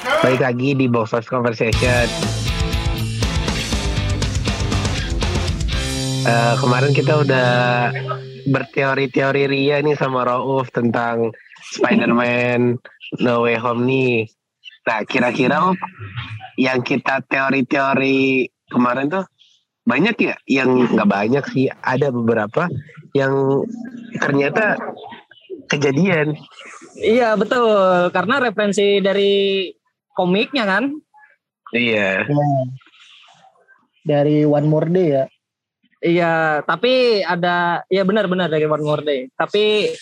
Balik lagi di Box Office Conversation. Uh, kemarin kita udah berteori-teori ria nih sama Rauf tentang Spider-Man No Way Home nih. Nah, kira-kira yang kita teori-teori kemarin tuh banyak ya yang nggak banyak sih ada beberapa yang ternyata kejadian iya betul karena referensi dari komiknya kan iya ya. dari One More Day ya iya tapi ada ya benar-benar dari One More Day tapi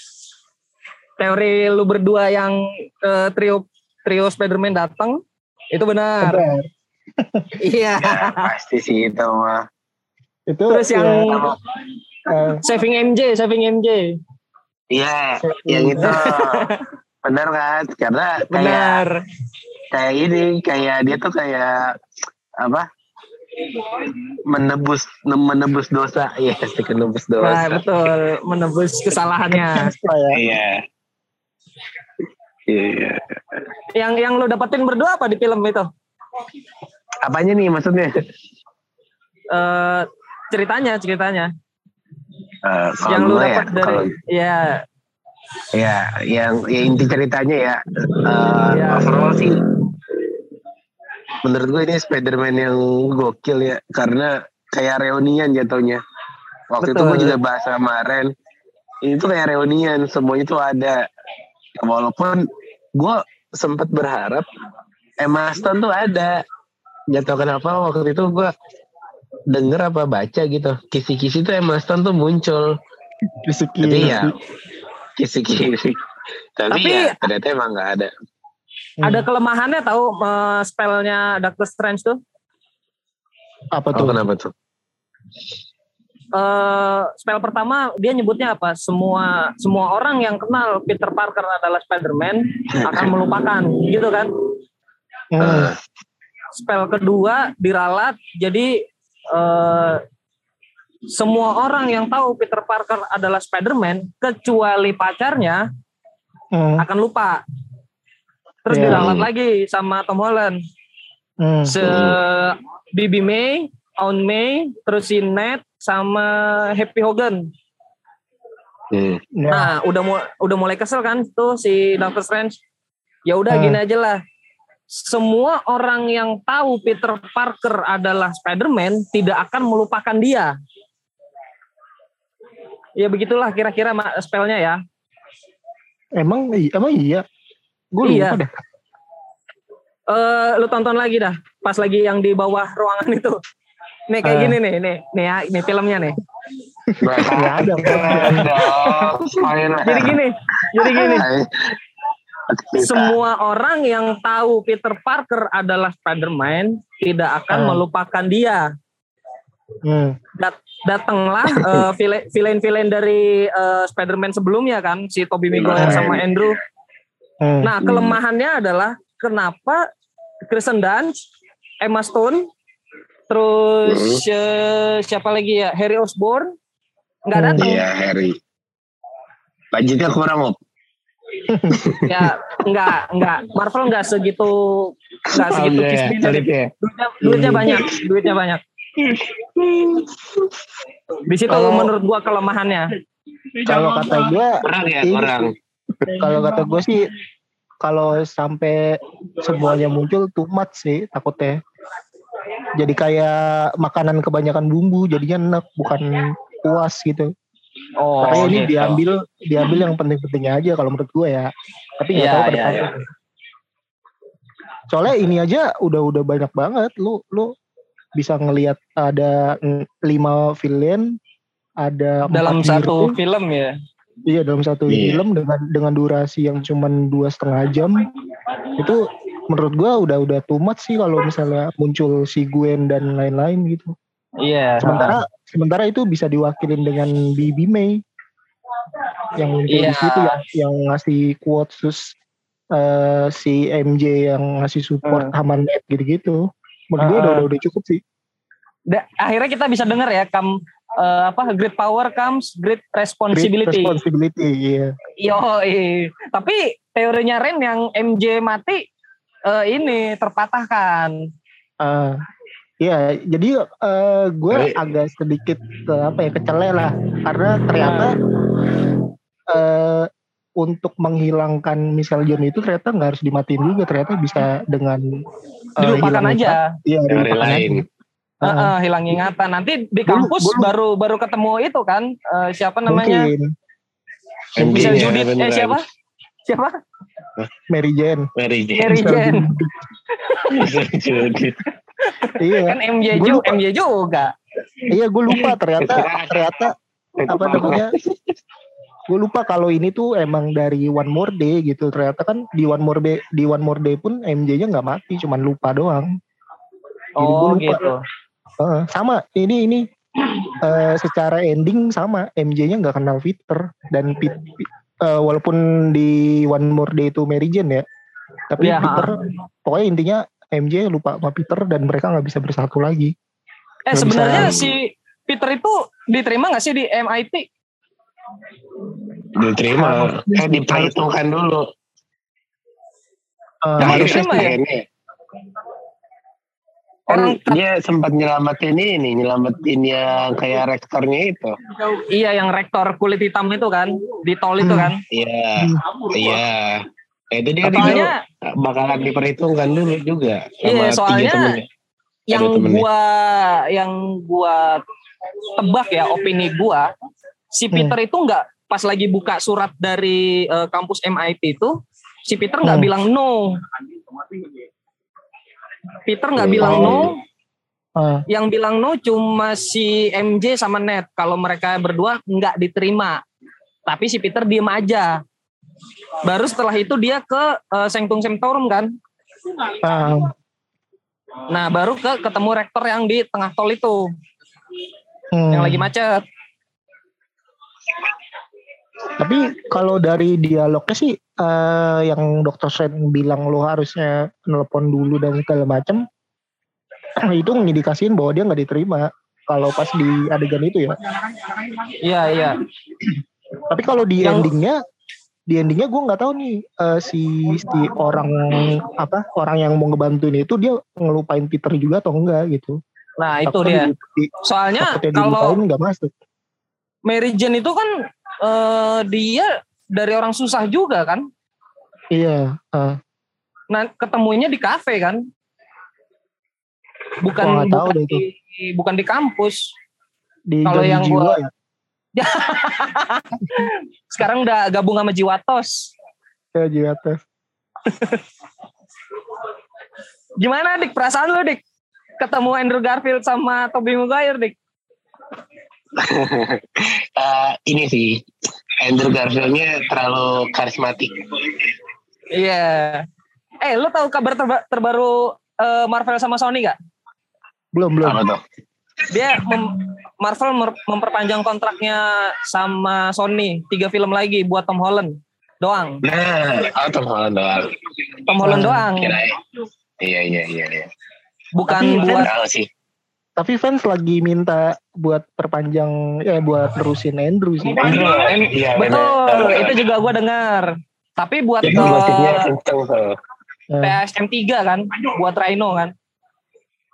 teori lu berdua yang uh, trio trio Spiderman datang itu benar, benar. iya. Ya, pasti sih itu mah. Itu Terus yang ya, uh, saving MJ, saving MJ. Iya, yang itu benar kan? Karena benar. Kayak, ini, kayak dia tuh kayak apa? menebus menebus dosa. Ya pasti menebus dosa. Nah, betul. Menebus kesalahannya. Iya. Iya. Yang yang lo dapetin berdua apa di film itu? Apanya nih maksudnya? Uh, ceritanya, ceritanya. Uh, yang lu dapat ya, dari kalau, ya ya yang ya inti ceritanya ya uh, ya. overall sih menurut gue ini Spiderman yang gokil ya karena kayak reunian jatuhnya. Waktu Betul. itu gue juga bahas kemarin ini tuh kayak reunian semuanya tuh ada. Walaupun gue sempat berharap Emma Stone tuh ada. Nggak tahu kenapa waktu itu gue denger apa baca gitu. Kisi-kisi tuh Emma Stone tuh muncul. Kisi-kisi. Tapi ya kisi-kisi. Tapi, tapi ya ternyata emang nggak ada ada kelemahannya tahu uh, spellnya Doctor Strange tuh apa tuh oh, kenapa tuh Uh, spell pertama dia nyebutnya apa? Semua semua orang yang kenal Peter Parker adalah Spider-Man akan melupakan, gitu kan? Uh, spell kedua diralat jadi uh, semua orang yang tahu Peter Parker adalah Spider-Man kecuali pacarnya hmm. akan lupa. Terus yeah. diralat lagi sama Tom Holland. Hmm. Se Bibi May, On May, terus si Ned sama Happy Hogan. Hmm. Nah, udah mu udah mulai kesel kan tuh si Doctor Strange. Ya udah hmm. gini aja lah semua orang yang tahu Peter Parker adalah Spider-Man tidak akan melupakan dia. Ya begitulah kira-kira spellnya ya. Emang emang iya. Gue iya. lupa deh. Uh, lu tonton lagi dah pas lagi yang di bawah ruangan itu. Nih kayak uh. gini nih, nih, nih ya, ini filmnya nih. ada. jadi gini, jadi gini. Semua orang yang tahu Peter Parker adalah Spider-Man tidak akan hmm. melupakan dia. Hmm. Dat datanglah uh, villain-villain dari uh, Spider-Man sebelumnya kan, si Tobey Maguire sama hmm. Andrew. Hmm. Nah, kelemahannya adalah kenapa Kristen Dunst, Emma Stone, terus hmm. uh, siapa lagi ya, Harry Osborn nggak hmm. datang. Iya, Harry. Budgetnya kurang, Op ya enggak enggak Marvel enggak segitu enggak segitu oh, yeah. kismin ya. duitnya, duitnya banyak duitnya banyak di situ kalau, menurut gua kelemahannya kalau kata gua kurang ya kurang kalau kata gua sih kalau sampai semuanya muncul too much sih takutnya jadi kayak makanan kebanyakan bumbu jadinya enak bukan puas gitu Oh, Makanya ini gitu. diambil diambil yang penting-pentingnya aja kalau menurut gue ya. Tapi nggak yeah, tahu ke depan. Yeah, yeah. Soalnya ini aja udah udah banyak banget. Lu lu bisa ngelihat ada lima villain, ada dalam satu film ya. Iya dalam satu yeah. film dengan dengan durasi yang cuma dua setengah jam itu menurut gua udah udah too much sih kalau misalnya muncul si Gwen dan lain-lain gitu. Iya. Yeah. Sementara sementara itu bisa diwakilin dengan Bibi May yang muncul yeah. di situ yang yang ngasih quotes terus uh, si MJ yang ngasih support uh. Haman gitu-gitu. Menurut uh. gue udah, udah cukup sih. Da, akhirnya kita bisa dengar ya kam uh, apa great power comes great responsibility. Great responsibility, iya. Yo, iya. Tapi teorinya Ren yang MJ mati uh, ini terpatahkan. Uh, Iya, jadi uh, gue agak sedikit ke apa ya kecelek lah, karena ternyata uh, untuk menghilangkan misal John itu ternyata nggak harus dimatiin juga, ternyata bisa dengan uh, dilupakan aja. Iya, dilupakan aja. Uh, uh, hilang ingatan. Nanti di kampus gua, gua, baru baru ketemu itu kan uh, siapa namanya? Mungkin. Bisa Judit eh siapa? Siapa? Mary Jane. Mary Jane. Mary Jane. Judit iya. Kan MJ juga, MJ juga. Iya, gue lupa ternyata ternyata apa namanya? gue lupa kalau ini tuh emang dari One More Day gitu. Ternyata kan di One More Day di One More Day pun MJ-nya nggak mati, cuman lupa doang. Jadi oh lupa. gitu. Uh, sama ini ini uh, secara ending sama MJ-nya nggak kenal Peter dan Pit, uh, walaupun di One More Day itu Mary Jane ya, tapi ya, Peter pokoknya intinya MJ lupa sama Peter dan mereka nggak bisa bersatu lagi. Eh gak sebenarnya bisa... si Peter itu diterima nggak sih di MIT? Diterima, eh diperhitungkan dulu. Uh, nah, diterima ya? Ini. Orang kan dia sempat nyelamatin ini, nyelamatin yang kayak rektornya itu. Iya, yang rektor kulit hitam itu kan, di tol itu kan. Iya, iya. Nah, itu dia soalnya, bakalan diperhitungkan dulu juga. Iya, soalnya yang gua yang gua tebak ya opini gua, si hmm. Peter hmm. itu nggak pas lagi buka surat dari uh, kampus MIT itu, si Peter nggak hmm. bilang no. Peter nggak oh. bilang no. Uh. Yang bilang no cuma si MJ sama Ned. Kalau mereka berdua nggak diterima. Tapi si Peter diem aja. Baru setelah itu dia ke uh, Sanctum Sanctorum kan? Uh. Nah, baru ke ketemu rektor yang di tengah tol itu. Hmm. Yang lagi macet. Tapi kalau dari dialognya sih uh, yang dokter Sen bilang lo harusnya nelpon dulu dan segala macam itu ngindikasiin bahwa dia nggak diterima kalau pas di adegan itu ya. Iya iya. Tapi kalau di yang, endingnya di endingnya gue nggak tahu nih uh, si si orang apa orang yang mau ngebantuin itu dia ngelupain Peter juga atau enggak gitu nah itu dia di, di, soalnya kalau nggak masuk Mary Jane itu kan uh, dia dari orang susah juga kan iya uh. nah ketemunya di kafe kan bukan bukan di, bukan di kampus kalau yang gua ya? Sekarang udah gabung sama Jiwatos. Ya Jiwatos. Gimana dik perasaan lu dik? Ketemu Andrew Garfield sama Tobey Maguire dik? Uh, ini sih Andrew Garfieldnya terlalu karismatik. Iya. Yeah. Eh, lu tahu kabar terba terbaru uh, Marvel sama Sony gak? Belum, belum. Apa tuh? Dia Marvel memperpanjang kontraknya sama Sony tiga film lagi buat Tom Holland doang. Nah, oh, Tom Holland doang. Tom Holland doang. Iya iya iya. iya. Bukan tapi buat. Sih. Tapi fans lagi minta buat perpanjang ya buat terusin Andrew sih. Andrew, iya, betul. Itu juga gue dengar. Tapi buat Jadi, uh, PSM 3 kan, buat Rhino kan.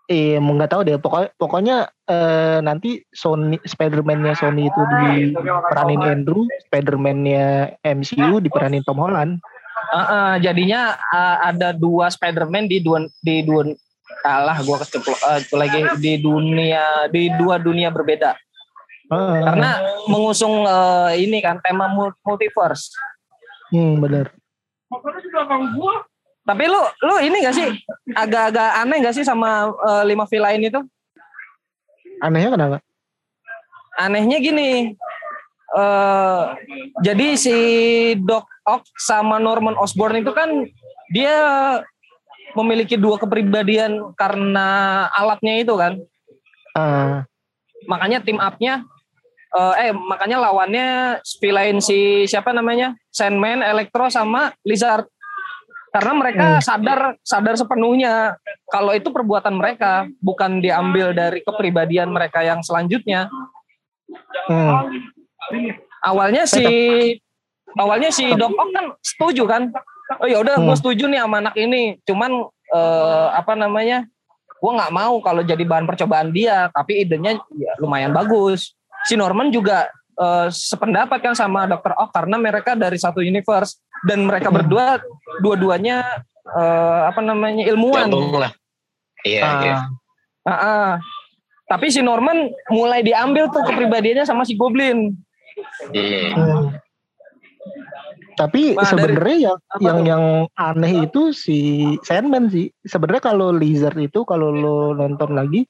Iya, mau nggak tahu deh. Pokoknya, pokoknya eh, nanti Sony Spider-Man-nya Sony itu diperanin Andrew, Spider-Man-nya MCU diperanin Tom Holland. Uh, uh, jadinya uh, ada dua Spider-Man di dua di dua kalah gue keceplo uh, lagi di dunia di dua dunia berbeda. Uh, Karena mengusung uh, ini kan tema multiverse. Hmm, benar. Tapi lu lu ini gak sih agak-agak aneh gak sih sama uh, lima villain itu? Anehnya kenapa? Anehnya gini. Uh, jadi si Doc Ock sama Norman Osborn itu kan dia memiliki dua kepribadian karena alatnya itu kan. Uh. Makanya tim up-nya uh, eh makanya lawannya villain si siapa namanya? Sandman, Electro sama Lizard karena mereka hmm. sadar sadar sepenuhnya kalau itu perbuatan mereka bukan diambil dari kepribadian mereka yang selanjutnya hmm. awalnya si awalnya si Doc Ock kan setuju kan oh ya udah Hmm. gue setuju nih sama anak ini cuman eh, apa namanya gue nggak mau kalau jadi bahan percobaan dia tapi idenya ya, lumayan bagus si Norman juga eh, sependapat kan sama dokter Oh karena mereka dari satu universe dan mereka Hmm. berdua dua-duanya eh, apa namanya ilmuwan lah. Iya, iya. Ah, Ah, ah. tapi si Norman mulai diambil tuh kepribadiannya sama si Goblin Hmm. hmm. Tapi Nah, dari- sebenarnya yang apa yang tuh? yang aneh itu si Sandman sih. Sebenarnya kalau Lizard itu kalau lo nonton lagi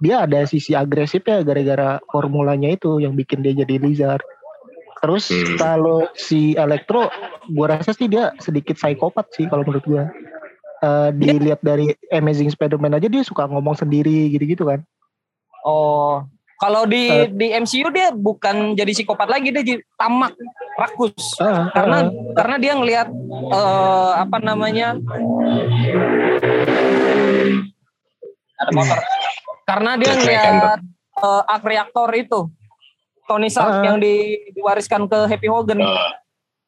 dia ada sisi agresifnya gara-gara formulanya itu yang bikin dia jadi Lizard. Terus Hmm. kalau si Electro, gua rasa sih dia sedikit psikopat sih kalau menurut gua. Eh, dilihat dari Amazing Spider-Man aja dia suka ngomong sendiri gitu-gitu kan. Oh, kalau di Eh. di MCU dia bukan jadi psikopat lagi dia jadi tamak, rakus. Ah, Karena ah, karena dia ngelihat eh, apa namanya? Ada motor. Karena dia ngelihat eh, arc reaktor itu. Tony Stark Ah. yang di- diwariskan ke Happy Hogan. Oh.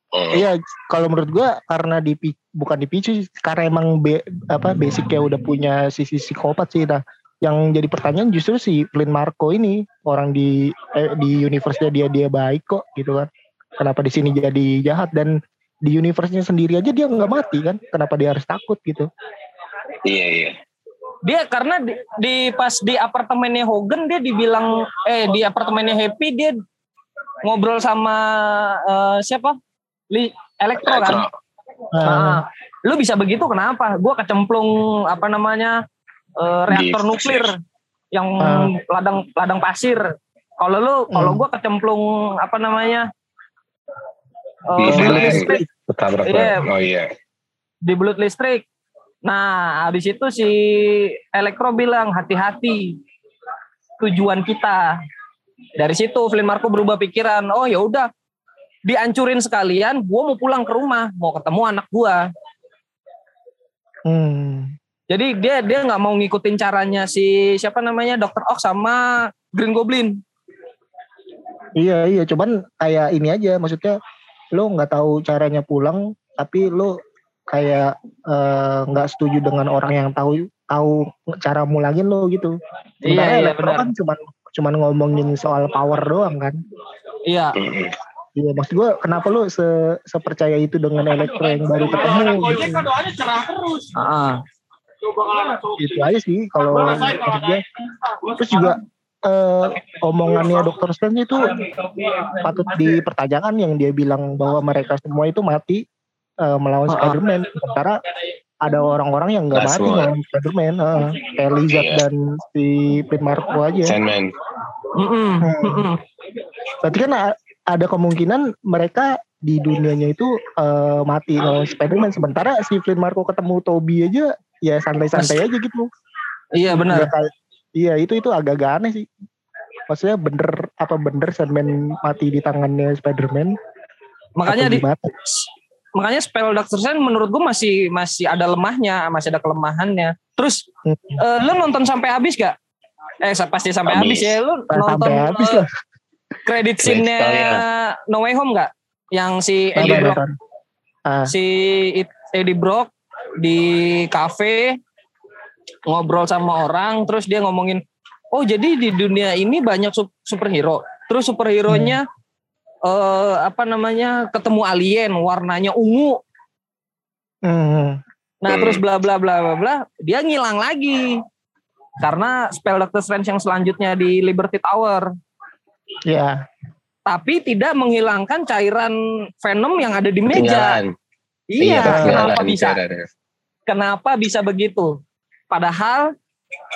Oh. Iya, kalau menurut gua karena dipi, bukan dipicu karena emang be, apa basicnya udah punya sisi psikopat sih. Nah, yang jadi pertanyaan justru si Flynn Marco ini orang di eh, di universe-nya dia dia baik kok gitu kan. Kenapa di sini jadi jahat dan di universe-nya sendiri aja dia nggak mati kan? Kenapa dia harus takut gitu? Iya, iya. Dia karena di, di pas di apartemennya Hogan dia dibilang eh di apartemennya Happy dia ngobrol sama eh, siapa? Li, Elektro kan. Elektro. Nah, Ah, lu bisa begitu kenapa? Gua kecemplung apa namanya eh, reaktor Di- nuklir yang Ah. ladang ladang pasir. Kalau lu kalau Hmm. gua kecemplung apa namanya eh, Di belut film. listrik Ketabrak Iya. Oh iya. di belut listrik. Nah, habis itu si Elektro bilang hati-hati tujuan kita. Dari situ Flynn Marco berubah pikiran. Oh ya udah, dihancurin sekalian. Gua mau pulang ke rumah, mau ketemu anak gua. hmm. Jadi dia dia nggak mau ngikutin caranya si siapa namanya Dr. Ock sama Green Goblin. Iya iya, cuman kayak ini aja maksudnya lo nggak tahu caranya pulang, tapi lo kayak eh, nggak setuju dengan orang yang tahu tahu cara mulangin lo gitu. Sementara Iya, iya, benar. kan cuman cuman ngomongin soal power doang kan. Iya. Iya maksud gue kenapa lo se sepercaya itu dengan Electro yang baru ketemu gitu. Ah, Itu aja sih kalau gue. Terus juga eh, omongannya Dr. Strange itu patut dipertanyakan yang dia bilang bahwa mereka semua itu mati eh, melawan Ah, ah. Spider-Man. Sementara ada orang-orang yang nggak mati melawan Spider-Man. eh, kayak Lizard dan si Pete Marco aja. Sandman. mm-mm, mm-mm. Berarti kan ada kemungkinan mereka di dunianya itu eh, mati lawan Spider-Man. Sementara si Flynn Marco ketemu Toby aja ya santai-santai aja gitu. Iya benar. Ya, iya itu itu agak-agak aneh sih. Maksudnya bener apa bener Sandman mati di tangannya Spider-Man? Makanya di makanya spell Doctor Strange menurut gua masih masih ada lemahnya, masih ada kelemahannya. Terus Hmm. eh, lu nonton sampai habis gak? Eh pasti sampai habis, Habis. ya. Lu Sampai nonton habis eh, lah. kredit Credit scene-nya. No Way Home gak? Yang si Eddie Brock. Ah, si Eddie Brock di kafe ngobrol sama orang, terus dia ngomongin, oh jadi di dunia ini banyak sup- superhero. Terus superhero-nya eh apa namanya ketemu alien warnanya ungu. hmm, Nah Hmm. terus bla bla bla bla bla, dia ngilang lagi karena spell Doctor Strange yang selanjutnya di Liberty Tower. ya. Tapi tidak menghilangkan cairan Venom yang ada di meja. Ketinggalan. Iya, kenapa ketinggalan bisa? Kenapa bisa begitu? Padahal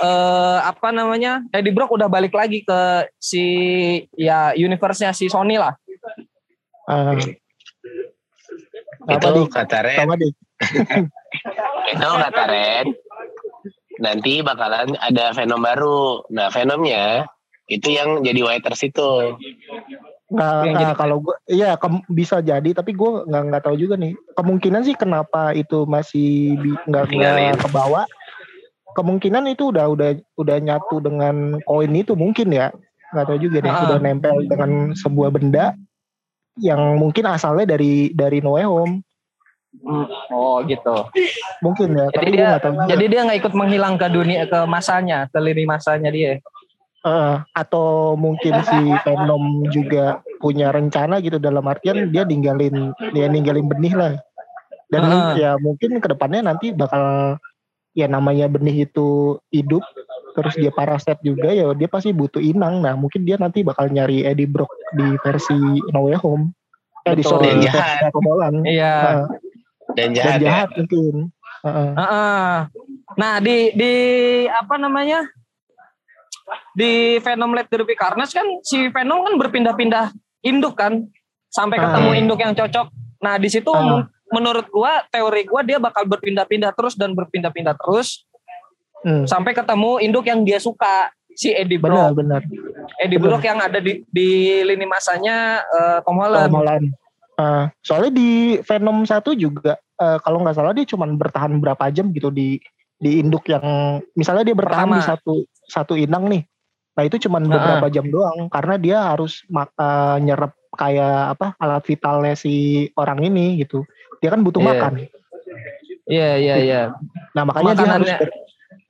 eh, apa namanya Eddie Brock udah balik lagi ke si ya universe-nya si Sony lah. ah, apa Itu nih? kata Ren. Sama deh. Itu kata Ren. Nanti bakalan ada Venom baru. Nah Venomnya itu yang jadi Whiters itu. Nggak, Yang nggak, jadi- kalau gue, iya bisa jadi, tapi gue nggak nggak tahu juga nih. Kemungkinan sih kenapa itu masih bi- nggak nggak kebawa. Kemungkinan itu udah udah udah nyatu dengan koin itu mungkin ya. Nggak tahu juga nih. Ah. Udah nempel dengan sebuah benda yang mungkin asalnya dari dari No Way Home. Hmm, Oh gitu. Mungkin ya, Jadi tapi dia nggak tahu. jadi dia nggak ikut menghilang ke dunia ke masanya, ke lini masanya dia. Eh, atau mungkin si Venom juga punya rencana gitu dalam artian dia ninggalin dia ninggalin benih lah. Dan Heeh. ya mungkin ke depannya nanti bakal ya namanya benih itu hidup terus dia parasit juga ya dia pasti butuh inang. Nah mungkin dia nanti bakal nyari Eddie Brock di versi No Way Home. Eh di Betul. sorry Dan di jahat. versi. Iya. Dan Dan jahat, ya. jahat mungkin. Heeh. Heeh. Nah di di apa namanya di Venom Let There Be Carnage kan si Venom kan berpindah-pindah induk kan sampai Ah. ketemu induk yang cocok. Nah di situ men- menurut gua teori gua dia bakal berpindah-pindah terus dan berpindah-pindah terus Hmm. sampai ketemu induk yang dia suka si Eddie Benar Brock. benar. Eddie benar. Brock yang ada di di lini masanya eh, Tom Holland. Tom Holland. Eh, soalnya di Venom 1 juga eh, kalau nggak salah dia cuma bertahan berapa jam gitu di di induk yang misalnya dia bertahan Pertama. di satu satu inang nih. Nah itu cuma Heeh. beberapa jam doang karena dia harus eh, nyerap kayak apa alat vitalnya si orang ini gitu. Dia kan butuh Iya. makan. Iya iya iya. Nah makanya dia harus ber-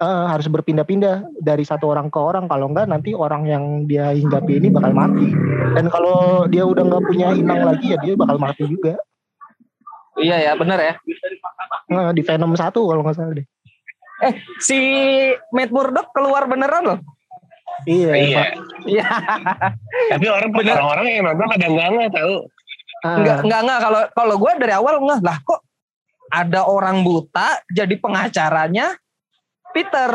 eh, harus berpindah-pindah dari satu orang ke orang kalau enggak nanti orang yang dia hinggapi ini bakal mati. Dan kalau dia udah nggak punya inang lagi ya dia bakal mati juga. Iya ya benar ya. Nah, di Venom 1 kalau nggak salah deh. Eh si Matt Murdock keluar beneran loh. Iya, Iya. Pak. Iya. Tapi orang orang-orang yang nonton pada enggak enggak tahu. Ah, Enggak enggak enggak kalau kalau gue dari awal enggak lah kok ada orang buta jadi pengacaranya Peter.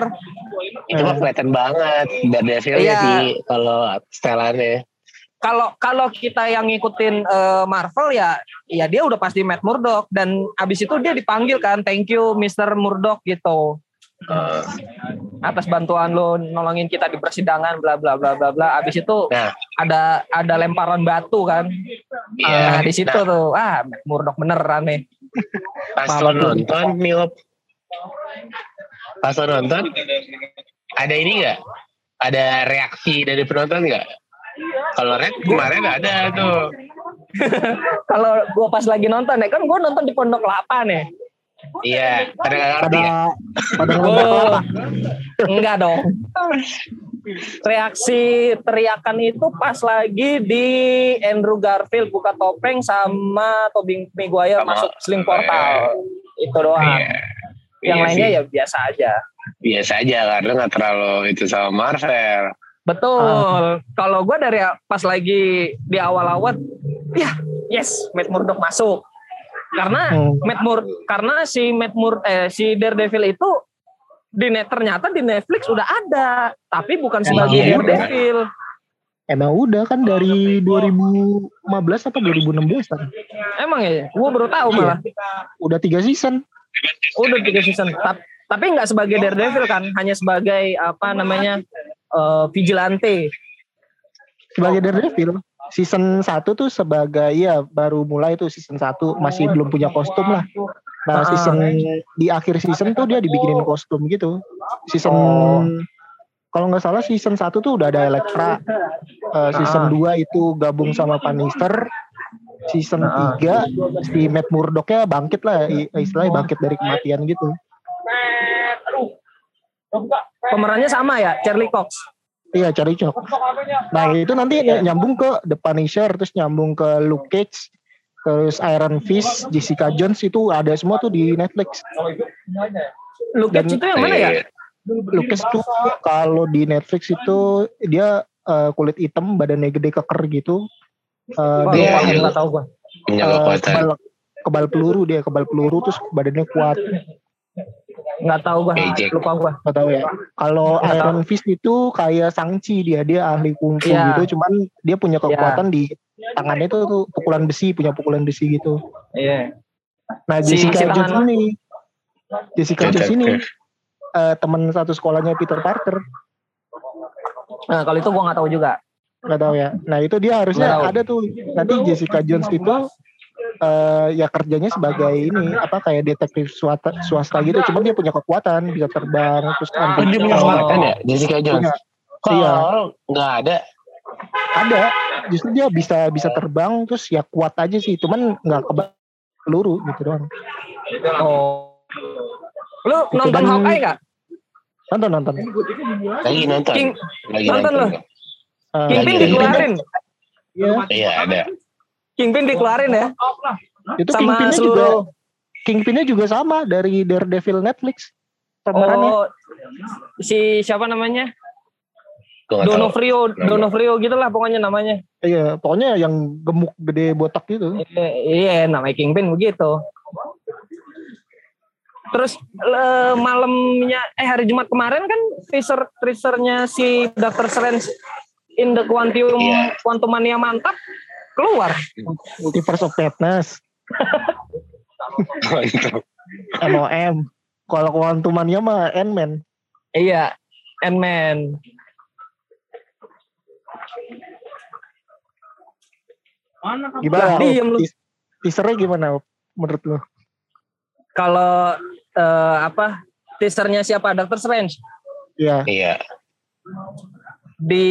Itu mah kelihatan banget Daredevil Iya. sih kalau setelannya. Kalau kalau kita yang ngikutin eh, Marvel ya ya dia udah pasti Matt Murdock dan abis itu dia dipanggil kan thank you Mr. Murdock gitu Eh, atas bantuan lo nolongin kita di persidangan bla bla bla bla bla abis itu Nah. ada ada lemparan batu kan Iya. nah di situ Nah, tuh ah Matt Murdock beneran nih pas lo nonton Op. pas lo nonton ada ini enggak? Ada reaksi dari penonton enggak? Kalau Red kemarin ada tuh. kalau gua pas lagi nonton ya kan gua nonton di Pondok Lapa nih Iya, pada nggak ngerti pada ya? pada Oh. Enggak dong. Reaksi teriakan itu pas lagi di Andrew Garfield buka topeng sama Tobey Maguire Sama- masuk sling portal. Itu doang. Iya. Yang Iya lainnya sih. ya biasa aja. biasa aja karena nggak terlalu itu sama Marvel. Betul. Kalau gue dari pas lagi di awal-awal, ya yes, Matt Murdock masuk. Karena Hmm. Matt Mur karena si Matt Mur eh si Daredevil itu di net ternyata di Netflix udah ada, tapi bukan Emang sebagai iya? Daredevil. Emang udah kan dari 2015 apa 2016 kan? Emang ya, gue baru tahu Iya. malah. Udah tiga season. Udah tiga season. Ta- Tapi nggak sebagai Daredevil kan, hanya sebagai apa namanya eh, vigilante. sebagai Daredevil. Season 1 tuh sebagai ya baru mulai tuh season 1 masih belum punya kostum lah. Ah. Nah, season di akhir season tuh dia dibikinin kostum gitu. Season Oh. kalau nggak salah season 1 tuh udah ada Elektra. Eh, Ah. season 2 itu gabung sama Punisher. Season Ah. 3 si Matt Murdock-nya bangkit lah istilahnya bangkit dari kematian gitu. Pemerannya sama ya, Charlie Cox. Iya, cari cok. Nah, itu nanti ny- nyambung ke The Punisher, terus nyambung ke Luke Cage, terus Iron Fist, Jessica Jones itu ada semua tuh di Netflix. Luke Cage itu yang mana ya? Iya. Luke Cage tuh kalau di Netflix itu dia eh, kulit hitam, badannya gede keker gitu. Eh, Wah, dia nggak tahu gua. Punya kekuatan. kebal, kebal peluru dia, kebal peluru terus badannya kuat. Nggak tahu gua, Ejek. lupa gua. Gak tahu ya. Kalau Nggak Iron Fist itu kayak Sangchi dia, dia ahli kungfu Iya. gitu, cuman dia punya kekuatan di tangannya itu tuh pukulan besi, punya pukulan besi gitu. Iya. Nah Si- Jessica si Jones ini, Jessica Jones ini Detektif. eh, teman satu sekolahnya Peter Parker, Nah, kalau itu gua nggak tahu juga. nggak tahu ya. Nah itu dia harusnya Nggak ada tuh. Nanti Jessica Jones itu eh, ya kerjanya sebagai ini apa kayak detektif swasta, swasta gitu. Cuman dia punya kekuatan, bisa terbang, terus Oh, anti dia punya kekuatan ya Jessica Jones. Punya. Iya. awal nggak ada? ada. Justru dia bisa bisa terbang, terus ya kuat aja sih. Cuman nggak keba peluru gitu doang. Oh. Lu Itu nonton kan- Hawkeye nggak? Nonton nonton. Lagi nonton. King, Lagi nonton nonton. loh. Eh, Kingpin dikeluarin. Iya, Iya ada. Kingpin dikeluarin ya. itu Sama Kingpinnya juga seluruh. Kingpinnya juga sama dari Daredevil Netflix. Pemerannya. Oh, si siapa namanya? Donofrio, Donofrio gitu lah pokoknya namanya. Iya, pokoknya yang gemuk gede botak gitu. Iya, Iya, namanya Kingpin begitu. Terus le- malamnya eh hari Jumat kemarin kan teaser teasernya si Doctor Strange in the Quantum Iya. Quantumania mantap keluar. Multiverse of Madness. MOM. Kalau Quantumania mah Ant-Man. Iya, Ant-Man. Gimana? Diem lu. Teas- Teasernya gimana menurut lu? Kalau eh, apa teasernya siapa Doctor Strange? Iya. Iya. Di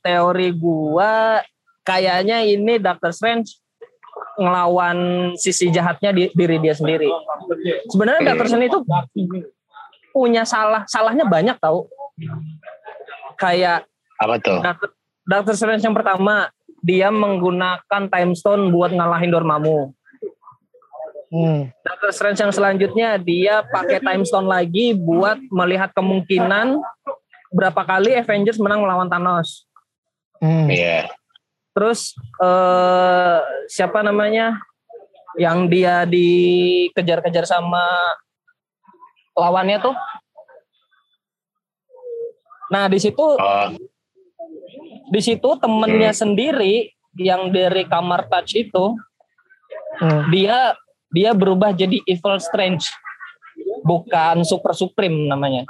teori gua kayaknya ini Doctor Strange ngelawan sisi jahatnya di diri dia sendiri. Sebenarnya Doctor Strange itu punya salah, salahnya banyak tau. Kayak Apa tuh? Doctor, Doctor Strange yang pertama dia menggunakan time stone buat ngalahin Dormammu. Hmm. Doctor Strange yang selanjutnya dia pakai time stone lagi buat melihat kemungkinan berapa kali Avengers menang melawan Thanos. Hmm. Iya. Terus eh siapa namanya? Yang dia dikejar-kejar sama lawannya tuh. Nah, di situ Oh, di situ temennya sendiri yang dari kamar touch itu Hmm. dia dia berubah jadi evil strange bukan super supreme namanya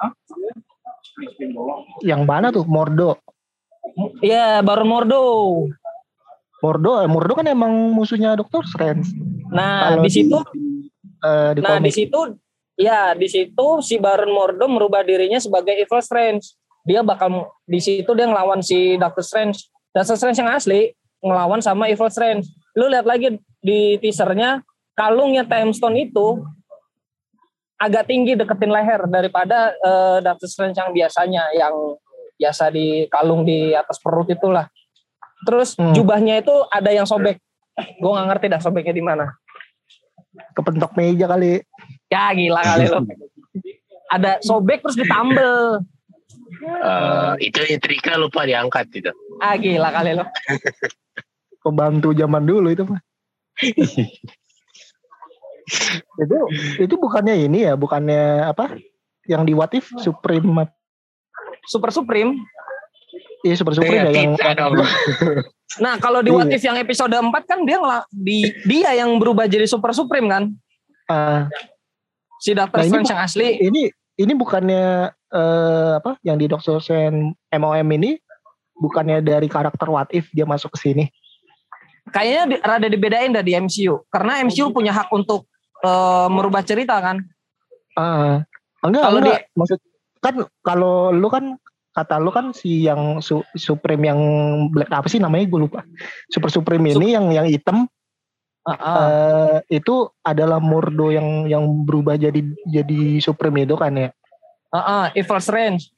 Yang mana tuh? Mordo. Iya Baron Mordo Mordo, eh, Mordo kan emang musuhnya Doctor Strange. nah Kalau di situ eh, di nah di situ ya di situ si Baron Mordo merubah dirinya sebagai evil strange. Dia bakal di situ dia ngelawan si Doctor Strange. Doctor Strange yang asli ngelawan sama evil strange. Lu lihat lagi di teasernya kalungnya time stone itu agak tinggi deketin leher daripada eh, Doctor Strange yang biasanya yang biasa di kalung di atas perut itulah terus Hmm. jubahnya itu ada yang sobek gue nggak ngerti dah sobeknya di mana kepentok meja kali. Ya gila kali lo. Ada sobek terus ditambel. eh, itu nyetrika lupa diangkat itu. Ah gila kali lo. Pembantu zaman dulu itu mah. itu itu bukannya ini ya, bukannya apa? Yang di What If Supreme Super Supreme. Iya Super Supreme Iya, ya dong. Nah kalau di Iya. What If yang episode 4 kan dia ngela di dia yang berubah jadi Super Supreme kan. Ah, Si Doctor Nah, Strange bu- yang asli. ini ini bukannya eh, apa yang di Doctor Strange MOM ini bukannya dari karakter What If dia masuk ke sini. Kayaknya di, rada dibedain dah di MCU. Karena MCU punya hak untuk eh, merubah cerita kan. Ah, enggak, Kalau enggak. Maksud kan kalau lu kan kata lu kan si yang su, Supreme yang black apa sih namanya gue lupa. Super Supreme ini yang yang hitam Ah, ah. eh, itu adalah Mordo yang yang berubah jadi jadi Supreme itu kan ya. Ah, ah, Evil Strange.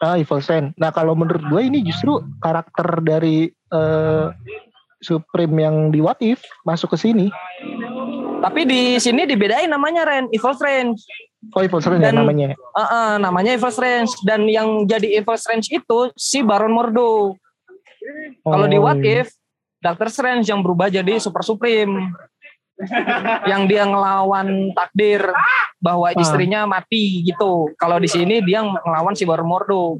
Ah, Evil Strange. Nah, kalau menurut gue ini justru karakter dari eh, Supreme yang di What If masuk ke sini. Tapi di sini dibedain namanya Ren, Evil Strange. Oh, Evil Strange ya Dan- namanya. Ah, ah, namanya Evil Strange dan yang jadi Evil Strange itu si Baron Mordo. Kalau di Oh, What iya. If, Doctor Strange yang berubah jadi Super Supreme. yang dia ngelawan takdir bahwa Ah. istrinya mati gitu. Kalau di sini dia ngelawan si Baron Mordo.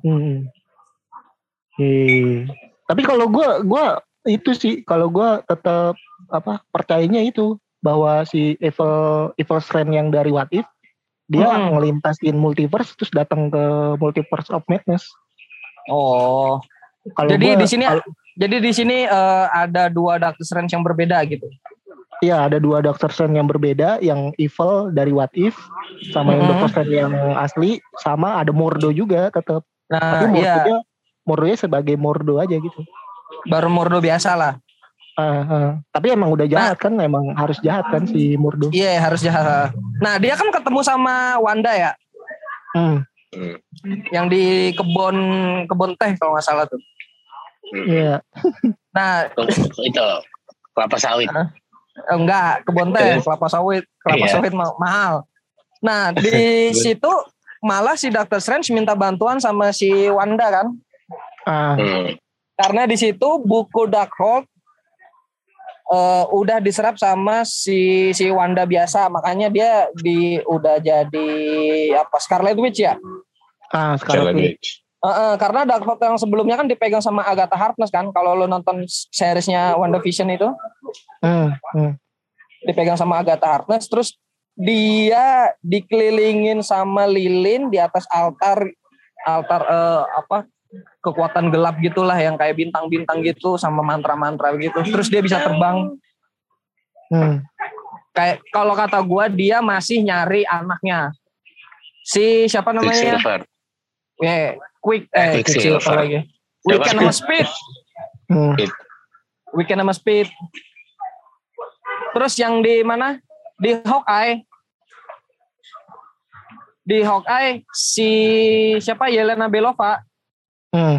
Hmm. Iya. Tapi kalau gua gua itu sih kalau gua tetap apa percayanya itu bahwa si Evil Evil Strange yang dari What If dia Hmm. ngelintasin multiverse terus datang ke multiverse of madness. Oh. Kalau Jadi gua- di sini kalau- jadi di sini eh, ada dua Doctor Strange yang berbeda gitu. Iya ada dua Doctor Strange yang berbeda, yang evil dari What If, sama yang Mhm. Doctor Strange yang asli, sama ada Mordo juga tetap. Tapi Nah, iya, Mordonya, Mordonya sebagai Mordo aja gitu. Baron Mordo biasa lah. Ah, ah. tapi emang udah jahat kan emang harus jahat kan si Murdo Iya harus jahat. Nah dia kan ketemu sama Wanda ya, hmm. Hmm. yang di kebun kebun teh kalau nggak salah tuh. iya Nah itu kelapa sawit. Eh, enggak kebun teh Terus? kelapa sawit kelapa Iya. sawit ma- mahal. Nah di situ malah si Doctor Strange minta bantuan sama si Wanda kan, ah Hmm. karena di situ buku Darkhold eh, udah diserap sama si si Wanda biasa, makanya dia di udah jadi apa Scarlet Witch ya. ah Scarlet sekarang Witch. Eh, eh, karena Darkhold yang sebelumnya kan dipegang sama Agatha Harkness kan, kalau lo nonton seriesnya WandaVision itu hmm, hmm. dipegang sama Agatha Harkness terus dia dikelilingin sama lilin di atas altar altar eh, apa kekuatan gelap gitulah yang kayak bintang-bintang gitu sama mantra-mantra gitu. Terus dia bisa terbang. Hmm. kayak kalau kata gua dia masih nyari anaknya. Si siapa namanya? Quicksilver. ya quick eh Quicksilver. Quicksilver lagi. Weekend sama speed. Hmm. weekend sama speed. Terus yang di mana? Di Hawkeye. Di Hawkeye si siapa? Yelena Belova Hmm.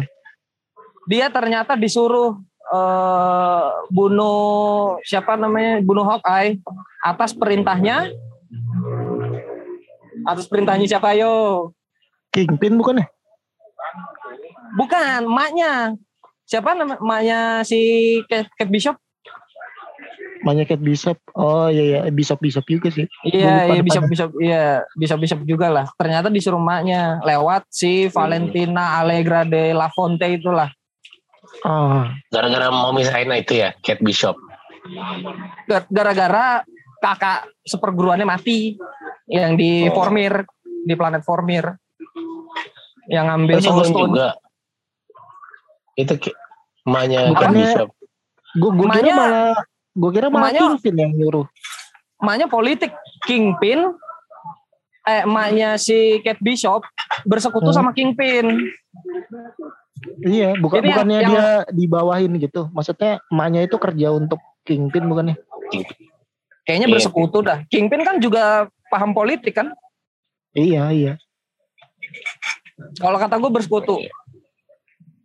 dia ternyata disuruh eh, bunuh siapa namanya? Bunuh Hawkeye atas perintahnya. Atas perintahnya siapa yo? Kingpin bukan ya? Bukan emaknya siapa nama emaknya si Kate Bishop banyak Kate Bishop oh iya iya Bishop Bishop juga sih Iya, iya bisa bisa iya bisa bisa juga lah. Ternyata disuruh emaknya lewat si Valentina Allegra de la Fonte itulah. ah Gara-gara mau misahin itu ya, Kate Bishop. Gar- Gara-gara kakak seperguruannya mati yang di Oh. Formir di planet Formir yang ngambil Itu Soul Stone. juga. Itu emaknya Bukannya- Bishop. gue gue kira malah gue kira malah emaknya- Kingpin yang nyuruh Emaknya politik Kingpin eh emaknya si Kate Bishop bersekutu Hmm. sama Kingpin. iya bukan Jadi bukannya yang- dia dibawahin gitu maksudnya emaknya itu kerja untuk Kingpin bukannya Kayaknya Iya. bersekutu dah. Kingpin kan juga paham politik kan? iya iya Kalau kata gue bersekutu.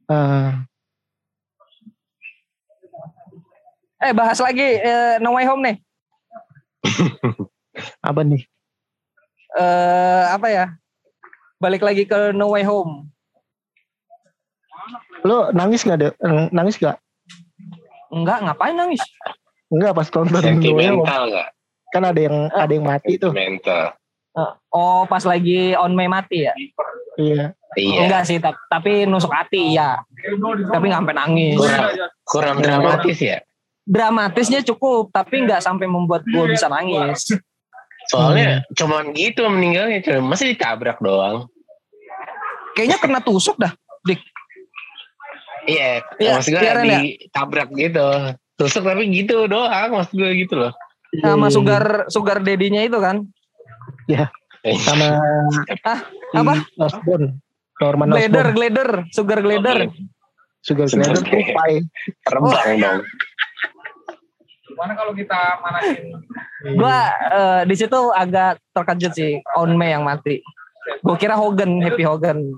ah Eh bahas lagi eh, No Way Home nih. apa nih Eh apa ya? Balik lagi ke No Way Home. lo nangis gak deh nangis gak Enggak, ngapain nangis? Enggak pas tonton Noel Sentimental nggak? kan ada yang ada yang mati tuh Sentimental. Eh, oh, pas lagi on May mati ya? iya Iya. Enggak sih, tapi, tapi nusuk hati ya. Tapi nggak sampai nangis. Kurang, kurang dramatis ya. Dramatisnya cukup, tapi nggak sampai membuat gue bisa nangis. Soalnya cuman gitu meninggalnya. Cuman masih ditabrak doang. Kayaknya kena tusuk dah. Dik. Iya, Iya, maksud gue ya. ditabrak gitu. Tusuk tapi gitu doang, maksud gue gitu loh. Sama Iya, sugar sugar dedinya itu kan. sama Ah, apa? Osborn Norman Glider, Osborn glider, sugar glider. Sugar Sugar Glider tuh pai Terbang dong. Gimana kalau kita manasin? Iya. Gua eh, di situ agak terkejut sih On May yang mati. Gue kira Hogan, Happy Hogan.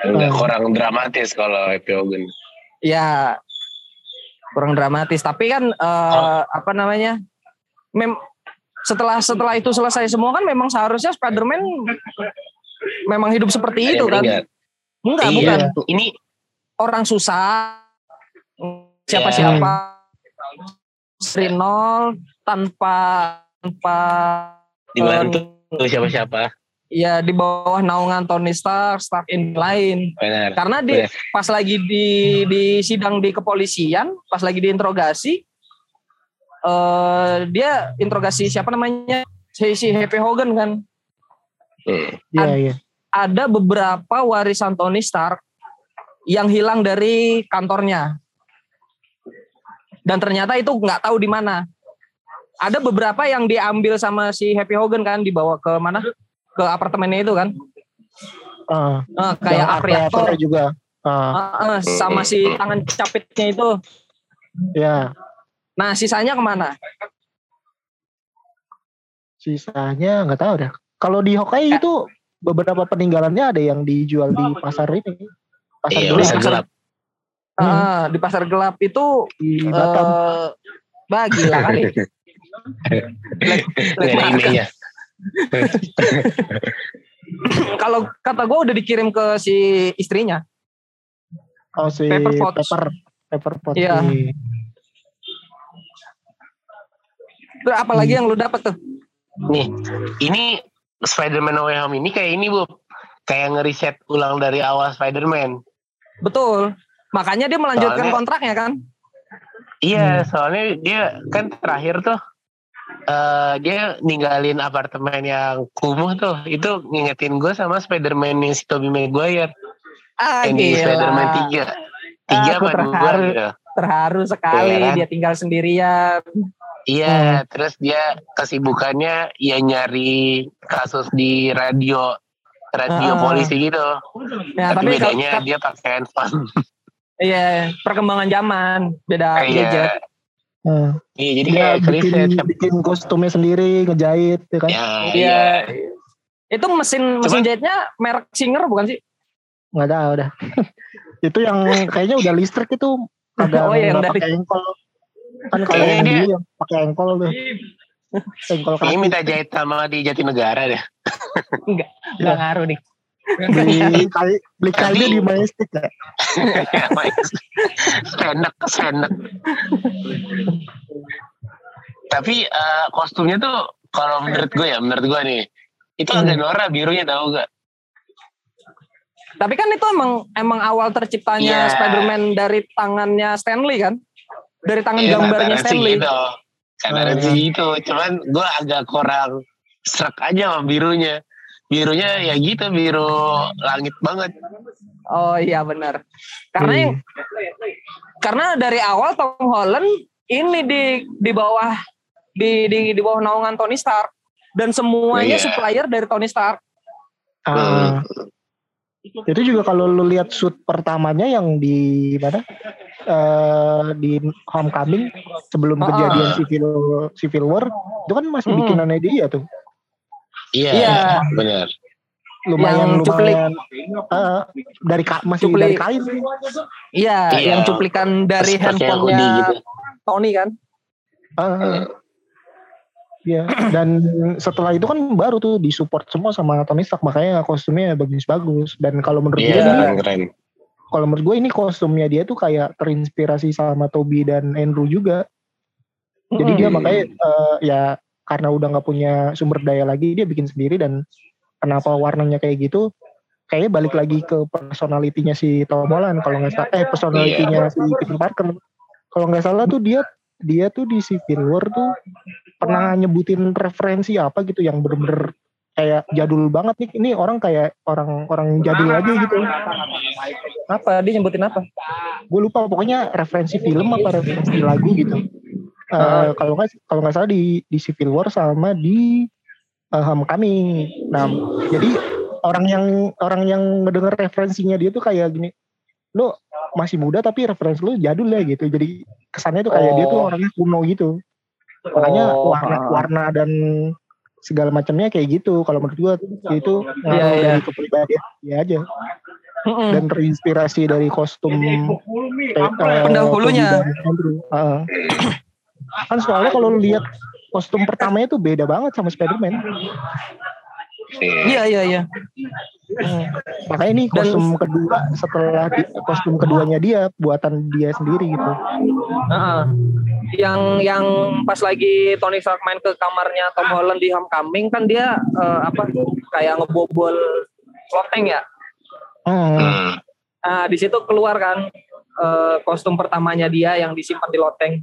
Enggak kurang dramatis kalau Happy Hogan. Ya kurang dramatis. Tapi kan eh, Oh. apa namanya? Mem setelah setelah itu selesai semua kan memang seharusnya Spider-Man memang hidup seperti itu kan? Enggak, Iya. bukan. Ini Orang susah siapa-siapa dari nol tanpa tanpa dibantu tuh siapa-siapa. ya di bawah naungan Tony Stark, Stark in lain. Benar. Karena di Benar. pas lagi di di sidang di kepolisian, pas lagi diinterogasi eh dia interogasi siapa namanya? Si, si Happy Hogan kan. Hmm. iya iya Ada beberapa warisan Tony Stark yang hilang dari kantornya. Dan ternyata itu nggak tahu di mana. Ada beberapa yang diambil sama si Happy Hogan kan dibawa ke mana? Ke apartemennya itu kan. Ah, Eh, kayak apriator juga ah Ah, ah, sama si tangan capitnya itu. ya Nah, sisanya ke mana? Sisanya nggak tahu dah. Kalau di Hokai Eh. itu beberapa peninggalannya ada yang dijual di pasar ini. Pasar Iya, gelap. Hmm. Ah, di pasar gelap itu di Batam. eh bagi lah kali. Kalau kata gue udah dikirim ke si istrinya. oh si Paper paper Pots. paper, pot. Iya. Terus apalagi yang lu dapat tuh? Nih, ini Spider-Man No Way Home ini kayak ini, Bu. Kayak ngeriset ulang dari awal Spider-Man. Betul. Makanya dia melanjutkan Soalnya- kontraknya kan? Iya, soalnya dia kan terakhir tuh eh dia ninggalin apartemen yang kumuh tuh. Itu ngingetin gue sama Spider-Man yang si Tobey Maguire. Ah, yang di. Spider-Man 3. Tiga Aku apa dua terharu. gitu. Terharu sekali Iya kan? dia tinggal sendirian. Iya, terus dia kesibukannya ya nyari kasus di radio radio Ah. polisi gitu. Ya, tapi, tapi kalau- bedanya dia pakai handphone. Iya, perkembangan zaman beda gadget. Iya. Hmm. Iya, jadi Dia kayak bikin, bikin kostumnya sendiri, ngejahit, ya kan? Ya, Iya. iya. Itu mesin mesin Cuman- jahitnya merek Singer bukan sih? Nggak tahu udah. itu yang kayaknya udah listrik itu agak Oh, yang nggak dari- pakai engkol. Kan kalau Kayaknya yang dia- dulu yang pakai engkol tuh. engkol Ini kaki. minta jahit sama di Jatinegara deh. Enggak Iya. ngaruh nih. Beli kain, beli kainnya Tapi- di Majestic ya. Senek, senek. Tapi eh, kostumnya tuh kalau menurut gue ya, menurut gue nih, itu Hmm. agak norak birunya tahu gak? Tapi kan itu emang emang awal terciptanya Iya. Spider-Man dari tangannya Stanley kan? Dari tangan Iya, gambarnya Stanley. Gitu. Hmm. sih gitu. Cuman gue agak kurang serak aja sama birunya. Birunya ya gitu, biru langit banget. Oh iya benar. Karena yang karena dari awal Tom Holland ini di di bawah di di di bawah naungan Tony Stark dan semuanya Iya. supplier dari Tony Stark. Ah. itu juga kalau lu lihat shoot pertamanya yang di mana eh di Homecoming sebelum Ah. kejadian Civil Civil War itu kan masih Hmm. bikinannya dia tuh Iya, Iya. benar. lumayan Yang cuplik. lumayan eh, dari ka, masih Cuplik. dari kain Iya, Iya. yang cuplikan dari handphonenya gitu. Tony kan. Eh, ya dan setelah itu kan baru tuh disupport semua sama Tony Stark makanya kostumnya bagus-bagus dan kalau menurut gue Iya, ini keren. kalau menurut gue ini kostumnya dia tuh kayak terinspirasi sama Toby dan Andrew juga Jadi dia Hmm. makanya eh, ya karena udah nggak punya sumber daya lagi dia bikin sendiri dan kenapa warnanya kayak gitu kayaknya balik lagi ke personalitinya si Tom Holland. Kalau nggak salah eh personalitinya si Peter Parker. Kalau nggak salah tuh dia dia tuh di Civil War tuh pernah nyebutin referensi apa gitu yang bener-bener kayak jadul banget nih. Ini orang kayak orang orang jadul aja gitu. Apa? Dia nyebutin apa? gue lupa pokoknya referensi film apa referensi lagu gitu Eh, kalau nggak kalau nggak salah di di Civil War sama di uh, Homecoming nah jadi orang yang orang yang ngedenger referensinya dia tuh kayak gini lu masih muda tapi referensi lu jadul ya gitu jadi kesannya tuh kayak dia tuh Oh. orangnya kuno gitu makanya Oh, warna ah. warna dan segala macamnya kayak gitu kalau menurut gua itu ngaruh Iya, iya. dari kepribadian dia aja Mm-mm. dan terinspirasi dari kostum eh, Pendahulunya. Heeh. kan soalnya kalau lu lihat kostum pertamanya tuh beda banget sama Spider-Man. Iya iya iya. Makanya ini Dan- kostum kedua setelah di- kostum keduanya dia buatan dia sendiri gitu. Heeh. Yang yang pas lagi Tony Stark main ke kamarnya Tom Holland di Homecoming kan dia eh, apa kayak ngebobol loteng ya. Hmm. Hmm. Nah di situ keluar kan eh, kostum pertamanya dia yang disimpan di loteng.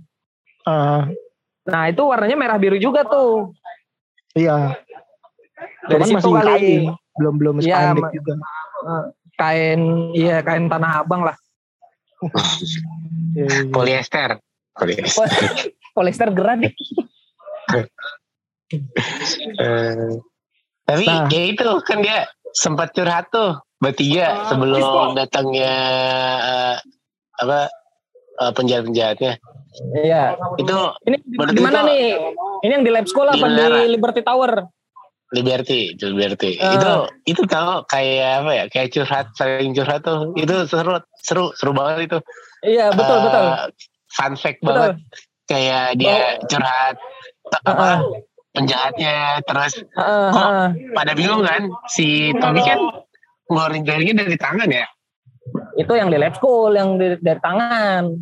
Ah, Nah itu warnanya merah biru juga tuh. iya. Dari Cuman situ masih kali. kain, belum belum spandek ma- juga. Eh, kain iya kain tanah abang lah. Polyester. Polyester. Polyester gerah nih. Eh, tapi Nah. ya itu kan dia sempat curhat tuh bertiga sebelum datangnya eh, apa eh, penjahat-penjahatnya. Iya. Itu Ini di, mana nih? Ini yang di Lab School Di apa di. Liberty Tower? Liberty, itu Liberty. Ah. Itu itu tahu kayak apa ya? Kayak curhat, saling curhat tuh. Itu seru, seru, seru banget itu. Iya, betul Eh, betul. Fun fact Betul. banget. Kayak dia curhat t- apa Heeh. penjahatnya terus Heeh, kok heeh. pada bingung kan si Tommy kan ngeluarin jarinya dari tangan ya Itu yang di Lab School, yang di, dari tangan.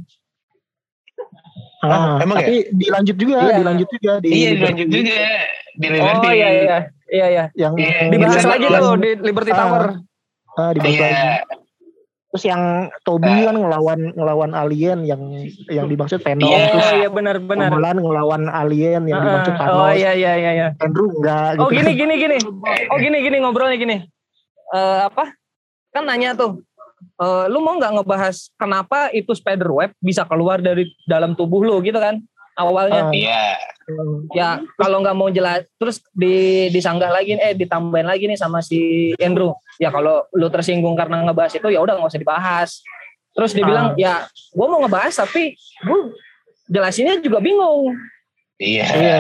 Ah, emang tapi dilanjut juga, Iya. dilanjut juga di iya dilanjut juga di Liberty Oh iya iya. Iya iya. yang Iya, Dibahas lagi tuh di Liberty Ah. Tower. ah, dibahas lagi. iya Terus yang Toby kan ngelawan ngelawan alien yang yang dimaksud Venom Iya. terus Oh iya benar benar. Nolan ngelawan alien yang Heeh. dimaksud Thanos. Oh iya iya iya iya. Andrew enggak Oh gitu. gini gini gini. Oh gini gini ngobrolnya gini. Eh apa? Kan nanya tuh. Eh, lu mau nggak ngebahas kenapa itu spider web bisa keluar dari dalam tubuh lu gitu kan awalnya Ah. iya Hmm. ya kalau nggak mau jelas terus di disanggah lagi eh ditambahin lagi nih sama si Andrew ya kalau lu tersinggung karena ngebahas itu ya udah nggak usah dibahas terus dia Ah. bilang ya gue mau ngebahas tapi gue jelasinnya juga bingung iya Iya.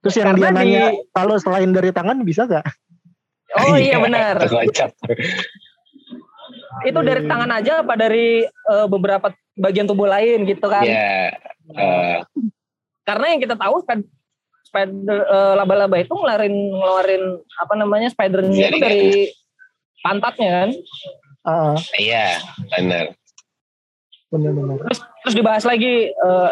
Terus yang dia Karena di- nanya kalau selain dari tangan bisa gak? oh iya benar kocak itu dari tangan aja apa dari eh, beberapa bagian tubuh lain gitu kan? Iya eh, karena yang kita tahu kan spider eh, laba-laba itu ngeluarin ngeluarin apa namanya spidernya itu dari pantatnya kan? Ah, iya benar. Benar-benar. terus terus dibahas lagi eh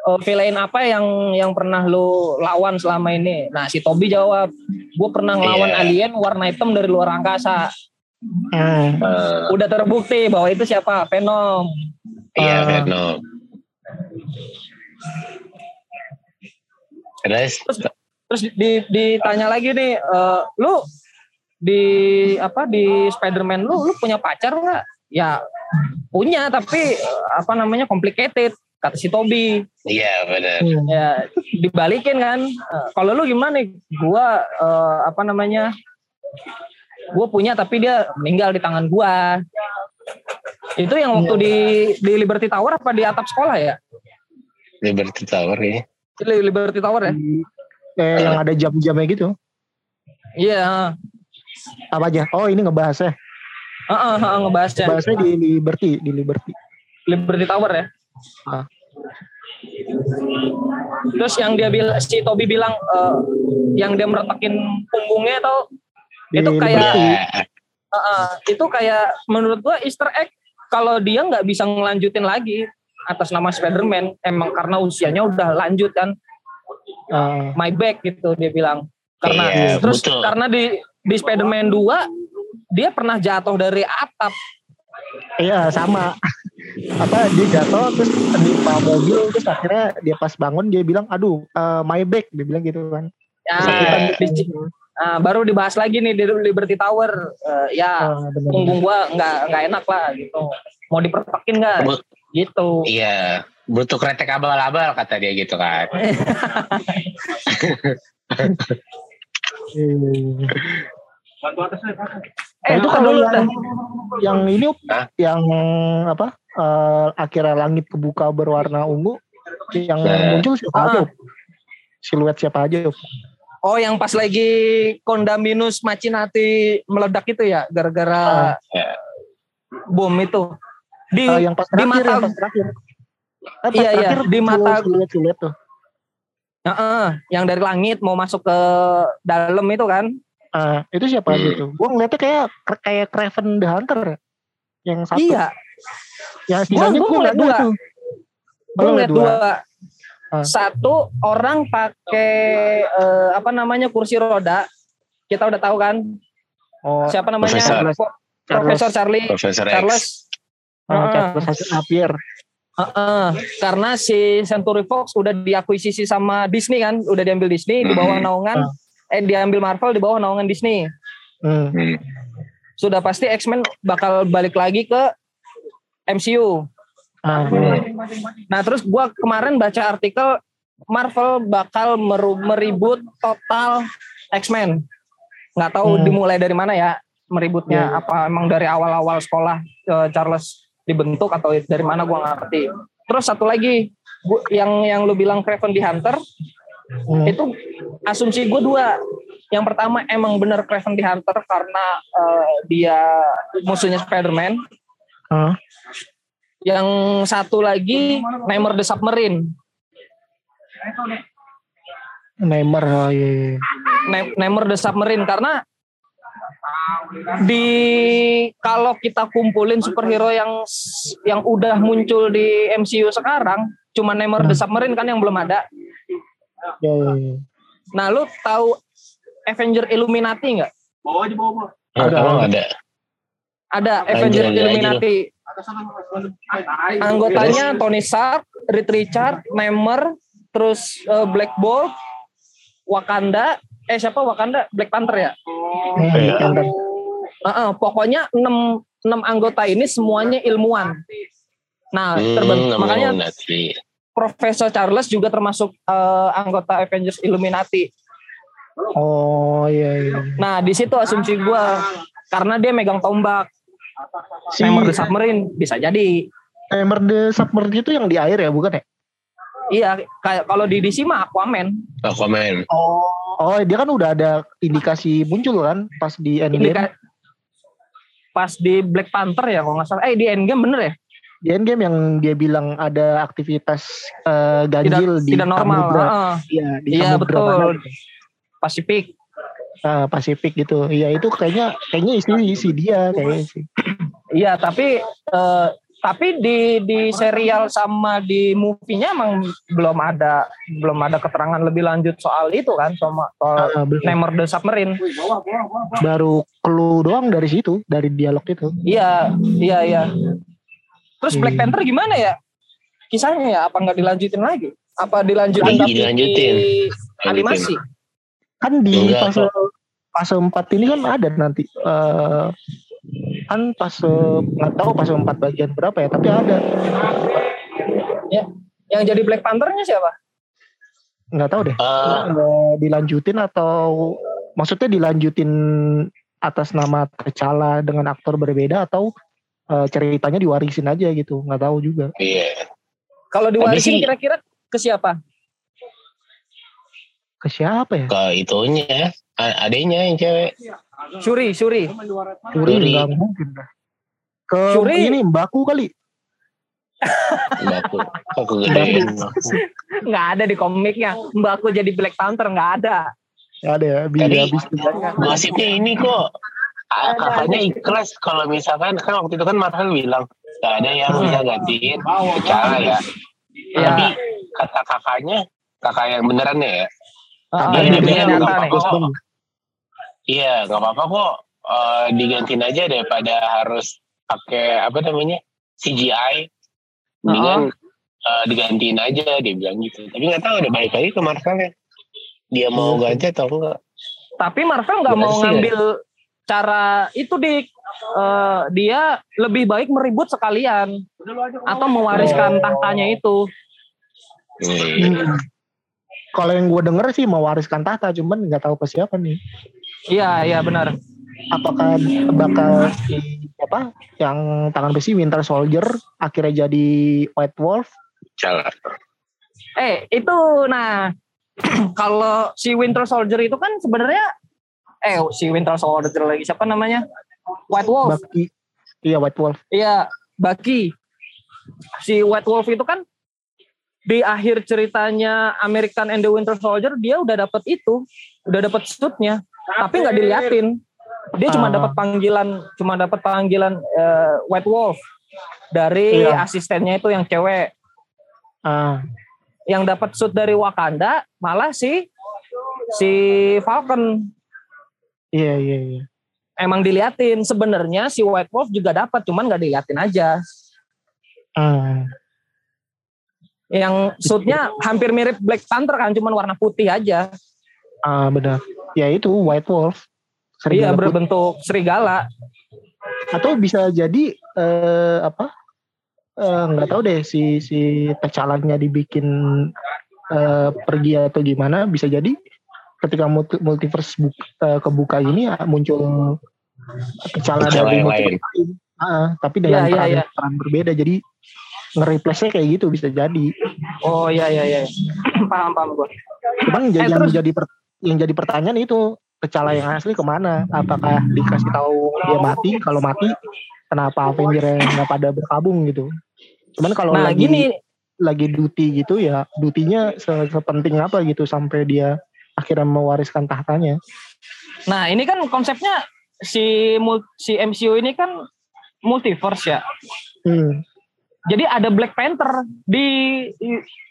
eh, villain apa yang yang pernah lu lawan selama ini? Nah si Toby jawab gue pernah ngelawan Iya. alien warna hitam dari luar angkasa Hmm. Eh, udah terbukti bahwa itu siapa? Venom. Iya Ah. Venom. Terus terus di, ditanya lagi nih eh, lu di apa di Spider-Man lu lu punya pacar nggak? Ya punya tapi eh, apa namanya complicated kata si Toby. Iya benar Hmm. ya dibalikin kan. Kalau lu gimana nih? Gua eh, apa namanya gua punya tapi dia meninggal di tangan gua itu yang waktu di di Liberty Tower apa di atap sekolah ya Liberty Tower ya di Liberty Tower ya Di- Kayak yang ada jam-jamnya gitu. iya Apa aja? Oh ini ngebahasnya. Heeh, heeh, ngebahasnya Bahasnya di Liberty, di Liberty. Liberty Tower ya. Ah. Terus yang dia bilang si Toby bilang eh, yang dia meretakin punggungnya atau Itu kayak- eh, itu kayak menurut gua Easter egg kalau dia nggak bisa ngelanjutin lagi atas nama Spider-Man emang karena usianya udah lanjut kan Ah, my back gitu dia bilang karena Iya, terus betul. karena di di Spider-Man 2 dia pernah jatuh dari atap Iya sama. Apa dia jatuh terus menimpa mobil terus akhirnya dia pas bangun dia bilang aduh eh, my back dia bilang gitu kan. ya, di- nah, baru dibahas lagi nih di Liberty Tower Eh, ya punggung gua nggak nggak enak lah gitu mau dipertekin nggak gitu iya butuh kretek abal-abal kata dia gitu kan eh itu itu kalau dulu yang dah yang ini Hah? yang apa eh, akhirnya langit kebuka berwarna ungu yang Nah. muncul siapa Ah. aja siluet siapa aja? Oh yang pas lagi Kondaminus Machinati meledak itu ya gara-gara Ya. bom itu di Eh, yang pas di mata- yang pas terakhir Eh, pas Iya, iya, terakhir di muncul mata- siluet-siluet tuh Heeh, yang dari langit mau masuk ke dalam itu kan Ah, itu siapa Hmm. tuh gua ngeliatnya kayak kayak Craven the Hunter ya. yang satu iya yang sisanya gua gua ngeliat dua. gue ngeliat dua. Ah. Satu orang pakai eh, apa namanya kursi roda. Kita udah tahu kan oh siapa namanya? Profesor. Pro- Profesor Charlie Profesor X Charles. ah, Heeh. Charles Xavier Heeh. Karena si Century Fox udah diakuisisi sama Disney kan, udah diambil Disney di bawah Hmm. naungan eh diambil Marvel di bawah naungan Disney. Hmm. Sudah pasti X-Men bakal balik lagi ke MCU. Ah, Nah, terus gua kemarin baca artikel Marvel bakal meru- meribut total X-Men. Nggak tahu Hmm. dimulai dari mana ya meributnya. Iya. Apa emang dari awal-awal sekolah eh, Charles dibentuk atau dari mana gua nggak ngerti. terus satu lagi gua, yang yang lu bilang Craven the Hunter Hmm. itu asumsi gue dua yang pertama emang bener Craven the Hunter karena eh, dia musuhnya Spider-Man Hah? Yang satu lagi Neymar the Submarine Neymar oh, iya, iya. Ne- Neymar the Submarine karena di kalau kita kumpulin superhero yang yang udah muncul di MCU sekarang cuma Neymar the Submarine kan yang belum ada. Iya, iya, iya. Nah, lu tahu Avenger Illuminati nggak? Ada. Emang ada. Ada Anjir, Avenger Illuminati. Anggotanya Tony Stark, Reed Richard, Neymar, terus eh, Black Bolt, Wakanda, eh siapa Wakanda? Black Panther ya? Hmm, Iya. Panther. Heeh, pokoknya enam enam anggota ini semuanya ilmuwan. Nah, Hmm, terben- namanya makanya Illuminati. Profesor Charles juga termasuk eh, anggota Avengers Illuminati. Oh iya iya. Nah, di situ asumsi gua karena dia megang tombak. Si Neymar the Submarine bisa jadi. Neymar the Submarine itu yang di air ya bukan ya? Iya, kayak kalau di DC mah Aquaman. Aquaman. Oh. Oh dia kan udah ada indikasi muncul kan pas di Endgame. Indika- pas di Black Panther ya kalau nggak salah. Eh di Endgame bener ya? Di Endgame yang dia bilang ada aktivitas eh, Tidak ganjil di tidak normal. Iya di Iya, samudra betul. mana. Pasifik. Ah, Pasifik gitu. Iya itu kayaknya kayaknya isi isi dia kayaknya sih. Iya, tapi eh, tapi di di serial sama di movie-nya emang belum ada belum ada keterangan lebih lanjut soal itu kan sama soal Ah, belum. Neymar the Submarine. Baru clue doang dari situ dari dialog itu. Iya, iya, iya. Terus Black Hmm. Panther gimana ya? Kisahnya ya apa nggak dilanjutin lagi? Apa dilanjutin Lagi tapi dilanjutin. di animasi? Kan di Enggak, fase fase 4 ini kan ada nanti eh kan fase nggak tahu fase 4 bagian berapa ya tapi ada Yang jadi Black Panthernya siapa? nggak tahu deh Eh, dilanjutin atau maksudnya dilanjutin atas nama T'Challa dengan aktor berbeda atau eh, ceritanya diwarisin aja gitu nggak tahu juga iya. Kalau diwarisin kira-kira ke siapa? Ke siapa ya Ke itunya. a- Adanya yang cewek. Shuri. Shuri Shuri. nggak mungkin dah ke Shuri. ini Mbaku kali Mbakku. Kok kegedean. Nggak ada di komiknya. Mbak aku jadi Black Panther nggak ada. nggak ada ya Tadi- habis Gosipnya ini kok. Kakaknya ikhlas kalau misalkan kan waktu itu kan Marvel bilang gak ada yang bisa gantiin T'Challa ya. Iya. Tapi kata kakaknya, kakak yang beneran ya, Ah, Tapi Iya, ini bilang nyata nggak apa-apa kok. Iya, nggak apa-apa kok. eh, digantiin aja daripada harus pakai apa namanya CGI. Mendingan eh, digantiin aja dia bilang gitu. Tapi nggak tahu ada balik lagi ke Marvel ya. Dia mau Iya. ganti atau enggak? Tapi Marvel nggak mau ngambil cara itu di eh, dia lebih baik meribut sekalian atau mewariskan tahtanya itu. Hmm. Kalau yang gue denger sih mewariskan tahta, cuman nggak tahu ke siapa nih. Iya, iya benar. Apakah bakal si apa yang tangan besi Winter Soldier akhirnya jadi White Wolf? Salah. Eh, itu nah kalau si Winter Soldier itu kan sebenarnya eh si Winter Soldier lagi siapa namanya? White Wolf. Baki, iya White Wolf. Iya, Baki. Si White Wolf itu kan di akhir ceritanya American and the Winter Soldier dia udah dapat itu, udah dapat suitnya, tapi nggak diliatin. Dia cuma Ah. dapat panggilan, cuma dapat panggilan eh, White Wolf dari Iya. asistennya itu yang cewek. Ah, Yang dapat suit dari Wakanda malah si si Falcon iya iya iya. emang diliatin. Sebenarnya si White Wolf juga dapat, cuman nggak diliatin aja. Ah, yang suitnya hampir mirip Black Panther kan cuman warna putih aja ah, benar. Ya itu White Wolf. iya Serigala putih. berbentuk serigala Atau bisa jadi eh, apa? eh, nggak tahu deh si si T'Challa-nya dibikin eh, pergi atau gimana bisa jadi ketika multi- multiverse bu- eh, kebuka ini ah, muncul T'Challa dari multiverse lain. Ah, tapi dengan Iya, iya, peran, iya. peran berbeda jadi nge-replace kayak gitu bisa jadi. Oh iya iya iya. paham paham gue. Cuman Eh, yang terus- jadi per- yang jadi pertanyaan itu T'Challa yang asli ke mana? Apakah dikasih tahu dia mati? Kalau mati, kenapa Avenger nggak pada berkabung gitu? Cuman kalau Nah lagi gini lagi duty gitu ya, dutinya se- sepenting apa gitu sampai dia akhirnya mewariskan tahtanya. Nah, ini kan konsepnya si si MCU ini kan multiverse ya. Hmm. Jadi ada Black Panther di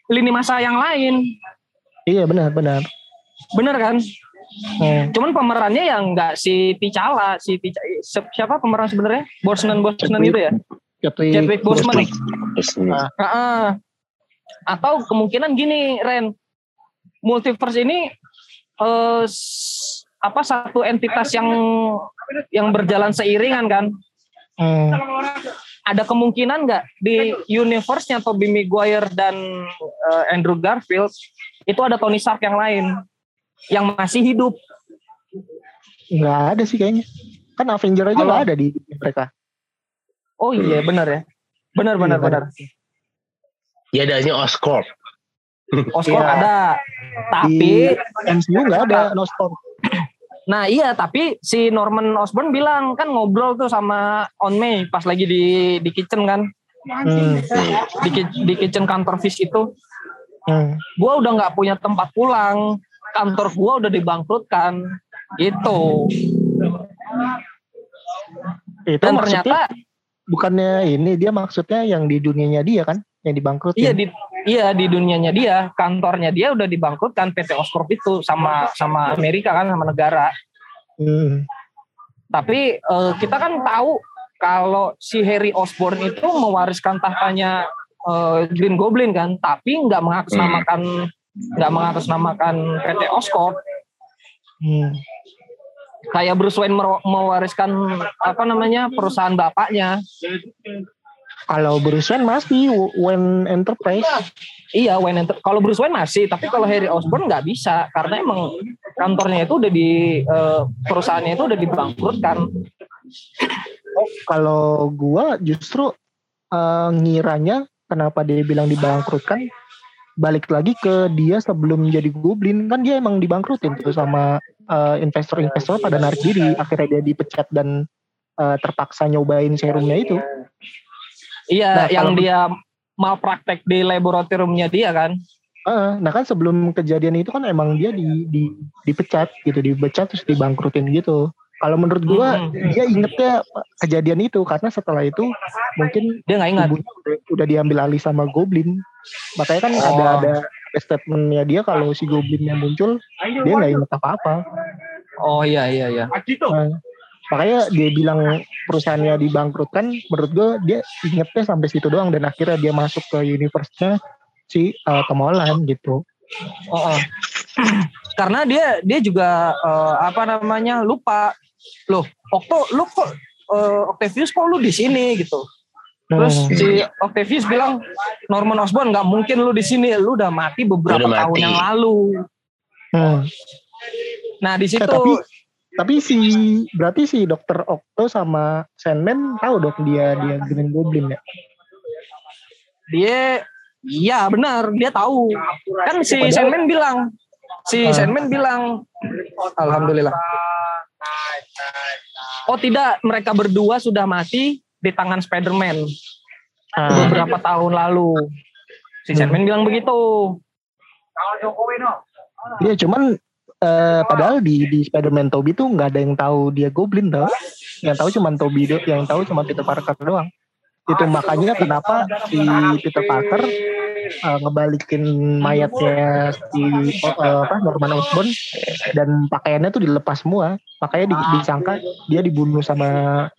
lini masa yang lain. Iya benar benar. Bener kan? Hmm. Cuman pemerannya yang enggak si T'Challa, si T'Challa, si- siapa pemeran sebenarnya? Bosman Bosman itu ya? Chadwick Chadwick Boseman. Terus Ah. Heeh. Atau kemungkinan gini, Ren. Multiverse ini eh s- apa satu entitas yang yang berjalan seiringan kan? Hmm. Ada kemungkinan nggak di universe-nya Tobey Maguire dan eh, Andrew Garfield itu ada Tony Stark yang lain yang masih hidup. Nggak ada sih kayaknya. Kan Avenger aja nggak ada di mereka. Oh iya benar ya. Benar benar Iya, benar. Ya adanya Oscorp. Oscar Iya. ada. Tapi MCU nggak ada no storm. Nah iya tapi si Norman Osborn bilang kan ngobrol tuh sama On May pas lagi di di kitchen kan. Hmm. Di, di kitchen kantor Fish itu. Hmm. Gua udah nggak punya tempat pulang. Kantor gua udah dibangkrutkan. Gitu. Itu Dan ternyata bukannya ini dia maksudnya yang di dunianya dia kan yang dibangkrut Iya di iya di dunianya dia, kantornya dia udah dibangkrutkan PT Oscorp itu sama sama Amerika kan sama negara. Hmm. Tapi eh, kita kan tahu kalau si Harry Osborn itu mewariskan tahtanya eh, Green Goblin kan, tapi nggak mengatasnamakan nggak mengatasnamakan PT Oscorp. Hmm. Kayak Bruce Wayne mewariskan apa namanya perusahaan bapaknya. Kalau Bruce Wayne masih Wayne Enterprise. Iya, Wayne Enter- kalau Bruce Wayne masih, tapi kalau Harry Osborn nggak bisa karena emang kantornya itu udah di eh, perusahaannya itu udah dibangkrutkan. Kalau gua justru eh, ngiranya kenapa dia bilang dibangkrutkan balik lagi ke dia sebelum jadi goblin kan dia emang dibangkrutin tuh sama eh, investor-investor pada narik diri akhirnya dia dipecat dan eh, terpaksa nyobain serumnya itu Iya, Nah, yang kalau- dia malpraktek di laboratoriumnya dia kan. Eh, nah kan sebelum kejadian itu kan emang dia di, di dipecat gitu dipecat terus dibangkrutin gitu kalau menurut gua Hmm. dia ingetnya kejadian itu karena setelah itu mungkin Dia nggak ingat. udah, udah diambil alih sama Goblin. Makanya kan Oh. ada ada ada statementnya dia kalau si Goblinnya muncul dia nggak inget apa-apa. Oh iya iya iya. Nah, makanya dia bilang perusahaannya dibangkrutkan. Menurut gue dia ingetnya sampai situ doang dan akhirnya dia masuk ke universe-nya si uh, Tom Holland gitu. Oh, oh. Karena dia dia juga eh, apa namanya lupa. Loh, Okto, lu kok eh, Octavius kok lu di sini gitu. Terus Hmm. si Octavius bilang Norman Osborn nggak mungkin lu di sini, lu udah mati beberapa Udah tahun mati. yang lalu. Hmm. Nah di situ Eh, tapi tapi si berarti si Dokter Octo sama Sandman tahu dong dia dia Green Goblin ya. dia iya benar dia tahu kan si Padahal- Sandman bilang si Ah. Sandman bilang alhamdulillah oh tidak mereka berdua sudah mati di tangan Spider-Man Ah, beberapa tahun lalu si Hmm. Sandman bilang begitu Iya cuman eh, padahal di di Spider-Man Toby tuh nggak ada yang tahu dia Goblin tau. Yang tahu cuman Toby do, yang tahu cuma Peter Parker doang. Itu makanya kenapa si Peter Parker eh, ngebalikin mayatnya si eh, apa Norman Osborn dan pakaiannya tuh dilepas semua. Makanya di, disangka dia dibunuh sama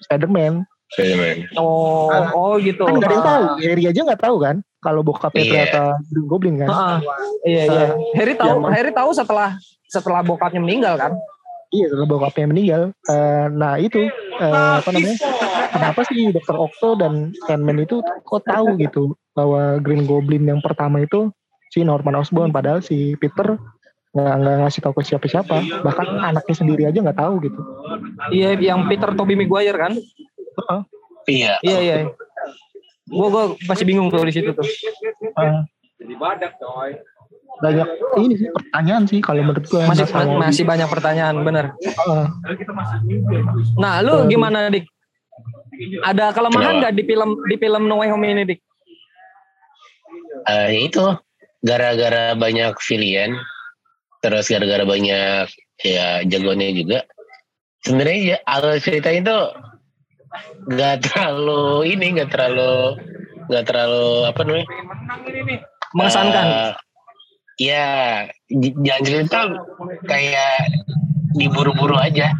Spider-Man. Spider-Man. oh Ah. oh gitu Kan nggak ada yang tahu. Ah. Harry aja nggak tahu kan kalau bokapnya Iya. ternyata Green Goblin kan. Ah, iya iya. Harry tahu Harry tahu setelah setelah bokapnya meninggal kan Iya, setelah bokapnya meninggal. Eh, nah itu eh, apa namanya? Kenapa sih Dokter Octo dan Sandman itu kok tahu gitu bahwa Green Goblin yang pertama itu si Norman Osborn, padahal si Peter nggak nggak ngasih tahu ke siapa-siapa. Bahkan anaknya sendiri aja nggak tahu gitu. iya yang Peter Tobey Maguire kan Iya. iya iya Gue gue masih bingung tuh di situ tuh. Ah, Jadi badak coy. Banyak ini sih pertanyaan sih kalau menurut gue. Masih masih banyak pertanyaan, bener. Ah, Nah, lu gimana dik? Ada kelemahan nggak di film di film No Way Home ini dik? Eh, itu gara-gara banyak pilihan terus gara-gara banyak ya jagoannya juga sebenarnya ya, alur ceritanya itu nggak terlalu ini nggak terlalu nggak terlalu apa namanya Mengesankan. Eh, ya jangan cerita kayak diburu-buru aja.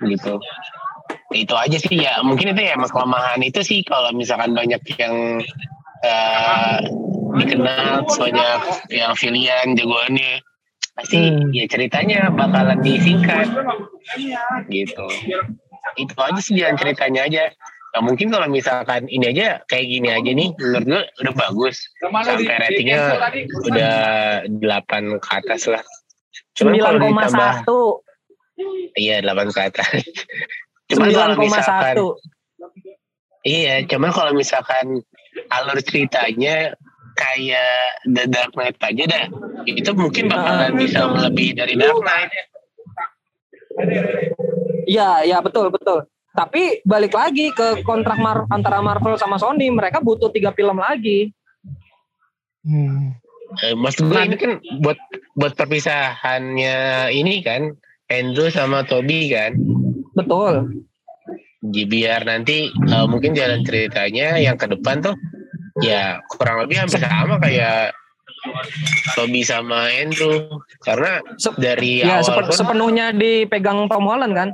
Gitu. Itu aja sih ya. Mungkin itu ya emang kelemahan itu sih kalau misalkan banyak yang eh, dikenal banyak yang pilihan jagoannya pasti Hmm. ya ceritanya bakalan disingkat. Gitu. Itu aja sih jalan ceritanya aja Nah, mungkin kalau misalkan ini aja kayak gini aja nih menurut gue udah bagus sampai ratingnya udah 8 ke atas lah Cuman ditambah 9,1. iya 8 ke atas cuman kalau misalkan 9,1. iya cuman kalau misalkan alur ceritanya kayak The Dark Knight aja dah itu mungkin bakalan bisa melebihi dari Dark Knight Iya, iya betul betul. Tapi balik lagi ke kontrak Mar- antara Marvel sama Sony, mereka butuh tiga film lagi. hmm. Eh, maksud gue ini kan buat buat perpisahannya ini kan Andrew sama Toby kan Betul. Jadi biar nanti eh, mungkin jalan ceritanya yang ke depan tuh ya kurang lebih hampir sama kayak Toby sama Andrew karena Sep- dari Ya awal sepe- pun sepenuhnya dipegang Tom Holland kan.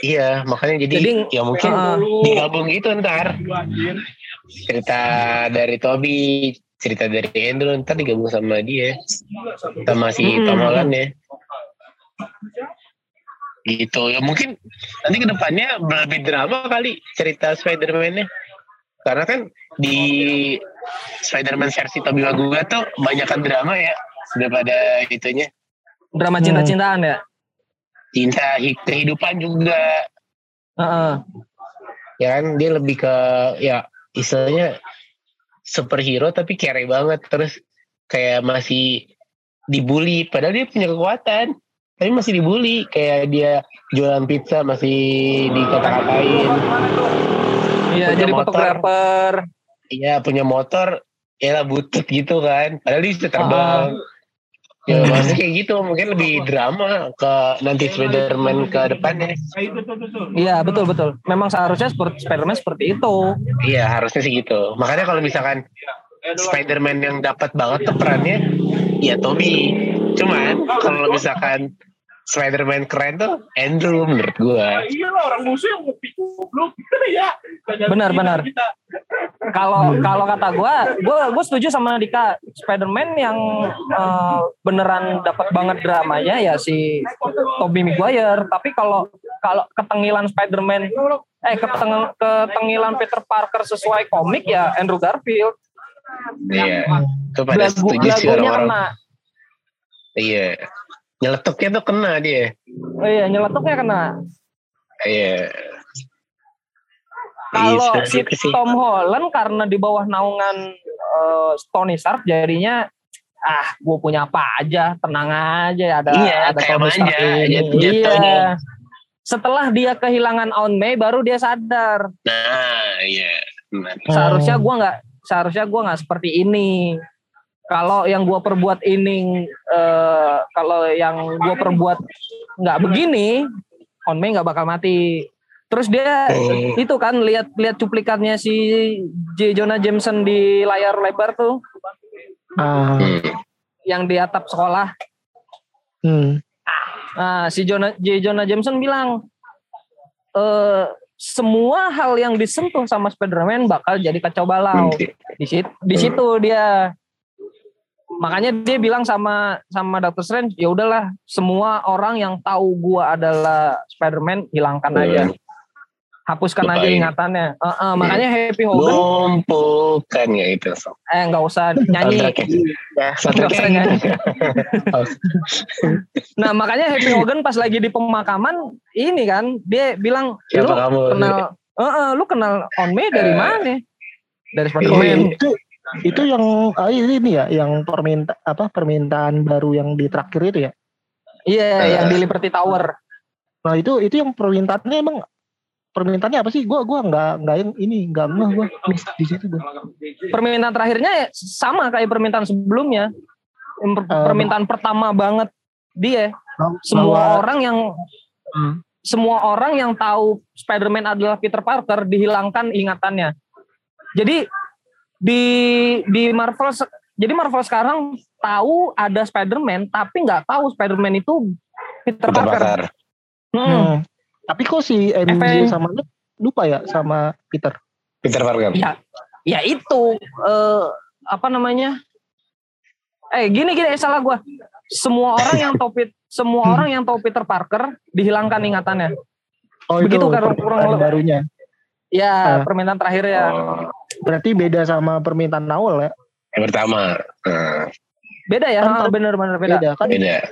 Iya makanya jadi, Jadi, ya mungkin uh, digabung gitu ntar cerita dari Toby cerita dari Andrew ntar digabung sama dia sama si Mm-mm. Tom Holland ya gitu ya mungkin nanti ke depannya lebih drama kali cerita Spider-Man-nya karena kan di Spider-Man versi Tobey Maguire tuh banyakkan drama ya daripada itunya Drama Hmm. cinta-cintaan ya. Cinta hi- kehidupan juga. Heeh. ya kan dia lebih ke ya istilahnya superhero tapi kere banget. Terus kayak masih dibully padahal dia punya kekuatan tapi masih dibully. Kayak dia jualan pizza masih dikata-katain Iya, Punya jadi motor. fotografer. iya punya motor ya lah butut gitu kan. Padahal dia bisa terbang ya Hmm. maksudnya kayak gitu mungkin lebih drama ke nanti Spiderman ke depannya Iya, betul betul. Memang seharusnya seperti Spider-Man seperti itu. iya harusnya sih gitu makanya kalau misalkan Spider-Man yang dapat banget tuh perannya ya Toby. Cuman kalau misalkan Spider-Man keren tuh Andrew menurut gua. Iya lah orang musuh yang goblok ya. Benar, benar. Kalau kalau kata gua, gua gua setuju sama Dika. Spider-Man yang eh, beneran dapat banget dramanya ya si Tobey Maguire. Tapi kalau kalau ketengilan Spider-Man eh keteng, ketengilan Peter Parker sesuai komik ya Andrew Garfield. Iya. Itu pada setuju sih orang-orang. Iya. Nyeletuknya tuh kena dia. Oh iya, nyeletuknya kena. Iya. Kalau si gitu sih. Tom Holland karena di bawah naungan eh, Tony Stark jadinya ah gue punya apa aja tenang aja ada Iya, ada Tony Stark manja, ini. jat- jatuhnya. iya setelah dia kehilangan Aunt May baru dia sadar Nah, iya. Benar. seharusnya gua nggak seharusnya gua nggak seperti ini kalau yang gua perbuat ini eh, kalau yang gua perbuat nggak begini May nggak bakal mati terus dia Hmm. itu kan lihat lihat cuplikannya si J. Jonah Jameson di layar lebar tuh Hmm. yang di atap sekolah hmm. nah si Jonah J. Jonah Jameson bilang eh semua hal yang disentuh sama Spider-Man bakal jadi kacau balau di situ di situ dia makanya dia bilang sama sama Doctor Strange ya udahlah semua orang yang tahu gua adalah Spider-Man hilangkan aja hapuskan aja Lupain. ingatannya Eh, eh, makanya Happy Hogan Lumpuhkan ya itu. eh nggak usah nyanyi. Ya, Nggak soundtracknya usah nyanyi. gitu. nah makanya Happy Hogan pas lagi di pemakaman ini kan dia bilang Siapa lu kamu? kenal Eh, eh, lu kenal On Me dari Eh. mana? Dari Spider-Man. itu itu yang ah, ini nih ya, yang perminta apa permintaan baru yang di terakhir itu ya. Iya, Eh. yang di Liberty Tower. Nah itu itu yang permintaannya emang permintaannya apa sih? Gua gua nggak nggak yang ini nggak ngeh gua miss di situ gua. Permintaan terakhirnya ya sama kayak permintaan sebelumnya. Eh, permintaan pertama banget dia. Bahwa- Semua orang yang Hmm. semua orang yang tahu Spider-Man adalah Peter Parker dihilangkan ingatannya. Jadi di di Marvel jadi Marvel sekarang tahu ada Spider-Man tapi nggak tahu Spider-Man itu Peter, Peter Parker. Parker. Hmm. Hmm. Tapi kok si MJ sama lupa ya sama Peter. Peter Parker. Ya, ya itu eh, apa namanya? Eh gini gini eh, salah gua. Semua orang yang tahu semua orang yang tahu Peter Parker dihilangkan ingatannya. Oh Begitu itu kan, kurang barunya. Ya, Ah. permintaan terakhir ya. Oh, Berarti beda sama permintaan awal ya. yang pertama. Nah, Beda ya, Kan- ah, bener-bener beda. Beda kan? beda.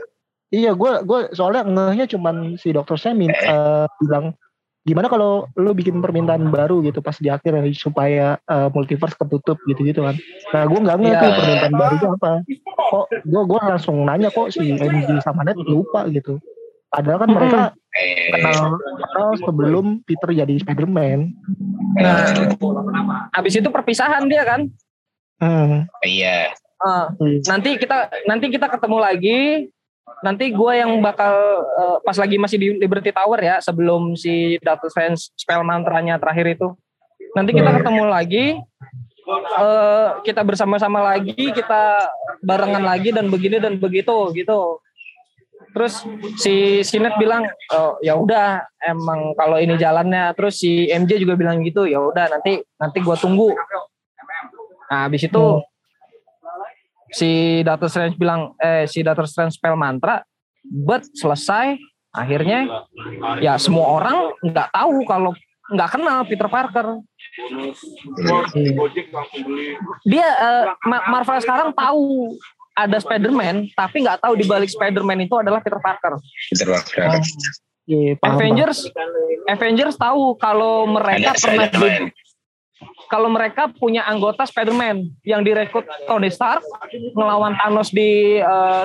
Iya, gue gue soalnya ngehnya cuman si dokter saya min- eh, bilang gimana kalau lu bikin permintaan baru gitu pas di akhir ya, supaya eh, multiverse ketutup gitu-gitu kan. Nah, gue nggak ngeh Iya. tuh permintaan barunya apa. Kok gue gue langsung nanya kok si MJ sama Ned lupa gitu. Padahal kan mereka Eh, kenal, kenal sebelum Peter jadi Spider-Man. Nah, habis itu perpisahan dia kan. Hmm. iya. Ah, nanti kita nanti kita ketemu lagi. Nanti gue yang bakal eh, pas lagi masih di Liberty Tower ya sebelum si Doctor Strange spell mantranya terakhir itu. Nanti kita Hmm. ketemu lagi. eh, kita bersama-sama lagi, kita barengan lagi dan begini dan begitu gitu. Terus si Sinet bilang, oh, ya udah emang kalau ini jalannya. Terus si MJ juga bilang gitu, ya udah nanti nanti gue tunggu. Nah, habis itu Hmm. si Doctor Strange bilang eh si Doctor Strange spell mantra but selesai akhirnya ya semua orang nggak tahu kalau nggak kenal Peter Parker dia eh, Ma- Marvel sekarang tahu ada Spider-Man tapi nggak tahu di balik Spider-Man itu adalah Peter Parker Peter Parker. Iya, paham, Avengers Avengers tahu kalau mereka Ada pernah Spider-Man. kalau mereka punya anggota Spider-Man yang direkrut Tony Stark ngelawan Thanos di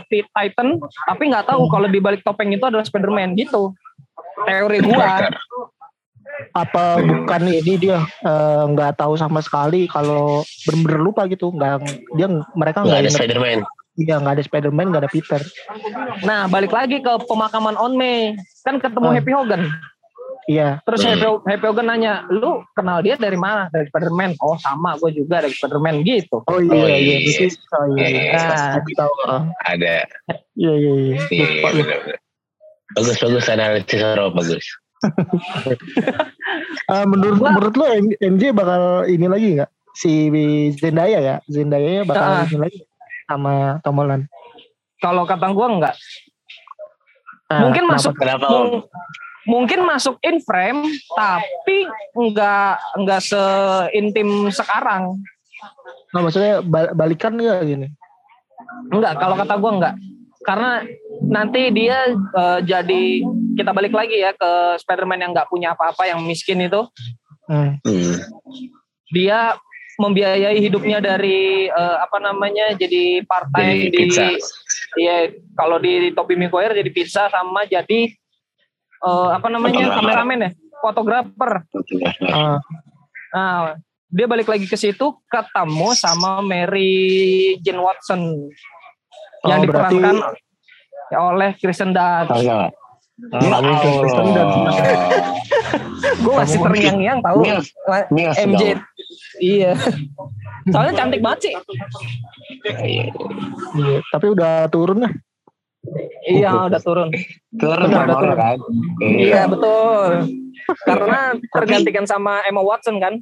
Ti- Titan, tapi nggak tahu kalau di balik topeng itu adalah Spider-Man gitu. Teori Peter gua. Apa bukan ini dia eh, nggak tahu sama sekali kalau bener-bener lupa gitu nggak dia mereka Nggak ada Spider-Man. iya nggak ada Spider-Man nggak ada Peter Nah, balik lagi ke pemakaman On May. Kan ketemu Hmm. Happy Hogan. iya Terus Hmm. Happy, Happy Hogan nanya, "Lu kenal dia dari mana?" Dari Spider-Man. Oh, sama, gue juga dari Spider-Man gitu. oh iya Oh, iya iya. itu oh, iya iya Nah, Aku tahu ah. Ada. iya iya iya Iya, benar-benar. Bagus, bagus. Analisis Rob, bagus. Ah, menurut Gua- menurut lo M- MJ bakal ini lagi nggak si Zendaya ya Zendaya bakal Ah. ini lagi sama Tom Holland kalau kata gue enggak. Ah, Mungkin kenapa? masuk Kenapa, Om? Mung- mungkin masuk in frame tapi enggak enggak seintim sekarang Nah, maksudnya bal- balikan nggak gini enggak kalau kata gua enggak karena nanti dia eh, jadi kita balik lagi ya ke Spider-Man yang nggak punya apa-apa yang miskin itu Hmm. Dia membiayai hidupnya dari eh, apa namanya jadi part time Jadi di pizza. Iya, kalau di Tobey Maguire jadi pizza sama jadi eh, apa namanya kameramen ya, fotografer. Ah, Nah, dia balik lagi ke situ ketemu sama Mary Jane Watson yang Oh, berarti- diperankan oleh Kristen Dunst. Mungkin Kristen Dunst. Gue masih terngiang-ngiang tahu MJ. Iya. Soalnya cantik banget sih. Iya. iya. tapi udah turun lah Iya, udah turun. Turun normal betul. kan? Iya, betul. Karena tergantikan sama Emma Watson kan.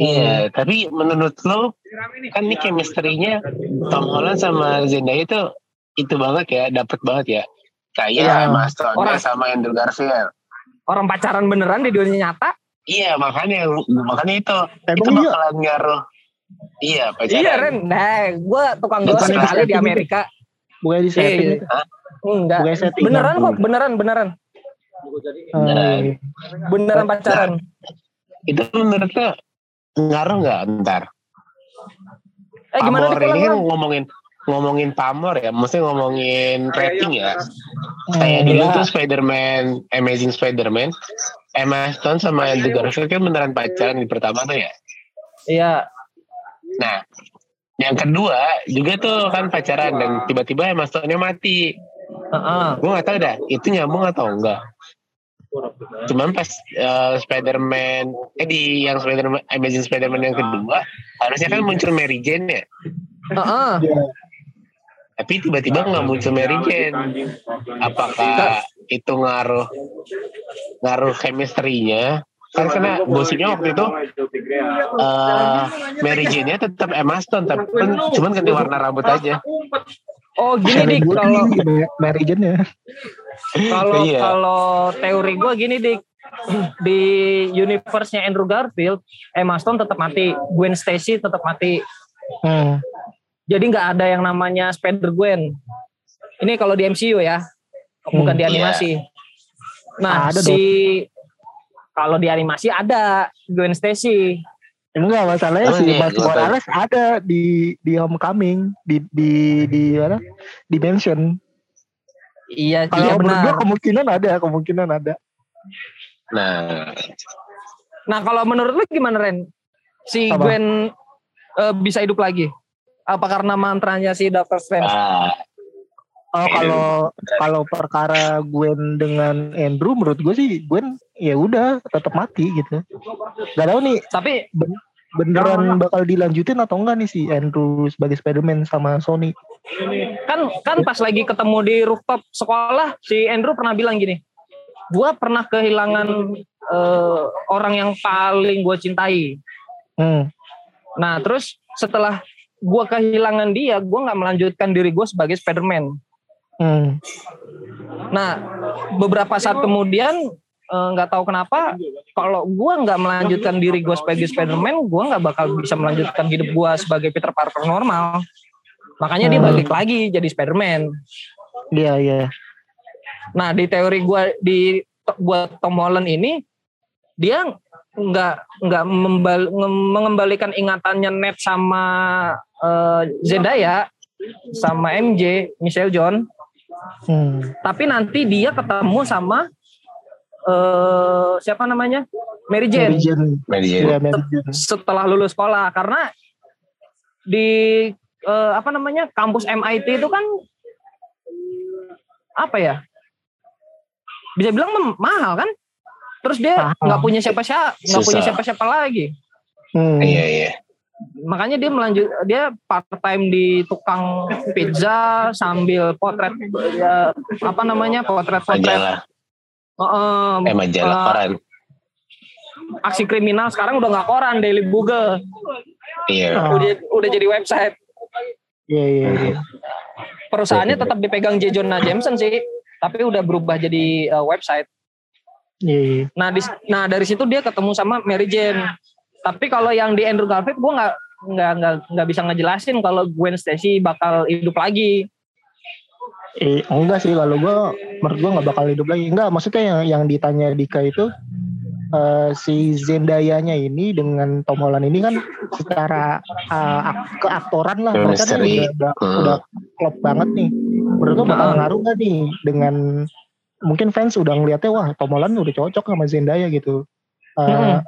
Iya, tapi menurut lo kan ini chemistry-nya Tom Holland sama Zendaya itu itu banget ya, dapet banget ya. Kayak Iya. Emma Stone Orang- sama Andrew Garfield. Orang pacaran beneran di dunia nyata. Iya, makanya makanya itu Emang itu iya? bakalan ngaruh. Iya, pacaran. Iya, Ren. Nah, gue tukang Bukan gosip di Amerika. bukan di setting Iya. itu. Enggak. bukan setting Beneran kok, beneran, beneran. Iya. Beneran pacaran. itu menurut lo ngaruh nggak ntar? Eh gimana Pamor nih ini kan ngomongin ngomongin pamor ya, maksudnya ngomongin rating ya. Hmm, Kayak dulu ya. tuh Spider-Man, Amazing Spider-Man, Emma Stone sama Andrew Garfield kan beneran pacaran di pertama tuh ya. Iya, Nah, yang kedua juga tuh kan pacaran dan tiba-tiba Emma Stone-nya mati. heeh. Gue gak tahu dah, itu nyambung atau enggak. Cuman pas eh, Spider-Man, eh di yang Spider-Man, Amazing Spider-Man yang kedua, harusnya kan muncul Mary Jane ya. Heeh. Ya, Tapi tiba-tiba nggak muncul Mary Jane. Apakah itu ngaruh ngaruh chemistry-nya? Kan karena gosipnya waktu itu eh Mary Jane-nya tetap Emma Stone, tapi kan cuman ganti warna rambut aja. Oh gini Shelly kalau Mary Jane ya. Kalau Iya. kalau teori gue gini dik, di universe-nya Andrew Garfield, Emma Stone tetap mati, Gwen Stacy tetap mati. Hmm. Jadi nggak ada yang namanya Spider Gwen. Ini kalau di MCU ya, bukan di Iya. animasi. Nah, Ada si kalau di animasi ada Gwen Stacy. Enggak masalahnya Oh, si iya, Miles. Morales ada di di Homecoming di di di mana? Dimension. Iya, Kalau iya menurut benar. gua kemungkinan ada, kemungkinan ada. Nah, Nah, kalau menurut lu gimana Ren? Si Apa? Gwen eh, bisa hidup lagi? Apa karena mantranya si Doctor Strange? ah, Oh Iya. kalau kalau perkara Gwen dengan Andrew menurut gue sih Gwen ya udah tetap mati gitu. Gak tahu nih Tapi beneran bakal dilanjutin atau enggak nih si Andrew sebagai Spider-Man sama Sony. Kan kan pas lagi ketemu di rooftop sekolah si Andrew pernah bilang gini gua pernah kehilangan eh, orang yang paling gue cintai Hmm. nah terus setelah gua kehilangan dia gua nggak melanjutkan diri gue sebagai Spider-Man Hmm. nah beberapa saat kemudian eh, nggak tahu kenapa kalau gua nggak melanjutkan diri gue sebagai Spider-Man gua nggak bakal bisa melanjutkan hidup gua sebagai Peter Parker normal makanya dia Hmm. balik lagi jadi Spider-Man Iya iya. Nah di teori gua di buat Tom Holland ini dia nggak nggak membal, mengembalikan ingatannya net sama eh, Zendaya sama MJ Michelle John, Hmm. tapi nanti dia ketemu sama eh siapa namanya Mary Jane Mary Jane. Mary Jane. Iya Mary Jane. setelah lulus sekolah karena di eh, apa namanya kampus MIT itu kan apa ya bisa bilang mahal kan terus dia nggak punya siapa-siapa nggak punya Susah. siapa-siapa lagi Hmm. Iya iya. makanya dia melanjut dia part time di tukang pizza sambil potret ya, apa namanya potret potret Majalah, eh majalah eh, koran. aksi kriminal sekarang udah nggak koran Daily Bugle Iya. Udah udah jadi website Iya iya iya. perusahaannya tetap dipegang J. Jonah Jameson sih, tapi udah berubah jadi uh, website. Iya iya. Nah, di, nah dari situ dia ketemu sama Mary Jane. Tapi kalau yang di Andrew Garfield, gue nggak nggak nggak nggak bisa ngejelasin kalau Gwen Stacy bakal hidup lagi. Eh, enggak sih kalau gue menurut gue nggak bakal hidup lagi enggak maksudnya yang yang ditanya Dika itu eh, si Zendayanya ini dengan Tom Holland ini kan secara ak- keaktoran lah mereka kan udah, udah, Hmm. udah klop banget nih menurut lo bakal Ah. ngaruh gak nih dengan mungkin fans udah ngeliatnya wah Tom Holland udah cocok sama Zendaya gitu Eh, Hmm.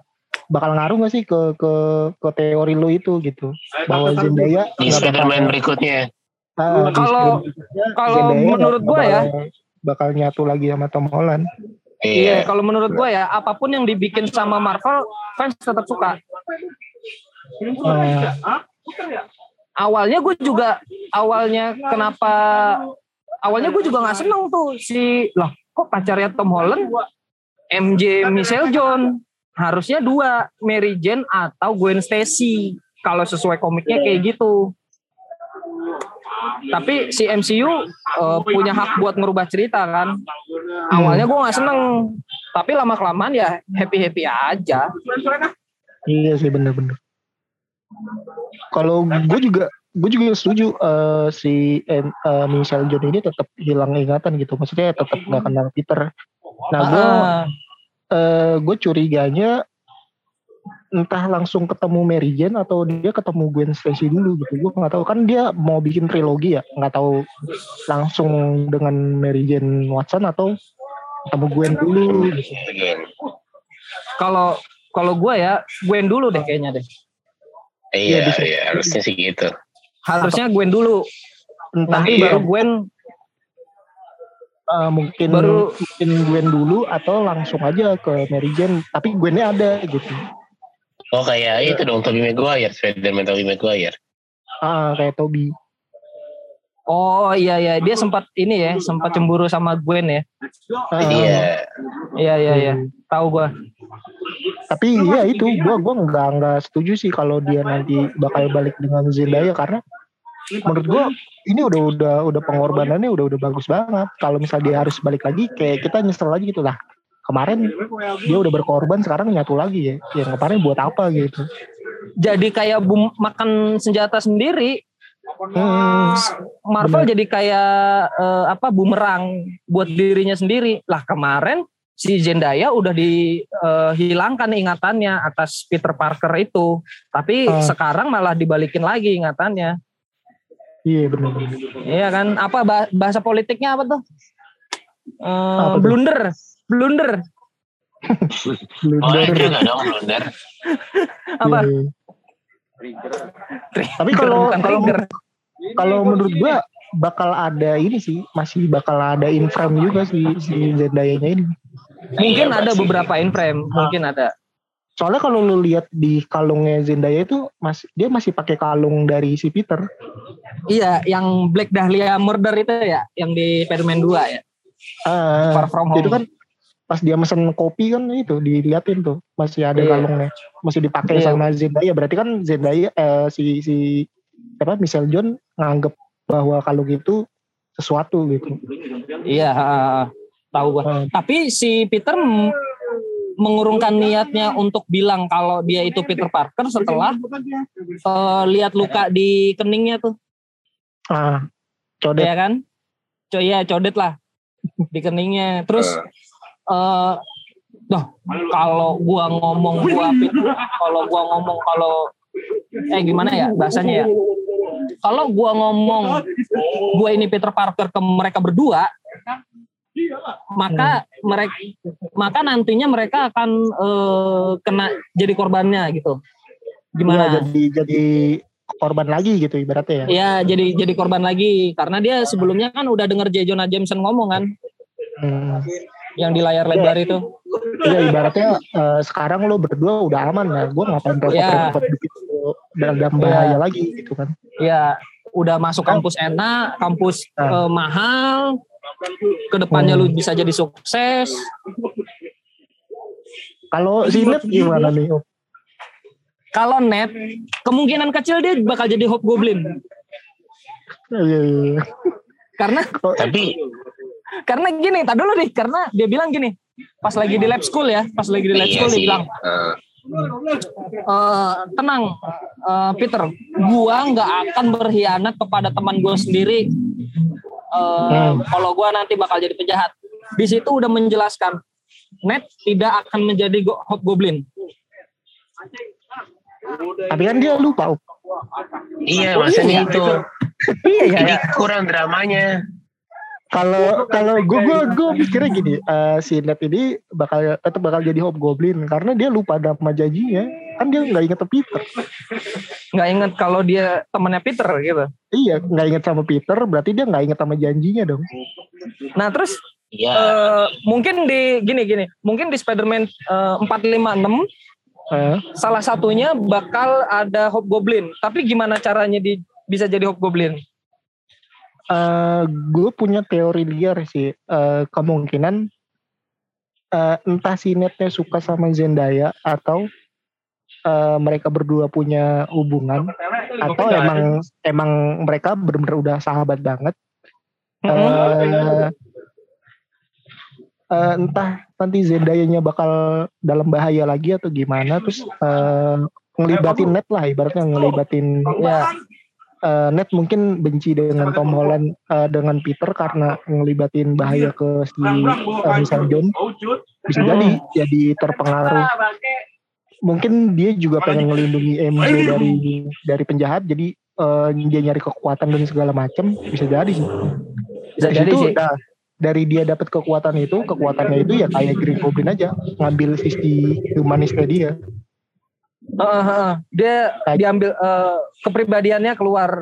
bakal ngaruh gak sih ke ke ke teori lo itu gitu bahwa Zendaya Di Spider-Man berikutnya. Ah, di Kalau- berikutnya kalau Zendaya menurut gua ya, bakal- bakal nyatu lagi sama Tom Holland. Iya, Iya. kalau menurut gue ya, apa pun yang dibikin sama Marvel, fans tetap suka. Eh, Awalnya gue juga, awalnya kenapa, awalnya gue juga nggak seneng tuh si, loh kok pacarnya Tom Holland, MJ Michelle John, harusnya dua, Mary Jane atau Gwen Stacy. Kalau sesuai komiknya kayak gitu. Tapi si MCU eh, punya hak buat merubah cerita kan. Awalnya gue nggak seneng, tapi lama kelamaan ya happy happy aja. iya sih bener-bener. Kalau gue juga gue juga setuju eh, si eh, eh, Michelle John ini tetap hilang ingatan gitu. Maksudnya tetap nggak kenal Peter. Nah gue Ah, eh, gue curiganya entah langsung ketemu Mary Jane atau dia ketemu Gwen Stacy dulu gitu gue nggak tahu kan dia mau bikin trilogi ya nggak tahu langsung dengan Mary Jane Watson atau ketemu Gwen dulu gitu. Kalau kalau gue ya Gwen dulu deh kayaknya deh. Iya, Iya, iya, harusnya sih gitu. Harusnya Gwen dulu. entah Nanti iya. baru Gwen eh, mungkin baru- mungkin Gwen dulu atau langsung aja ke Mary Jane tapi Gwennya ada gitu Oh kayak itu dong Tobey Maguire, Spider-Man Tobey Maguire. ah kayak Toby Oh iya iya dia sempat ini ya sempat cemburu sama Gwen ya. Ah, Iya. Iya iya iya. Tahu gua. tapi ya itu gua gua nggak nggak setuju sih kalau dia nanti bakal balik dengan Zendaya karena menurut gua ini udah udah udah pengorbanannya udah udah bagus banget kalau misal dia harus balik lagi kayak kita nyesel lagi gitu lah kemarin dia udah berkorban sekarang nyatu lagi ya yang kemarin buat apa gitu Jadi kayak bum, makan senjata sendiri. Hmm, Marvel jadi kayak eh, apa bumerang buat dirinya sendiri. Lah kemarin si Zendaya udah dihilangkan ingatannya atas Peter Parker itu. Tapi Ah. sekarang malah dibalikin lagi ingatannya. iya benar Iya kan? Apa bah- bahasa politiknya apa tuh? Eh, Apa tuh? Blunder, blunder. Oh Blunder. itu nggak dong blunder. Apa? Iya. Trigger, Tapi kalau- kalau- trigger. kalau menurut gua bakal ada ini sih masih bakal ada in frame juga sih si Zendaya-nya ini Mungkin Iya, ada pasti. beberapa in frame, mungkin ada. soalnya kalau lu lihat di kalungnya Zendaya itu masih dia masih pakai kalung dari si Peter Iya, yang Black Dahlia Murder itu ya, yang di Spider-Man 2 ya. Ah, Far From Home. itu kan pas dia mesen kopi kan itu diliatin tuh masih ada Iya. kalungnya masih dipakai Iya. sama Zendaya berarti kan Zendaya eh, si si apa Michelle John nganggep bahwa kalung itu sesuatu gitu Iya, ha, tahu gua. Ah, Tapi si Peter mengurungkan niatnya untuk bilang kalau dia itu Peter Parker setelah eh, lihat luka di keningnya tuh, ah codet ya kan? Co ya codet lah di keningnya. Terus eh Duh, kalau gua ngomong gua kalau gua ngomong kalau eh gimana ya bahasanya ya? Kalau gua ngomong gua ini Peter Parker ke mereka berdua, maka mereka maka nantinya mereka akan eh, kena jadi korbannya gitu. Iya, Gimana? jadi jadi korban lagi gitu ibaratnya ya Ya jadi jadi korban lagi karena dia sebelumnya kan udah denger J. Jonah Jameson ngomong kan Hmm. Yang di layar lebar itu. Iya ibaratnya eh, sekarang lo berdua udah aman ya. Gue ngapain repot-repot bikin lo dalam bahaya lagi gitu kan. Ya udah masuk kampus enak, kampus Ah. eh, mahal, ke depannya Hmm. lu bisa jadi sukses. Kalau si Ned gimana nih? Kalau net kemungkinan kecil dia bakal jadi Hobgoblin Iya, iya, iya. karena Tapi karena gini, tak dulu nih, karena dia bilang gini, pas lagi di lab school ya, pas lagi di lab iya school dia sih. bilang, eh, "Eh, tenang, eh, Peter, gua nggak akan berkhianat kepada teman gua sendiri. Eh, Hmm. Kalau gua nanti bakal jadi penjahat. Di situ udah menjelaskan, Ned tidak akan menjadi go- hobgoblin. Tapi kan dia lupa. Iya maksudnya iya. itu. Iya Jadi kurang dramanya. Kalau kalau gue gue gue mikirnya gini, eh, si Ned ini bakal tetap bakal jadi hobgoblin karena dia lupa nama janjinya. Kan dia nggak inget Peter. Nggak inget kalau dia temannya Peter gitu. Iya, nggak inget sama Peter, berarti dia nggak inget sama janjinya dong. Nah terus Iya. eh, mungkin di gini gini, mungkin di Spider-Man eh, 456 Eh, salah satunya bakal ada Hobgoblin. Tapi gimana caranya di bisa jadi Hobgoblin? Eh, gue punya teori liar sih. Eh, kemungkinan eh, entah si Nednya suka sama Zendaya atau eh, mereka berdua punya hubungan atau emang emang mereka benar-benar udah sahabat banget. eh eh, entah nanti Zendaya-nya bakal dalam bahaya lagi atau gimana terus eh, ngelibatin net lah ibaratnya ngelibatin ya eh, net mungkin benci dengan Tom Holland eh, dengan Peter karena ngelibatin bahaya ke si eh, Michelle John bisa jadi jadi terpengaruh. Mungkin dia juga pengen ngelindungi MJ dari dari penjahat jadi eh, dia nyari kekuatan dan segala macam bisa jadi sih. Bisa jadi situ, sih. nah, dari dia dapat kekuatan itu kekuatannya itu ya kayak Green Goblin aja. Ngambil sisi humanisnya dia Heeh, heeh. Dia Kayak- diambil eh, kepribadiannya keluar.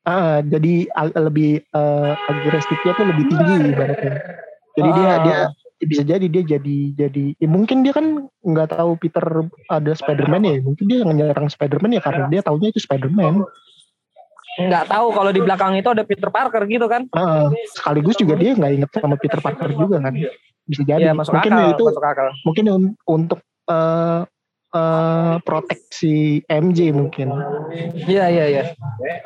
ah jadi lebih eh, agresifnya tuh lebih tinggi ibaratnya jadi dia Ah. dia bisa jadi dia jadi jadi ya mungkin dia kan nggak tahu Peter ada Spider-Man ya mungkin dia nyerang Spider-Man ya karena dia taunya itu Spider-Man nggak tahu kalau di belakang itu ada Peter Parker gitu kan. Ah, sekaligus juga dia nggak inget sama Peter Parker juga kan bisa jadi Iya masuk mungkin akal, itu masuk akal. mungkin un- untuk eh eh, proteksi MJ mungkin Iya iya iya.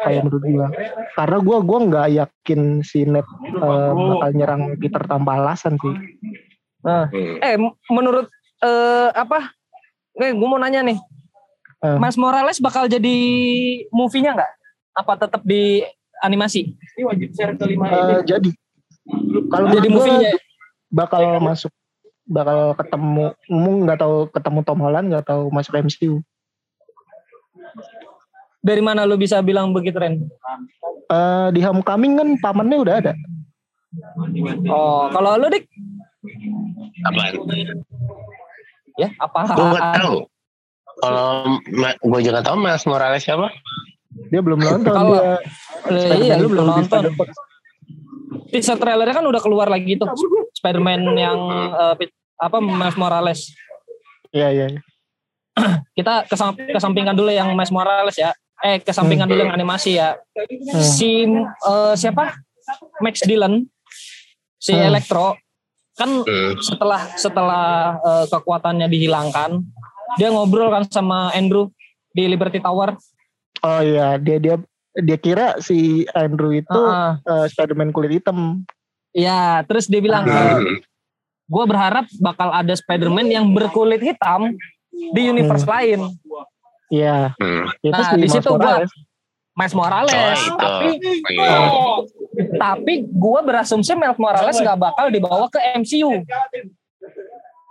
kayak menurut gua karena gua gua nggak yakin si Ned eh, bakal nyerang Peter tanpa alasan sih Nah, Hmm. eh menurut eh apa? Eh, gue mau nanya nih, Eh. Mas Morales bakal jadi movie-nya nggak? Apa tetap di animasi? Ini wajib share ke lima Eh, jadi kalau Jadi gua movie-nya. bakal masuk bakal ketemu umum nggak tahu ketemu Tom Holland nggak tahu masuk MCU Dari mana lu bisa bilang begitu Ren? Eh, di Homecoming kan pamannya udah ada Oh, kalau lu dik, Apaan? ya apa? Gue nggak tahu. Kalau gue juga tahu Mas Morales siapa? dia belum nonton Kalau- dia Eh, iya, lu belum nonton. Teaser trailernya kan udah keluar lagi tuh. Spider-Man yang Pit- apa Mas Morales. Iya iya. iya. Kita kesam- kesampingkan dulu yang Mas Morales ya. Eh, kesampingkan dulu yang animasi ya. Hmm. Si eh, siapa? Max Dillon, si Hmm. Electro kan Hmm. setelah setelah eh, kekuatannya dihilangkan, dia ngobrol kan sama Andrew di Liberty Tower. Oh iya, dia dia dia kira si Andrew itu Heeh. eh, Spider-Man kulit hitam. Iya, terus dia bilang, Hmm. gue berharap bakal ada Spider-Man yang berkulit hitam di universe lain. Iya, Hmm. itu Nah, di situ gua- Morales. Miles Morales, Oh, tapi Iya. tapi gue berasumsi Miles Morales nggak bakal dibawa ke MCU,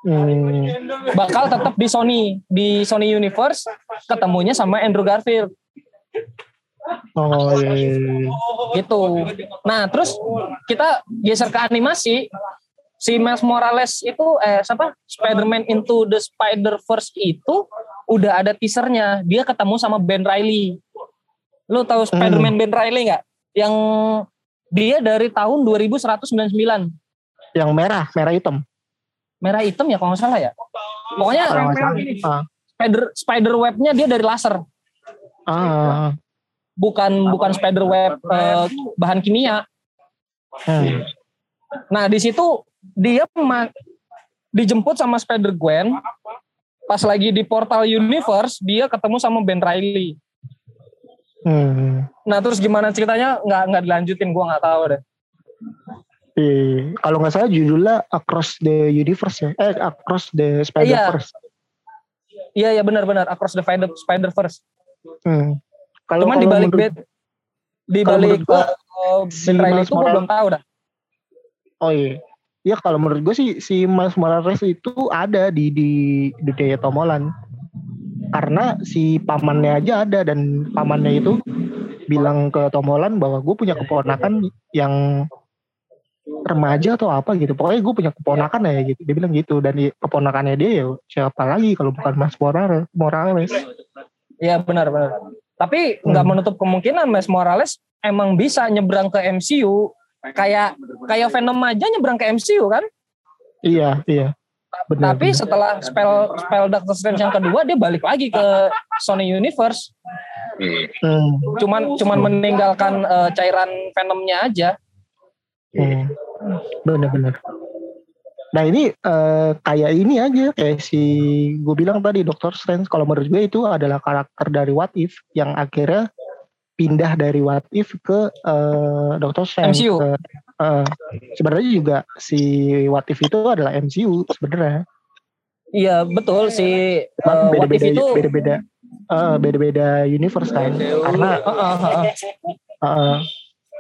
Hmm, bakal tetap di Sony, di Sony Universe, ketemunya sama Andrew Garfield. Oh iya, iya, iya. gitu. Nah, terus kita geser ke animasi. Si Miles Morales itu eh siapa? Spider-Man Into the Spider-Verse itu udah ada teasernya. Dia ketemu sama Ben Riley. Lu tahu Spider-Man Ben Riley nggak? Yang dia dari tahun 2199. Yang merah, merah hitam. Merah hitam ya kalau nggak salah ya. Pokoknya salah. Ah, spider spider webnya dia dari laser. ah, Bukan bukan spider web eh, bahan kimia. hmm. Nah di situ dia ma- dijemput sama Spider Gwen. Pas lagi di Portal Universe dia ketemu sama Ben Riley. Hmm. Nah terus gimana ceritanya nggak nggak dilanjutin gua nggak tahu deh. Iya. Kalau nggak salah judulnya Across the Universe ya. Eh, Across the Spider-Verse. Iya ya benar-benar Across the Spider Spider Verse. Hmm. Kalau Cuman di balik Ben di balik eh, si Riley Miles itu Morales- belum tahu dah. Oh iya. Ya kalau menurut gue sih si Miles Morales itu ada di di di Daya Tom Holland. Karena si pamannya aja ada dan pamannya itu bilang ke Tom Holland bahwa gue punya keponakan yang remaja atau apa gitu. Pokoknya gue punya keponakan ya gitu. Dia bilang gitu dan di- keponakannya dia ya siapa lagi kalau bukan Mas Morales. Morales. Iya benar-benar. Tapi nggak Hmm. menutup kemungkinan Miles Morales emang bisa nyebrang ke MCU kayak kayak Venom aja nyebrang ke MCU kan? Iya, iya. Benar. Tapi benar. setelah spell spell Doctor Strange yang kedua dia balik lagi ke Sony Universe. Hmm. Hmm, Cuman cuman meninggalkan eh, cairan Venomnya aja. hmm. Benar-benar. Nah ini eh, kayak ini aja kayak si gue bilang tadi Doctor Strange kalau menurut gue itu adalah karakter dari What If yang akhirnya pindah dari What If ke eh, Doctor Strange. MCU. Ke, eh, sebenarnya juga si What If itu adalah MCU sebenarnya. Iya betul si eh, Cuman What If itu beda-beda eh, beda-beda universe kan. Karena Eh, eh, eh, eh.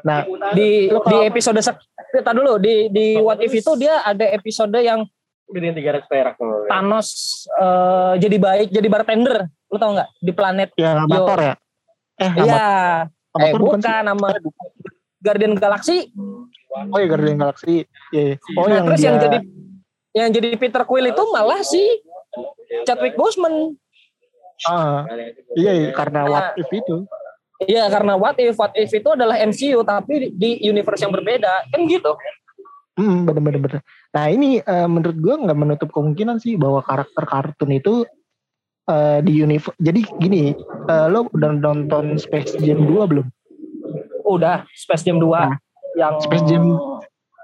Nah di Lu di kalau- episode sek- kita dulu di di What If itu dia ada episode yang Beliin tiga ratus perak. tuh. Thanos eh, jadi baik jadi bartender lu tau nggak di planet Yang Amator ya? Eh, iya eh bukan bukan nama Guardian Galaxy Oh ya Guardian Galaxy. Iya. iya. Oh Nah, yang terus dia, yang jadi yang jadi Peter Quill itu malah si Chadwick Boseman ah, iya, iya, karena Nah. what if itu. Iya karena What If What If itu adalah MCU tapi di universe yang berbeda kan gitu. Hmm, bener bener bener. Nah ini eh, menurut gua nggak menutup kemungkinan sih bahwa karakter kartun itu eh, di universe. Jadi gini, eh, lo udah nonton Space Jam 2 belum? Udah Space Jam 2 Nah, yang Space Jam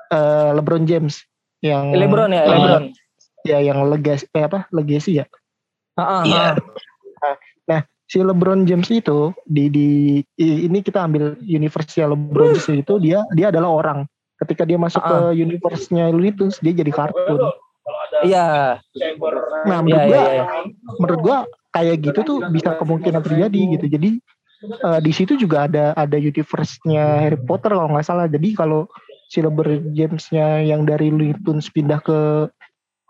eh, LeBron James yang LeBron ya LeBron. ya yang legacy eh, apa legacy ya. Heeh, Iya. heeh. Si LeBron James itu di di ini kita ambil universe-nya LeBron James itu dia dia adalah orang. Ketika dia masuk Ah. ke universe-nya Looney Tunes dia jadi kartun. Iya. Nah, menurut iya gua iya. menurut gua kayak gitu tuh bisa kemungkinan terjadi gitu. Jadi eh, di situ juga ada ada universe-nya Harry Potter kalau nggak salah. Jadi kalau si LeBron James-nya yang dari Looney Tunes pindah ke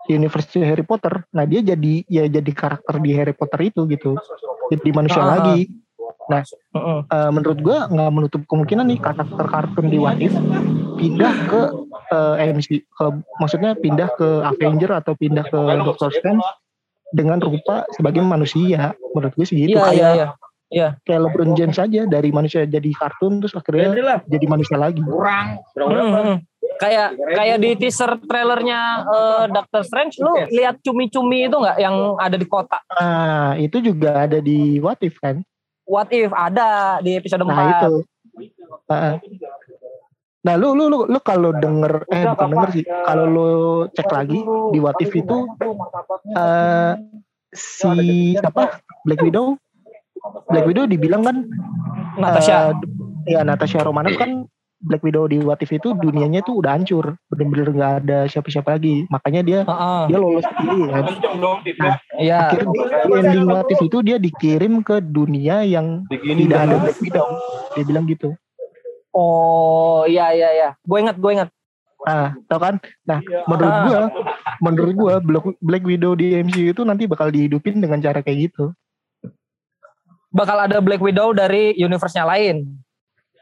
universe Harry Potter, nah dia jadi ya jadi karakter di Harry Potter itu gitu. Jadi manusia Ah. lagi. Heeh. Eh, menurut gua nggak menutup kemungkinan nih karakter kartun di What If pindah ke eh, MC ke maksudnya pindah ke Avenger atau pindah ke Doctor Strange dengan rupa sebagai manusia menurut gue sih gitu Iya iya kayak iya. kayak LeBron James aja dari manusia jadi kartun terus akhirnya jadi manusia lagi Kurang. Kurang berapa? Kayak kayak di teaser trailernya eh, Doctor Strange lu lihat cumi-cumi itu nggak yang ada di kota? nah itu juga ada di What If kan What if ada di episode 4. nah itu Heeh. nah lu lu lu, lu kalau denger eh bukan denger sih kalau lu cek lagi di What If itu eh si siapa Black Widow Black Widow dibilang kan Natasha. eh, ya Natasha Romanoff kan Black Widow di What If itu dunianya tuh udah hancur bener-bener nggak ada siapa-siapa lagi makanya dia Heeh. dia lolos sendiri kan Iya. akhirnya di, di ending What If itu dia dikirim ke dunia yang tidak ada Black Widow dia bilang gitu Oh, iya iya iya. Gue ingat, gue ingat. ah tau kan nah menurut Ah. gua menurut gua Black, Black Widow di MCU itu nanti bakal dihidupin dengan cara kayak gitu Bakal ada Black Widow dari universe-nya lain.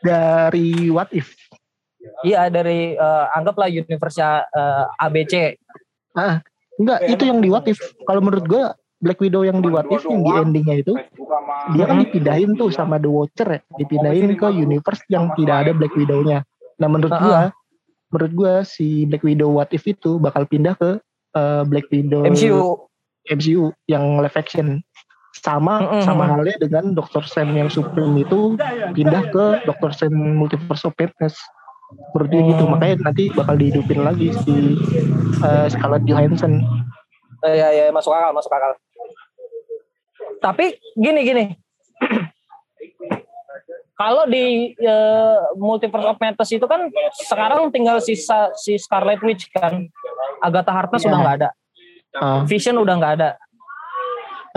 Dari What If? Iya, dari eh, anggaplah universe-nya eh, ABC. enggak itu yang di What If. Kalau menurut gua Black Widow yang di What If yang di endingnya itu dia kan dipindahin tuh sama The Watcher ya. Dipindahin ke universe yang tidak ada Black Widow-nya. Nah menurut Ah, gua menurut gua si Black Widow What If itu bakal pindah ke eh, Black Widow MCU. MCU yang live action sama Mm-mm. sama halnya dengan Doctor Strange yang Supreme itu pindah ke Doctor Strange Multiverse of Madness menurut gue gitu Hmm. makanya nanti bakal dihidupin lagi si eh, Scarlett Johansson Eh, Iya, iya, masuk akal, masuk akal. Tapi gini gini. Kalau di eh, Multiverse of Madness itu kan sekarang tinggal sisa si Scarlet Witch kan. Agatha Harkness Iya. udah nggak ada. Ah, Vision udah nggak ada.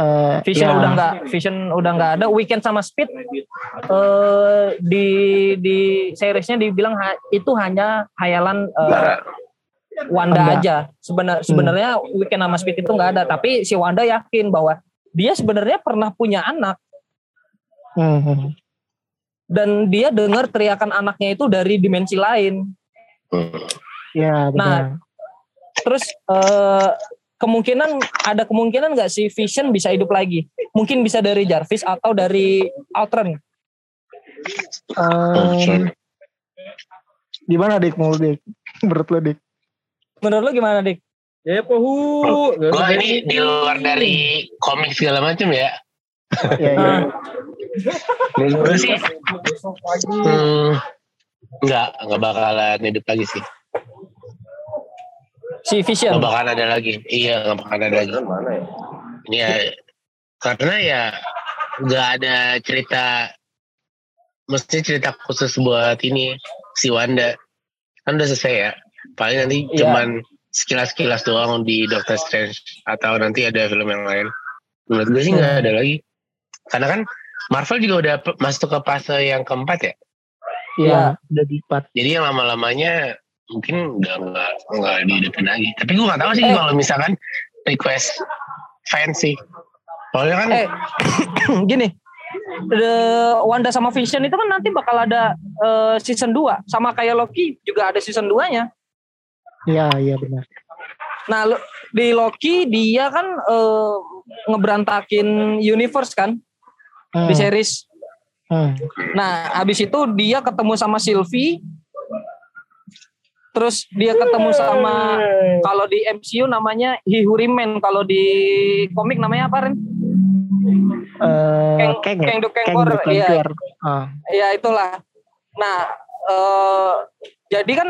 Eh, Vision ya, udah nggak, Vision udah nggak ada. Weekend sama Speed eh, di di seriesnya dibilang ha- itu hanya hayalan eh, Wanda Wanda. aja. Sebenar, sebenarnya Weekend sama Speed itu nggak ada. Tapi si Wanda yakin bahwa dia sebenarnya pernah punya anak hmm, hmm. dan dia dengar teriakan anaknya itu dari dimensi lain. ya Nah, Terus eh, kemungkinan ada kemungkinan nggak si Vision bisa hidup lagi? Mungkin bisa dari Jarvis atau dari Ultron. Em, gimana dik mau dik menurut lo dik Menurut lo gimana, Dik? Ya pohu. Gue ini di luar dari komik segala macam ya. ya, ya. Menurut gue sih, hmm, nggak nggak bakalan hidup lagi sih. Si Vision. Nggak bakalan ada lagi. Iya nggak bakalan ada lagi. Mana ya? Ini ya karena ya nggak ada cerita, mesti cerita khusus buat ini si Wanda kan udah selesai ya. Paling nanti Iya. cuman sekilas-sekilas doang di Doctor Strange atau nanti ada film yang lain. Menurut gue sih nggak ada lagi. Karena kan Marvel juga udah masuk ke fase yang keempat ya. ya udah di part Jadi yang lama-lamanya mungkin udah nggak nggak dihidupin lagi. Tapi gue nggak tahu sih Eh. kalau misalkan request fans sih. Soalnya kan Eh, gini. The Wanda sama Vision itu kan nanti bakal ada eh, season 2 sama kayak Loki juga ada season 2-nya. Iya iya benar. Nah, lo- di Loki dia kan eh, ngeberantakin universe kan Hmm, di series. hmm. Nah, habis itu dia ketemu sama Sylvie. Terus dia ketemu sama kalau di MCU namanya Remain, kalau di komik namanya apa Ren? Eh, Kang- Kang ya? Kang Kang iya. Conqueror. Ah, Ya itulah. Nah, eh, jadi kan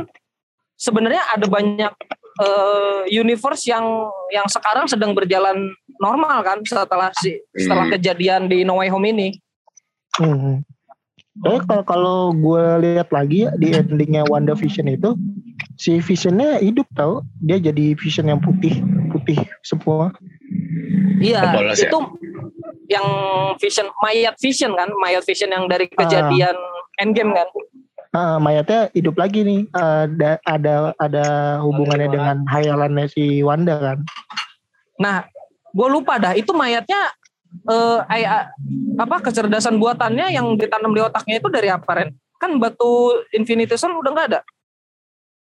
sebenarnya ada banyak eh, universe yang yang sekarang sedang berjalan normal kan setelah si setelah Hmm. kejadian di No Way Home ini. Hmm. Tapi kalau kalau gue lihat lagi ya di endingnya Wanda Vision itu si Visionnya hidup tau dia jadi Vision yang putih putih semua. Iya, Polos ya? itu yang Vision mayat Vision kan, mayat Vision yang dari kejadian Endgame kan. Ah, mayatnya hidup lagi nih. Ada ada ada hubungannya dengan hayalannya si Wanda kan. Nah, gue lupa dah itu mayatnya eh ay- a- apa kecerdasan buatannya yang ditanam di otaknya itu dari apa Ren? Kan batu Infinity Stone udah nggak ada.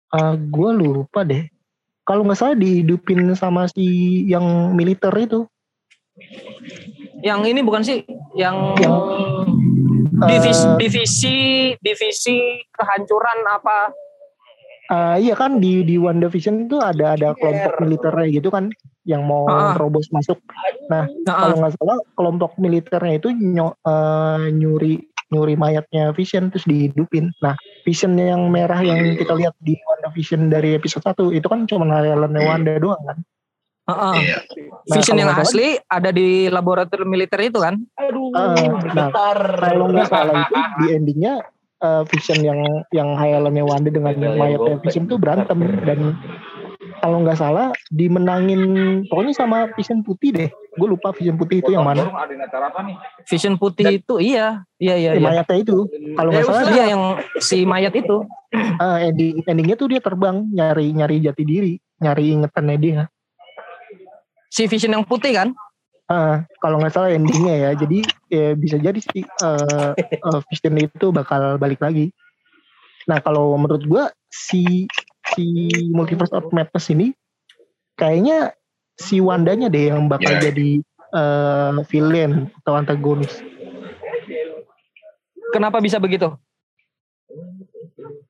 Ah, gue lupa deh. Kalau nggak salah dihidupin sama si yang militer itu. Yang ini bukan sih yang Yang, divisi Eh, divisi divisi kehancuran apa? Ah, iya kan di di WandaVision itu ada ada kelompok militernya gitu kan yang mau Ah. terobos masuk. Nah, Kalau nggak salah kelompok militernya itu nyo- eh, nyuri nyuri mayatnya Vision terus dihidupin. Nah, Vision yang merah yang kita lihat di WandaVision dari episode 1 itu kan cuma hayalannya Wanda doang kan. Heeh. Iya. Nah, Vision yang asli ada di laboratorium militer itu kan? Aduh, Eh, nah, kalau nggak salah itu di endingnya eh, Vision yang yang hayalannya Wanda dengan yang mayatnya Vision tuh berantem dan kalau nggak salah dimenangin pokoknya sama Vision putih deh. Gue lupa Vision putih itu yang mana. Ada acara apa nih? Vision putih itu iya, iya iya Eh, iya. mayatnya itu. Kalau nggak salah Iya yang si mayat itu. eh, ending endingnya tuh dia terbang nyari nyari jati diri, nyari ingetannya dia. Si Vision yang putih kan? Ah, kalau nggak salah endingnya ya. Jadi ya bisa jadi sih eh eh, Vision itu bakal balik lagi. Nah kalau menurut gua si si Multiverse of Madness ini kayaknya si Wandanya deh yang bakal Ya. jadi eh, villain atau antagonis. Kenapa bisa begitu?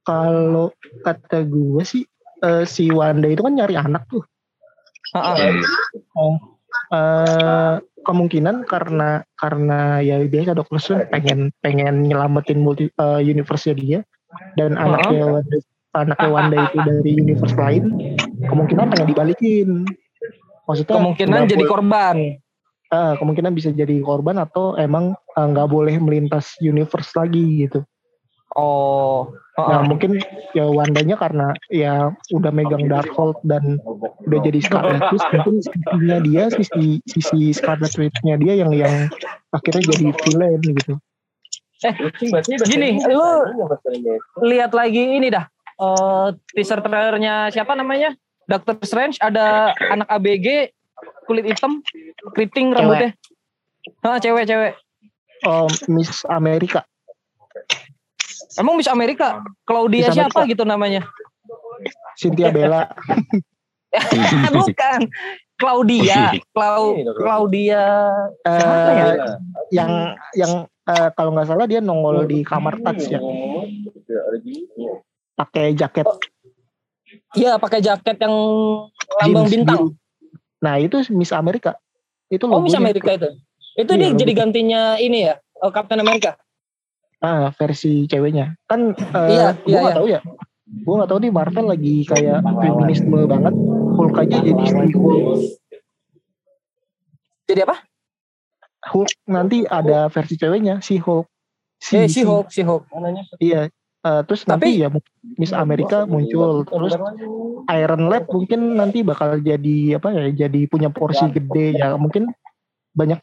Kalau kata gua sih eh, si Wanda itu kan nyari anak tuh. Heeh. Eh kemungkinan karena karena ya biasa Doctor Strange pengen pengen nyelamatin multi eh, universe dia dan Uh-huh. anaknya Wanda, anaknya Wanda itu dari universe lain kemungkinan pengen dibalikin maksudnya Kemungkinan jadi boleh- korban. eh, kemungkinan bisa jadi korban atau emang eh, nggak boleh melintas universe lagi gitu Oh. nah heeh. mungkin ya Wandanya karena ya udah megang Darkhold dan udah jadi Scarlet Witch mungkin sisinya dia sisi sisi Scarlet Witch-nya dia yang yang akhirnya jadi villain gitu. Gini, lu lihat lagi ini dah. Eh, teaser trailernya siapa namanya? Doctor Strange ada anak ABG kulit hitam, keriting rambutnya. Ah, cewek cewek. Oh, Miss Amerika. Emang Miss Amerika? Claudia Miss siapa Amerika. gitu namanya? Cynthia Bella. Bukan. Claudia, Clau Claudia. Siapa ya? Eh, yang yang eh, kalau nggak salah dia nongol di kamar touch ya, pakai jaket Iya, pakai jaket yang lambang jeans bintang. Nah, itu Miss Amerika. Itu Oh, Miss. Amerika itu. Itu Iya, dia logo. jadi gantinya ini ya, eh, Captain America. Ah, versi ceweknya. Kan eh Iya, gua iya, nggak iya. tahu ya. Gua nggak tahu nih Marvel lagi kayak feminisme banget. Hulk aja jadi istri Hulk. Jadi apa? Hulk nanti ada versi ceweknya si Hulk. Eh, si Hulk, si Hulk. Iya. Eh, terus Tapi- nanti ya Miss Amerika muncul. Terus Iron Lab mungkin nanti bakal jadi apa ya? Jadi punya porsi gede ya. Mungkin banyak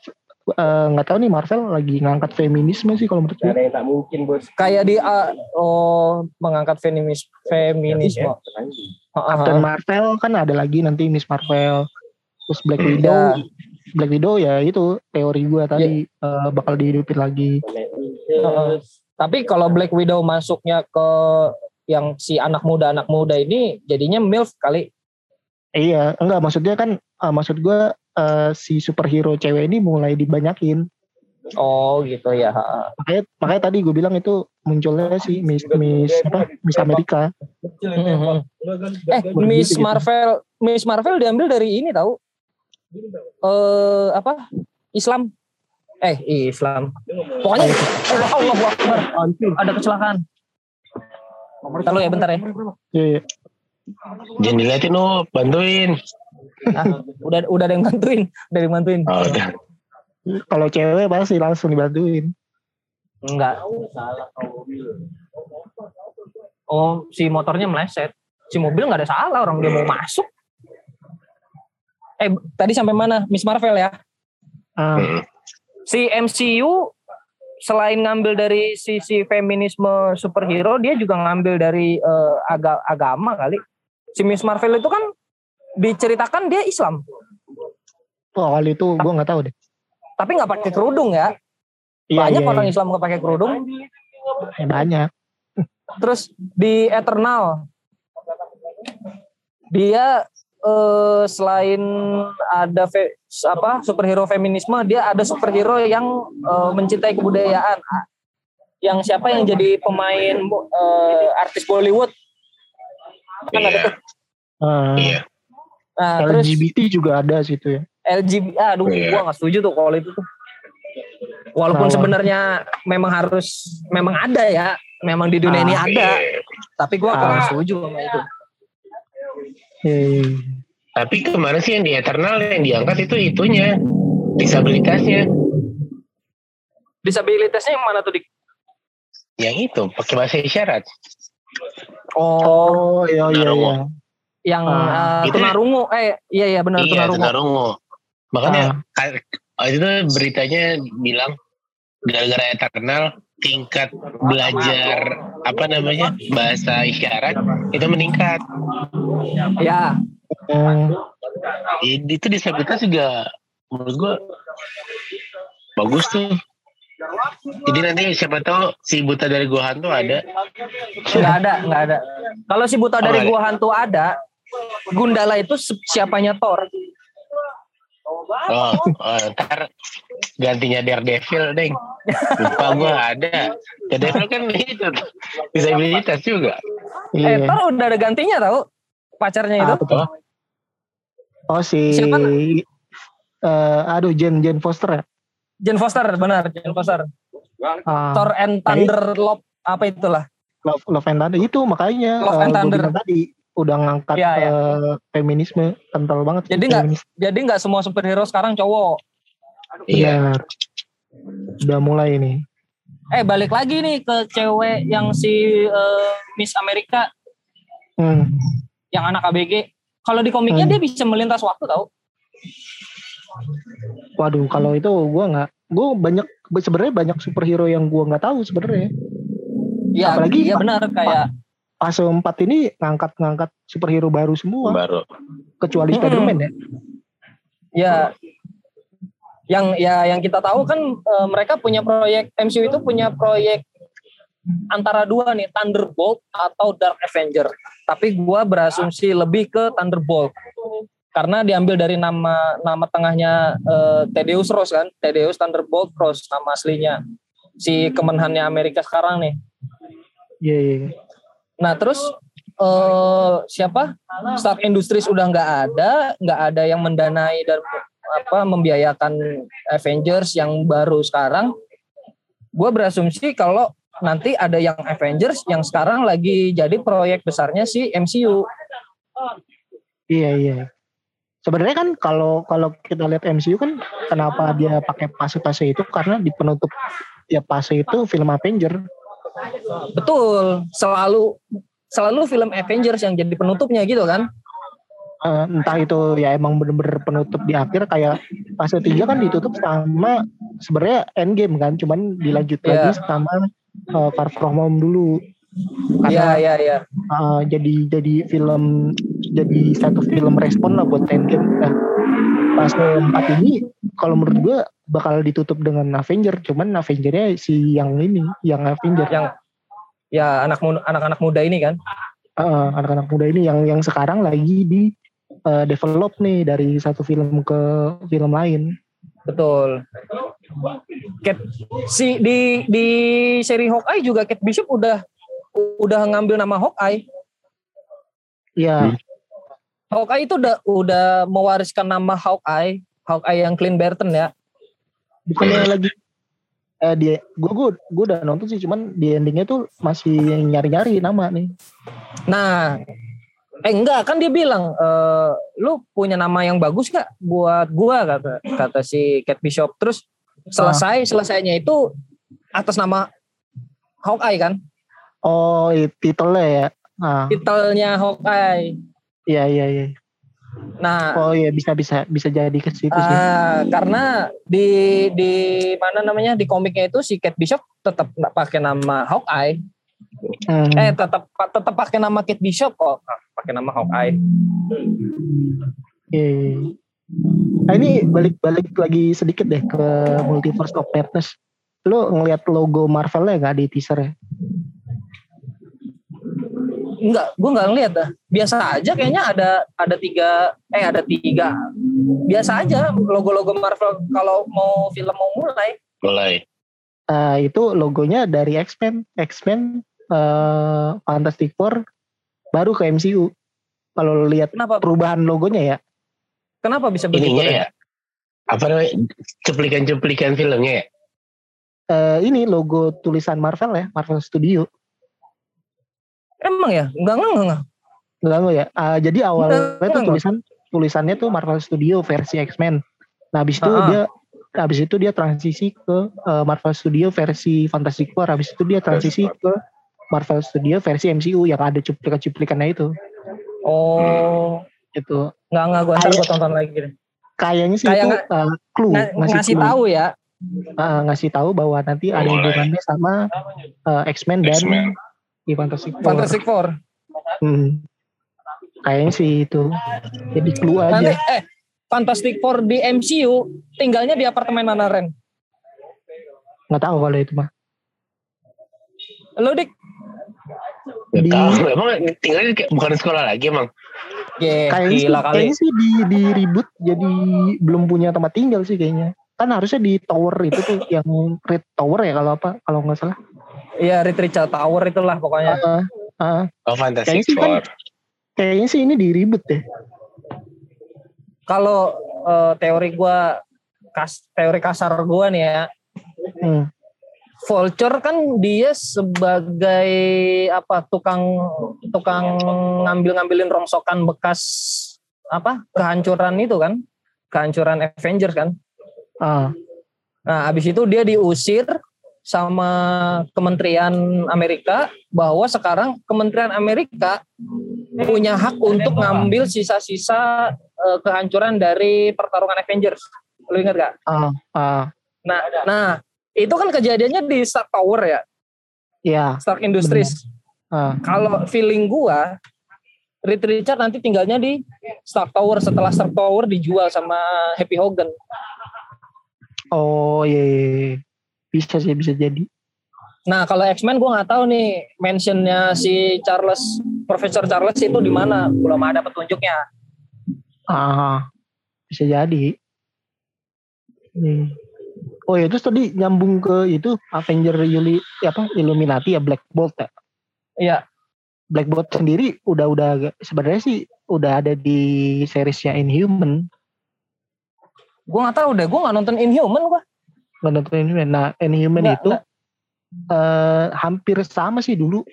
eh, nggak tahu nih Marvel lagi ngangkat feminisme sih kalau menurut gue. ada yang tak mungkin bos. Kayak di uh, oh mengangkat feminis feminisme. Heeh, Captain. Marvel kan ada lagi nanti Miss Marvel. Terus Black Ya. Widow. Black Widow ya itu teori gue tadi eh, bakal dihidupin lagi. Tapi kalau Black Widow masuknya ke yang si anak muda anak muda ini jadinya milf kali. Iya, enggak maksudnya kan eh, maksud gue eh, si superhero cewek ini mulai dibanyakin. Oh gitu ya. Makanya makanya tadi gue bilang itu munculnya si Miss Miss apa Miss Amerika. Mhm. Eh Miss gitu. Marvel Miss Marvel diambil dari ini tahu? Eh apa? Islam. Eh Islam. Pokoknya eh, Allah Akbar. Ada kecelakaan. Bentar lu ya bentar ya. Iya, iya. Jangan diliatin lu, bantuin. Ah, udah udah ada yang bantuin, udah ada yang bantuin. Oh, udah. Kalau cewek pasti langsung dibantuin. Enggak. Oh, si motornya meleset. Si mobil nggak ada salah, orang dia mau masuk. Eh, tadi sampai mana? Miss Marvel ya? Ah, Hmm. Si MCU selain ngambil dari sisi feminisme superhero, dia juga ngambil dari eh, aga- agama kali. Si Miss Marvel itu kan diceritakan dia Islam, oh, kali itu gue nggak tahu deh. tapi nggak pakai kerudung ya. Iya, Banyak iya, orang iya. Islam nggak pakai kerudung. Ya, banyak. Terus di Eternal dia eh, selain ada fe- apa superhero feminisme, dia ada superhero yang eh, mencintai kebudayaan. Yang siapa yang jadi pemain eh, artis Bollywood? Kan ada Iya, tuh. Ah, iya. Nah, terus LGBT juga ada situ ya. LGBT, aduh, Iya. gua nggak setuju tuh kalau itu tuh. Walaupun sebenarnya memang harus, memang ada ya, memang di dunia Ah. ini ada, Iya. tapi gua Ah. kurang setuju sama itu. Eh, Tapi kemarin sih yang di Eternal yang diangkat itu itunya disabilitasnya. Disabilitasnya yang mana tuh di? Yang itu pakai bahasa isyarat. Oh, oh iya iya iya. yang Ah. eh, Itu- tunarungu, eh iya iya benar iya, tunarungu. tunarungu. Makanya ka- oh, itu beritanya bilang gara-gara Eternal tingkat belajar apa namanya bahasa isyarat itu meningkat. Ya, Hmm, Itu disabilitas juga menurut gua bagus tuh. Jadi nanti siapa tahu si buta dari gua hantu ada. nggak ada, nggak ada. Kalau si buta Oh, dari ada. gua hantu ada, Gundala itu siapanya Thor. Oh, oh, ntar gantinya Daredevil, Deng. Lupa gua ada. Daredevil kan itu disabilitas juga. Eh, iya. Thor udah ada gantinya tahu pacarnya itu. Ah, betul. Oh, si Siapa? eh, aduh Jen Jen Foster ya. Jen Foster, benar, Jen Foster. Ah, Thor and Thunder Love apa itulah. Love, Love and Thunder itu makanya Love eh, and Thunder. tadi udah ngangkat Iya, iya. eh, feminisme kental banget. Jadi nggak-. Jadi nggak semua superhero sekarang cowok. iya. Udah mulai nih. Eh balik lagi nih ke cewek yang si eh, Miss Amerika Hmm. yang anak ABG. Kalau di komiknya Hmm. dia bisa melintas waktu tahu. Waduh, kalau itu gua nggak, gua banyak sebenarnya banyak superhero yang gua nggak tahu sebenarnya. Iya, Apalagi iya benar kayak Fase 4 ini ngangkat-ngangkat superhero baru semua, Baru. kecuali Mm-mm. Spider-Man ya. ya yang ya yang kita tahu kan eh, mereka punya proyek MCU itu punya proyek antara dua nih Thunderbolt atau Dark Avenger. Tapi gua berasumsi lebih ke Thunderbolt karena diambil dari nama nama tengahnya eh, Thaddeus Ross kan, Thaddeus Thunderbolt Ross nama aslinya si kemenhannya Amerika sekarang nih. Iya, iya. Nah terus eh siapa Stark Industries udah nggak ada, nggak ada yang mendanai dan apa membiayakan Avengers yang baru sekarang. Gue berasumsi kalau nanti ada yang Avengers yang sekarang lagi jadi proyek besarnya si MCU. Iya iya. Sebenarnya kan kalau kalau kita lihat MCU kan kenapa dia pakai fase-fase itu karena di penutup ya fase itu film Avenger. Betul, selalu selalu film Avengers yang jadi penutupnya gitu kan. Eh, entah itu ya emang bener-bener penutup di akhir kayak fase 3 kan ditutup sama sebenarnya endgame kan, cuman dilanjut Iya. lagi sama uh, Far From Home dulu. Iya iya iya. jadi jadi film jadi satu film respon lah buat endgame. Nah, fase 4 ini kalau menurut gua bakal ditutup dengan Avenger, cuman Avengernya si yang ini, yang Avenger. Yang ya anak anak-anak muda ini kan. Uh, anak-anak muda ini yang yang sekarang lagi di uh, develop nih dari satu film ke film lain. Betul. Cat si di di seri Hawkeye juga Kate Bishop udah udah ngambil nama Hawkeye. Ya, Hmm. Hawkeye itu udah udah mewariskan nama Hawkeye, Hawkeye yang Clint Barton ya. bukannya lagi eh dia gue gue gue udah nonton sih cuman di endingnya tuh masih nyari-nyari nama nih. Nah, eh enggak kan dia bilang eh lu punya nama yang bagus gak buat gua kata kata si Kate Bishop. Terus selesai selesainya itu atas nama Hawkeye kan, Oh, titelnya ya. Nah, titelnya Hawkeye. Iya iya iya. Nah, Oh iya bisa bisa bisa jadi ke situ sih. Ah, karena di di mana namanya di komiknya itu si Kate Bishop tetap nggak pakai nama Hawkeye. Hmm. Eh tetap tetap pakai nama Kate Bishop kok. Ah, pakai nama Hawkeye. Iya, iya. Nah ini balik-balik lagi sedikit deh ke Multiverse of Madness. Lo ngelihat logo Marvelnya nggak di teaser ya? Enggak, gue nggak ngeliat dah. Biasa aja kayaknya ada ada tiga eh ada tiga. Biasa aja logo-logo Marvel kalau mau film mau mulai. Mulai. Eh, itu logonya dari X-Men, X-Men, eh, Fantastic Four, baru ke MCU. Kalau lo lihat Kenapa? perubahan logonya ya, Kenapa bisa begitu? Ya. Apa namanya? Cuplikan-cuplikan filmnya ya. eh, ini logo tulisan Marvel ya, Marvel Studio. Emang ya? Enggak enggak enggak. Enggak enggak ya. Ah, jadi awalnya Enggak, tuh enggak. tulisan tulisannya tuh Marvel Studio versi X-Men. Nah, habis itu ah. dia habis itu dia transisi ke eh, Marvel Studio versi Fantastic Four. Habis itu dia transisi ke Marvel Studio versi MCU yang ada cuplikan-cuplikannya itu. Oh, Itu enggak enggak gue ntar gue tonton lagi deh. kayaknya sih Kayak itu eh, clue, Nga- ngasih, ngasih clue. tahu ya. Ah, ngasih tahu bahwa nanti ada Mulai. hubungannya sama eh, X-Men dan. Di Fantastic Four. Fantastic Four. Hmm. Kayaknya sih itu. Jadi clue Nanti aja. eh Fantastic Four di MCU tinggalnya di apartemen mana Ren? Nggak tahu kalau itu mah. Lu dik? Gak Di- tahu. Emang tinggalnya kayak bukan di sekolah lagi emang. Ye, kayaknya sih, kali. kayaknya sih di di ribut jadi belum punya tempat tinggal sih kayaknya kan harusnya di tower itu tuh yang red tower ya kalau apa kalau nggak salah Iya, Richard Tower itulah pokoknya. Ah, ah. Oh Fantastic Kayaknya sih kan- Four. kayaknya sih ini di ribut deh Kalau eh, teori gua kas, teori kasar gua nih ya, hmm. Vulture kan dia sebagai apa tukang tukang ngambil-ngambilin rongsokan bekas apa kehancuran itu kan kehancuran Avengers kan ah nah habis itu dia diusir sama Kementerian Amerika bahwa sekarang Kementerian Amerika punya hak untuk ngambil sisa-sisa eh, kehancuran dari pertarungan Avengers lu ingat gak? ah ah Nah, nah itu kan kejadiannya di Stark Tower ya ya Stark Industries. ah Kalau feeling gua, Reed Richard nanti tinggalnya di Stark Tower setelah Stark Tower dijual sama Happy Hogan. oh iya, iya, iya. Bisa sih bisa jadi Nah kalau X-Men gua nggak tahu nih mentionnya si Charles, Profesor Charles itu di mana? Belum ada petunjuknya. ah bisa jadi Hmm. oh ya terus tadi nyambung ke itu Avenger Yuli apa Illuminati ya Black Bolt ya Iya. Black Bolt sendiri udah udah sebenarnya sih udah ada di seriesnya Inhuman Gua nggak tahu deh. Gua nggak nonton Inhuman gua. Nonton Inhuman. Nah Inhuman Nggak, itu eh, hampir sama sih dulu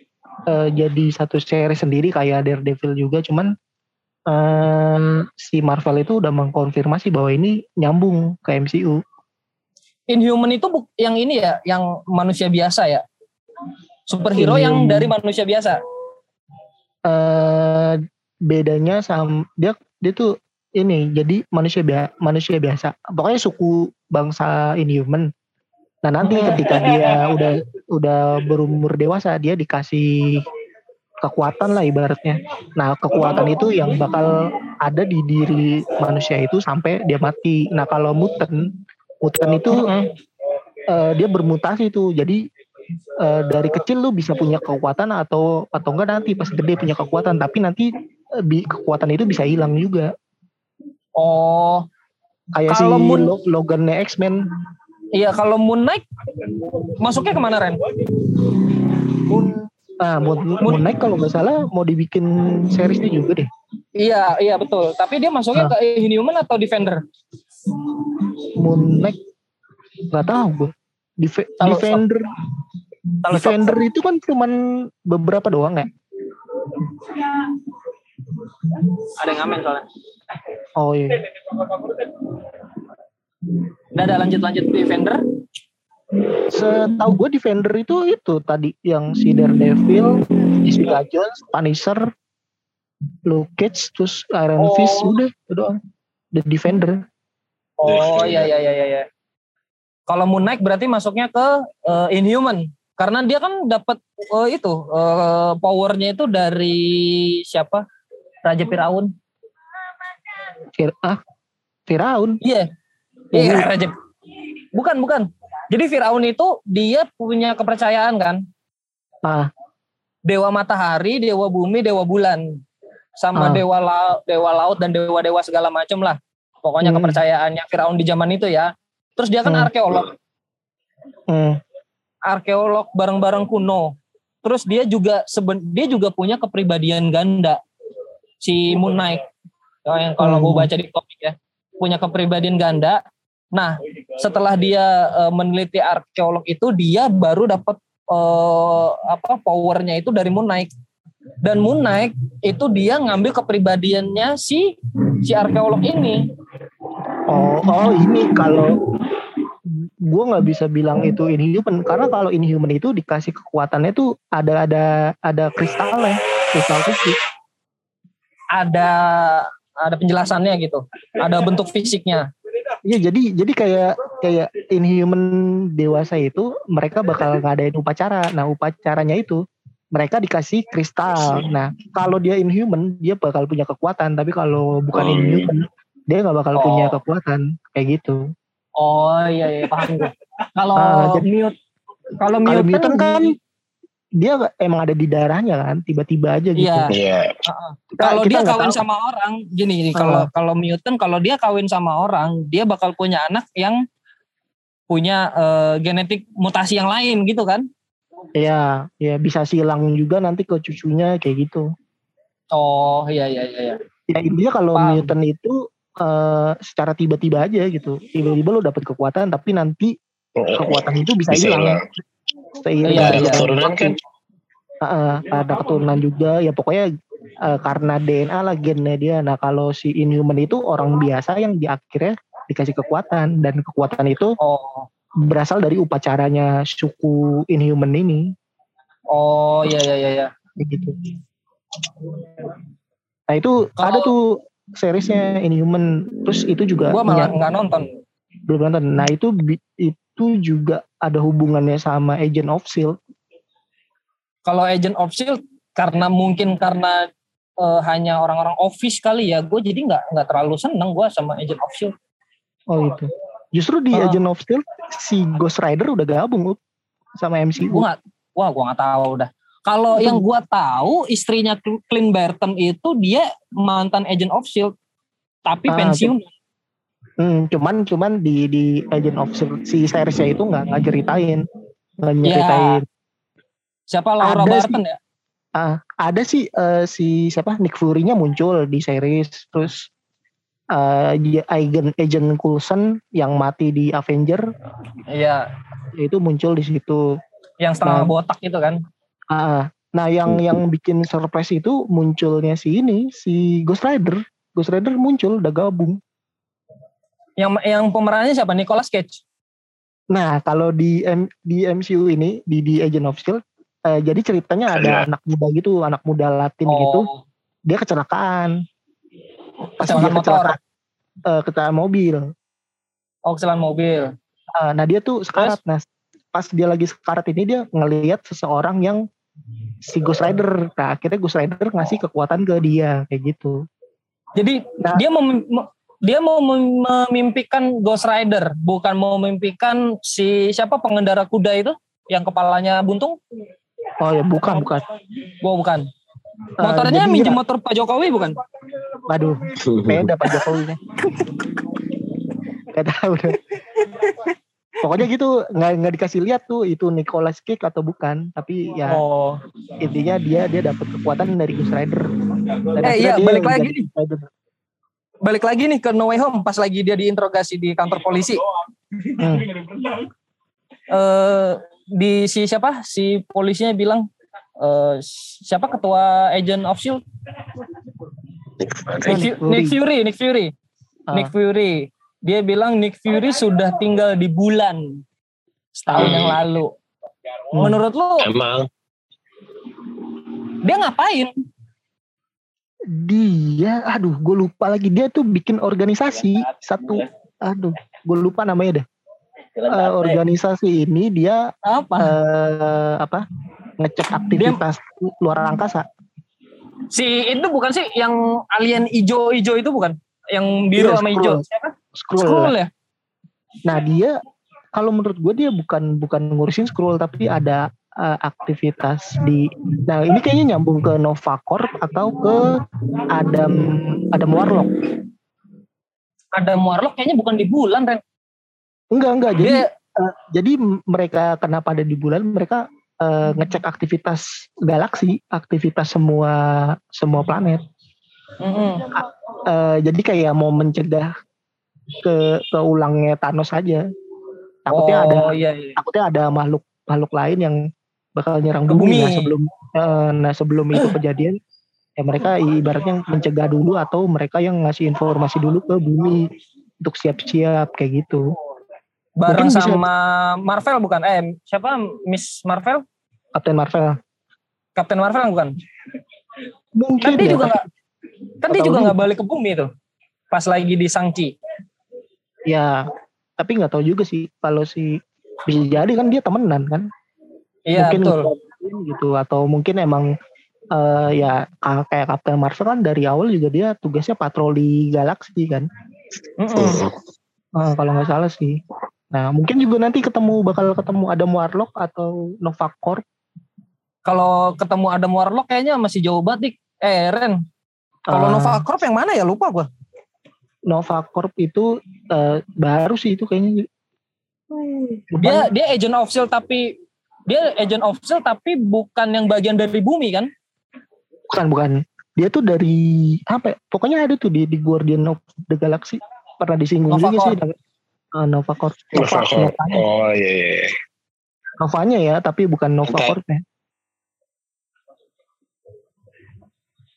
eh, jadi satu series sendiri kayak Daredevil juga, cuman eh, si Marvel itu udah mengkonfirmasi bahwa ini nyambung ke MCU. Inhuman itu buk- yang ini ya, yang manusia biasa ya. Superhero yang dari manusia biasa. eh bedanya sama dia dia tuh ini jadi manusia bia- manusia biasa. Pokoknya suku bangsa Inhuman. Nah nanti ketika dia udah udah berumur dewasa dia dikasih kekuatan lah ibaratnya. Nah kekuatan itu yang bakal ada di diri manusia itu sampai dia mati. Nah kalau mutant, mutant itu eh, dia bermutasi tuh. Jadi eh, dari kecil lu bisa punya kekuatan atau atau enggak nanti pas gede punya kekuatan. Tapi nanti bi- kekuatan itu bisa hilang juga. Oh, Kayak si Kalau Moon- Lo- Logan-nya X-Men. iya kalau Moon Knight masuknya ke mana Ren? Moon Ah, Moon, Moon Knight kalau nggak salah mau dibikin seriesnya juga deh. Iya, iya betul. Tapi dia masuknya Nah. ke Inhuman atau Defender? Moon Knight nggak tahu gue. Def- Defender, Kalau Defender itu kan cuman beberapa doang ya. ada yang ngamen soalnya. Oh iya. Udah ada lanjut-lanjut Defender. Setahu gue Defender itu itu tadi yang si Daredevil, Jessica Jones, Punisher, Luke Cage, terus Iron Oh. Fist udah itu doang. The Defender. Oh iya iya iya iya. iya. Kalau Moon Knight berarti masuknya ke eh, Inhuman karena dia kan dapat eh, itu eh, powernya itu dari siapa? Raja Firaun. Fir ah, Firaun. Iya. Iya Raja. Bukan bukan. Jadi Firaun itu dia punya kepercayaan kan. Ah. Dewa matahari, dewa bumi, dewa bulan, sama Ah. dewa laut, dewa laut dan dewa-dewa segala macam lah. Pokoknya Hmm. kepercayaannya Firaun di zaman itu ya. Terus dia kan Hmm. arkeolog. Hmm. arkeolog barang-barang kuno. Terus dia juga seben dia juga punya kepribadian ganda. Si Moon Knight. Oh, yang kalau Hmm. gue baca di komik ya, punya kepribadian ganda. Nah, setelah dia eh, meneliti arkeolog itu dia baru dapat eh, apa powernya itu dari Moon Knight. Dan Moon Knight itu dia ngambil kepribadiannya si si arkeolog ini. Oh, oh ini kalau gue nggak bisa bilang itu inhuman karena kalau inhuman itu dikasih kekuatannya tuh ada ada ada kristalnya kristal fisik Ada ada penjelasannya gitu. Ada bentuk fisiknya. iya jadi jadi kayak kayak inhuman dewasa itu mereka bakal ngadain upacara nah upacaranya itu mereka dikasih kristal nah kalau dia inhuman dia bakal punya kekuatan tapi kalau bukan Oh. inhuman dia nggak bakal Oh. punya kekuatan kayak gitu Oh iya iya paham gue. Kalau jadi- mute kalau kalau mutant mutant kan di- dia emang ada di darahnya kan tiba-tiba aja gitu Iya. Iya. Kita- kalau dia kawin tahu. sama orang gini gini kalau Ah. kalau mutant kalau dia kawin sama orang dia bakal punya anak yang punya eh, genetik mutasi yang lain gitu kan? Iya, ya bisa silang juga nanti ke cucunya kayak gitu. Oh iya iya iya. iya. Ya intinya kalau Paham. mutant itu eh, secara tiba-tiba aja gitu. Tiba-tiba lo dapet kekuatan tapi nanti kekuatan itu bisa, Bisa hilang. Seiring Iya, dari iya. Keturunan kan? Heeh, ada keturunan juga ya pokoknya eh, karena DNA lah gennya dia. Nah kalau si Inhuman itu orang biasa yang di akhirnya dikasih kekuatan dan kekuatan itu Oh berasal dari upacaranya suku Inhuman ini. oh iya iya iya. iya. Kayak gitu. Nah itu Kalau- ada tuh seriesnya Inhuman, terus itu juga Gua malah nggak nonton. belum nonton. Nah itu itu juga ada hubungannya sama Agent of Shield. Kalau Agent of Shield karena mungkin karena eh, hanya orang-orang office kali ya, gue jadi nggak nggak terlalu seneng gue sama Agent of Shield. Oh itu. Justru di Ah. Agent of Shield si Ghost Rider udah gabung sama MCU. Gue nggak, wah gue nggak tahu udah. Kalau yang gue tahu istrinya Clint Barton itu dia mantan Agent of Shield, tapi Ah, pensiun. Hmm, cuman cuman di di Agent of si seriesnya itu nggak nggak ceritain nggak nyeritain. Siapa Laura Ada Barton ya? Ah, ada sih eh, si siapa Nick Fury-nya muncul di series terus eh dia Agent Agent Coulson yang mati di Avenger Iya, itu muncul di situ. yang setengah Nah. botak itu kan. Ah, nah yang yang bikin surprise itu munculnya si ini si Ghost Rider. Ghost Rider muncul udah gabung. Yang yang pemerannya siapa? Nicolas Cage. Nah, kalau di M- di MCU ini di di Agent of Shield eh, jadi ceritanya ada Iya. anak muda gitu, anak muda Latin gitu, Oh, dia kecelakaan. Pas Kecelakaan dia motor. kecelakaan, eh, kecelakaan mobil. Oh, kecelakaan mobil. Eh, nah dia tuh sekarat. Nah pas dia lagi sekarat ini dia ngelihat seseorang yang si Ghost Rider. Nah akhirnya Ghost Rider ngasih kekuatan ke dia kayak gitu. Jadi Nah. dia mau mem- dia mau mem- memimpikan Ghost Rider, bukan mau memimpikan si siapa pengendara kuda itu yang kepalanya buntung? Oh ya bukan bukan. Oh, bukan. Eh, Motornya jadi minjem motor Pak Jokowi bukan? Waduh, beda Pak Jokowi nih. Gak tahu deh. Pokoknya gitu nggak nggak dikasih lihat tuh itu Nicolas Cage atau bukan, tapi ya Oh. intinya dia dia dapat kekuatan dari Ghost Rider. Dan Eh, iya, dia balik lagi nih. Balik lagi nih ke No Way Home pas lagi dia diinterogasi di kantor polisi. Hmm. Eh di si siapa? Si polisinya bilang eh siapa ketua agent of Shield? Nick, Fu- Nick Fury, Nick Fury. Ah. Nick Fury. Dia bilang Nick Fury sudah tinggal di bulan setahun yang lalu. Hmm. Menurut lu Emang dia ngapain? Dia, aduh, gue lupa lagi. Dia tuh bikin organisasi satu, aduh, gue lupa namanya deh. Eh, organisasi ini dia Apa? eh, apa? Ngecek aktivitas luar angkasa. Si itu bukan sih yang alien ijo-ijo itu bukan? Yang biru Iya, sama hijau. Siapa? Skrull. Skrull ya? Nah dia kalau menurut gue dia bukan bukan ngurusin scroll tapi ada eh, aktivitas di. Nah ini kayaknya nyambung ke Nova Corp atau ke Adam Adam Warlock. Ada Warlock kayaknya bukan di bulan, Ren. Enggak enggak. Jadi Dia eh, jadi mereka kenapa ada di bulan mereka eh, ngecek aktivitas galaksi, aktivitas semua semua planet. Mm-mm. Eh, jadi kayak mau mencegah ke keulangnya Thanos aja. Takutnya oh, ada iya, iya. takutnya ada makhluk makhluk lain yang bakal nyerang bumi. bumi. Nah sebelum eh, nah sebelum itu kejadian ya mereka ibaratnya mencegah dulu atau mereka yang ngasih informasi dulu ke bumi untuk siap-siap kayak gitu. Bareng Mungkin bisa- sama Marvel bukan? Eh, siapa? Miss Marvel? Captain Marvel. Captain Marvel bukan? Mungkin Kan dia ya, juga nggak kan dia juga nggak balik ke bumi tuh. Pas lagi di Sangchi. ya tapi nggak tahu juga sih kalau si bisa jadi kan dia temenan kan Iya, mungkin betul. gitu atau mungkin emang eh, ya ka- kayak Captain Marvel kan dari awal juga dia tugasnya patroli galaksi kan Mm-mm. Eh, kalau nggak salah sih nah mungkin juga nanti ketemu bakal ketemu Adam Warlock atau Nova Corp Kalau ketemu Adam Warlock kayaknya masih jauh banget, Dik. Eh, Ren. Kalau Eh, Nova Corp yang mana ya? Lupa gua. Nova Corp itu eh, baru sih itu kayaknya Dia dia agent of shield tapi dia agent of shield tapi bukan yang bagian dari bumi kan? bukan bukan dia tuh dari apa ya? pokoknya ada tuh di di Guardian of the Galaxy pernah disinggung Nova juga sih Corp. Eh, Nova Corp Nova, Nova Corp. Novanya, Oh iya iya. Novanya ya tapi bukan Nova Oke. Corp ya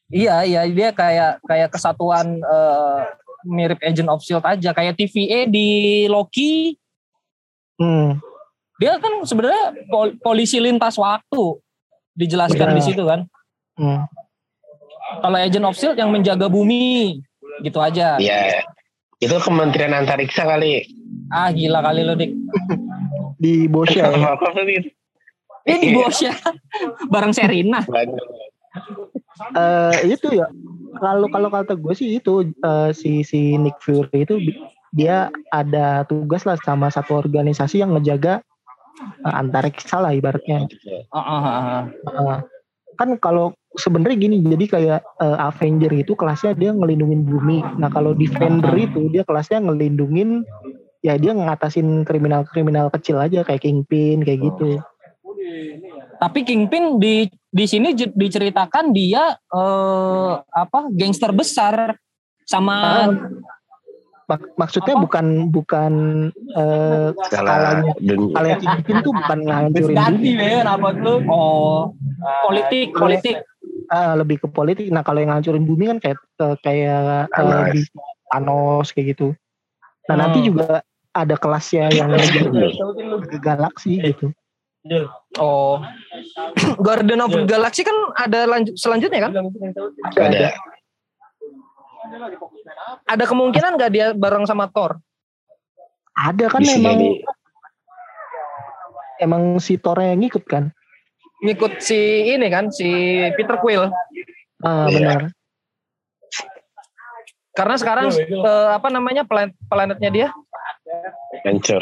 Iya, iya dia kayak kayak kesatuan eh, mirip agent of shield aja kayak TVA di Loki. hmm. Dia kan sebenarnya pol- polisi lintas waktu dijelaskan Iya. di situ kan. Hmm. Kalau agent of shield yang menjaga bumi gitu aja. Iya. Itu Kementerian Antariksa kali. Ah gila kali lo dik. di Bosya ya. Ini di Iya. bos ya. Bareng Serina. Eh, itu ya kalau kalau kata gue sih itu eh, si si Nick Fury itu dia ada tugas lah sama satu organisasi yang ngejaga antariksa lah ibaratnya. Ah, ah, ah, ah. Eh, kan kalau sebenarnya gini jadi kayak eh, Avenger itu kelasnya dia ngelindungin bumi. Nah kalau Defender itu dia kelasnya ngelindungin ya dia ngatasin kriminal-kriminal kecil aja kayak Kingpin kayak gitu. Tapi Kingpin di di sini diceritakan dia eh, apa gangster besar sama mak- maksudnya Apa? bukan bukan eh, Skala skalanya kalau yang Kingpin tuh bukan ngancurin bumi apa tuh? Oh, politik, politik. ah, lebih ke politik nah kalau yang ngancurin bumi kan kayak eh, kayak eh, Thanos. di Thanos kayak gitu nah nanti Hmm. juga ada kelasnya yang ke galaksi gitu Oh. Guardian of the Galaxy kan ada lanjut selanjutnya kan? Ada. ada kemungkinan nggak dia bareng sama Thor? Ada kan Bisa emang jadi. emang si Thor yang ngikut kan? Ngikut si ini kan, si Peter Quill. Ah Iya. benar. Karena sekarang eh, apa namanya planet planetnya dia? hancur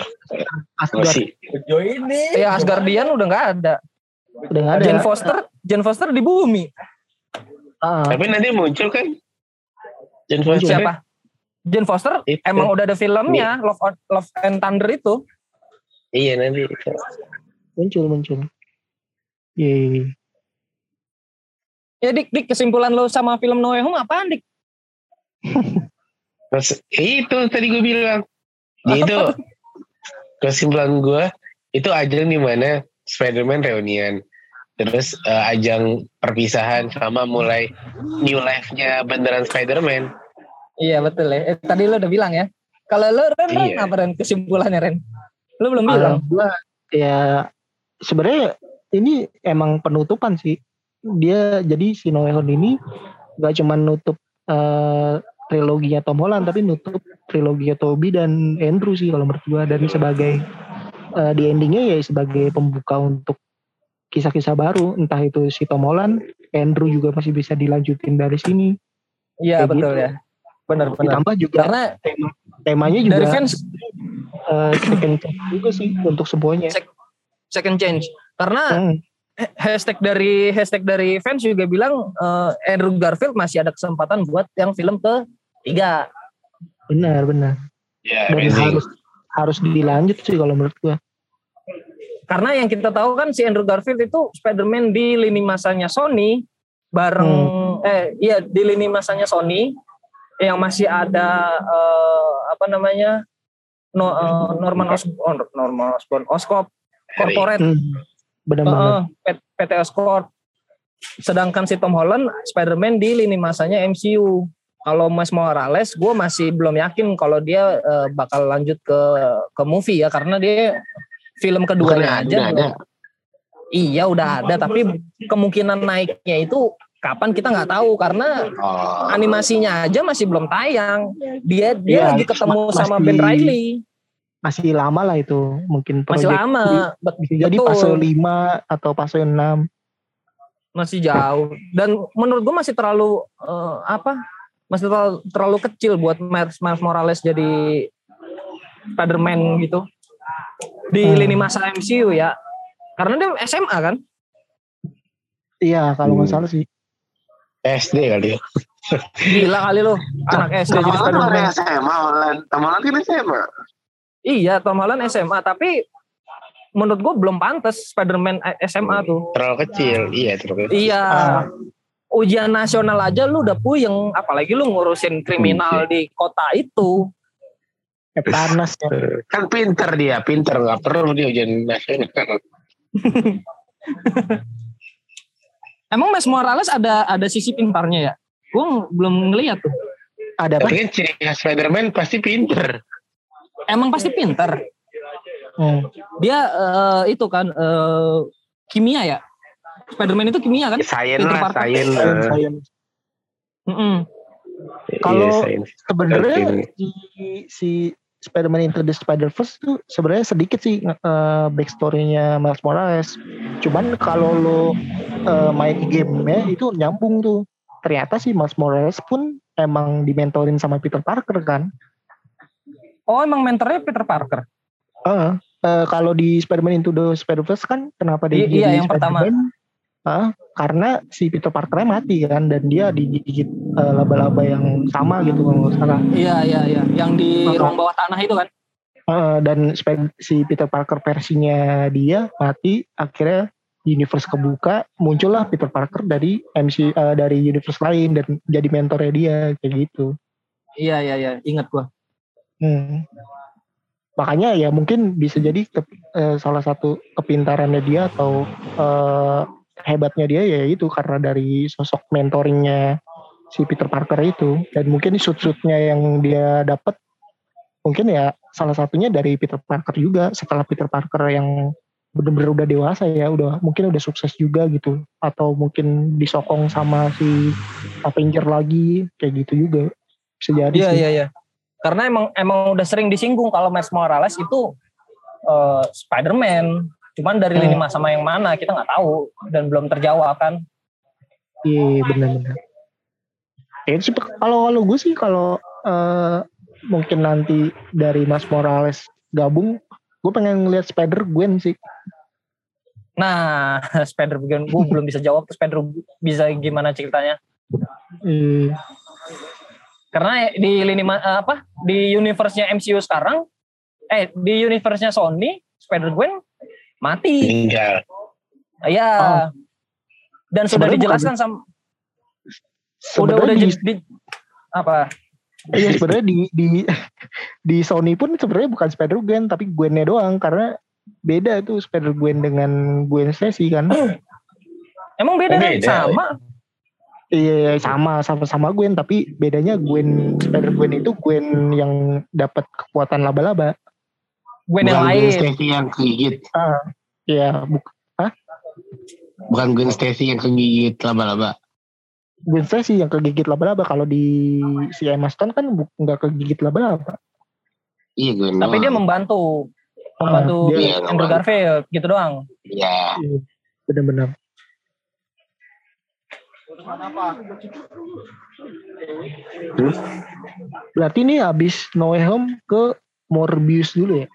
Asgard ini. Ya Asgardian udah nggak ada. udah nggak ada. Jane Foster, Jane Foster di bumi. Ah, tapi nanti muncul kan Jane Foster Siapa? Jane Foster Itu. emang udah ada filmnya Love on- Love and Thunder itu. iya nanti muncul muncul. Yeay. Ya dik, dik kesimpulan lo sama film No Way Home apaan dik? Terus, itu tadi gue bilang itu kesimpulan gue itu ajang di mana Spider-Man reunian terus eh, ajang perpisahan sama mulai new life-nya beneran Spider-Man Iya betul ya. Eh, tadi lo udah bilang ya. Kalau lo Ren, Ren, Iya. apa Ren kesimpulannya Ren? Lo belum Kalau bilang. gua ya sebenarnya ini emang penutupan sih. Dia jadi si No Way Home ini gak cuma nutup eh, triloginya Tom Holland tapi nutup triloginya Toby dan Andrew sih kalau menurut gua dan sebagai eh, di endingnya ya sebagai pembuka untuk kisah-kisah baru entah itu si Tom Holland, Andrew juga masih bisa dilanjutin dari sini. Iya betul gitu. ya. Benar benar. Ditambah juga Karena tema, temanya juga dari fans eh, second chance juga sih untuk semuanya. second change. Karena Hmm. hashtag dari hashtag dari fans juga bilang eh, Andrew Garfield masih ada kesempatan buat yang film ke tiga. Benar benar. ya dan amazing harus harus dilanjut sih kalau menurut gua. Karena yang kita tahu kan si Andrew Garfield itu Spider-Man di lini masanya Sony bareng eh iya di lini masanya Sony yang masih ada eh, apa namanya no, eh, Norman Osborn Norman Osborn Oscorp. Corporate Hmm. Benar P- PT Oscorp. Sedangkan si Tom Holland Spider-Man di lini masanya MCU. Kalau Miles Morales, gue masih belum yakin kalau dia eh, bakal lanjut ke ke movie ya, karena dia film keduanya Bukannya aja. udah ada. Iya udah ada, tapi kemungkinan naiknya itu kapan kita nggak tahu karena oh, animasinya aja masih belum tayang. Dia dia Iya, lagi ketemu masih- sama Ben Riley, Masih lama lah itu mungkin masih project. lama, Bisa jadi fase 5 atau fase 6. masih jauh dan menurut gue masih terlalu eh, apa masih terlalu, terlalu kecil buat Miles, Miles Morales jadi Spider-Man gitu di Hmm. lini masa MCU ya. Karena dia SMA kan? Iya kalau nggak Hmm. salah sih. SD kali ya. Gila kali lo anak SD jadi Tom Holland SMA Holland. Tom Holland kan SMA iya Tom Holland SMA tapi menurut gue belum pantas Spider-Man SMA tuh. Terlalu kecil iya terlalu kecil. Iya. Ah. ujian nasional aja lu udah puyeng apalagi lu ngurusin kriminal di kota itu Kayak panas ya. kan pinter dia pinter nggak perlu dia ujian nasional Emang Miles Morales ada ada sisi pintarnya ya? Gue belum ngeliat tuh. Ada apa? tapi kan ciri khas Spider-Man pasti pinter Emang pasti pintar. Hmm. Dia eh, itu kan eh, kimia ya. Spiderman itu kimia kan? Sains Peter lah sains eh. Kalau Iya, sains. Sebenarnya si, si Spider-Man Into the Spider-Verse tuh sebenarnya sedikit sih eh, backstory-nya Miles Morales. Cuman kalau lo eh, main game-nya itu nyambung tuh. Ternyata si Miles Morales pun emang dimentorin sama Peter Parker kan. Oh emang mentornya Peter Parker. Heeh. Eh, kalau di Spider-Man Into the Spider-Verse kan kenapa dia I- iya, yang pertama. Spider-Man? Karena si Peter Parker mati kan dan dia digigit eh, laba-laba yang sama gitu kalau nggak salah. Iya iya iya. Yang di Maka- ruang bawah tanah itu kan? Eh, dan si Peter Parker versinya dia mati akhirnya universe kebuka muncullah Peter Parker dari MC eh, dari universe lain dan jadi mentornya dia kayak gitu. Iya iya iya. Ingat gua. Hmm. Makanya ya mungkin bisa jadi ke- eh, salah satu kepintarannya dia atau eh, hebatnya dia ya itu karena dari sosok mentoringnya si Peter Parker itu dan mungkin shoot-shootnya yang dia dapat mungkin ya salah satunya dari Peter Parker juga setelah Peter Parker yang benar-benar udah dewasa ya udah mungkin udah sukses juga gitu atau mungkin disokong sama si Avenger lagi kayak gitu juga Bisa jadi Iya sih. iya iya. Karena emang emang udah sering disinggung kalau Miles Morales itu eh, Spider-Man. Cuman dari Hmm. lini masa sama yang mana kita nggak tahu dan belum terjawab kan. Iya benar-benar. Ya itu sih kalau kalau gue sih kalau eh, mungkin nanti dari Mas Morales gabung, gue pengen ngeliat Spider Gwen sih. Nah, Spider Gwen gue belum bisa jawab tuh Spider bisa gimana ceritanya. Iya. Karena di lini eh, apa di universe-nya MCU sekarang eh di universe-nya Sony Spider Gwen mati. Meninggal. Iya. Oh. Dan sudah Sebenarnya dijelaskan sama udah udah Sebenarnya di, di, di- apa? iya, sebenarnya di di di Sony pun sebenarnya bukan Spider Gwen tapi Gwennya doang karena beda tuh Spider Gwen dengan Gwen Stacy kan. Emang beda, Oh, kan? beda. Sama. Iya iya, sama sama sama Gwen tapi bedanya Gwen Spider Gwen itu Gwen yang dapat kekuatan laba-laba. Gwen yang Bukan Gwen lain. Stacy yang kegigit. Ah, iya, buk- Bukan Gwen Stacy yang kegigit laba-laba. Gwen Stacy yang kegigit laba-laba kalau di si Emma Stone kan bu- nggak kegigit laba-laba. Iya Gwen Tapi dia membantu. Ah, Membantu dia Iya, Andrew membantu. Garfield gitu doang. Iya. benar-benar. Terus? Berarti ini habis No Way Home ke Morbius dulu ya?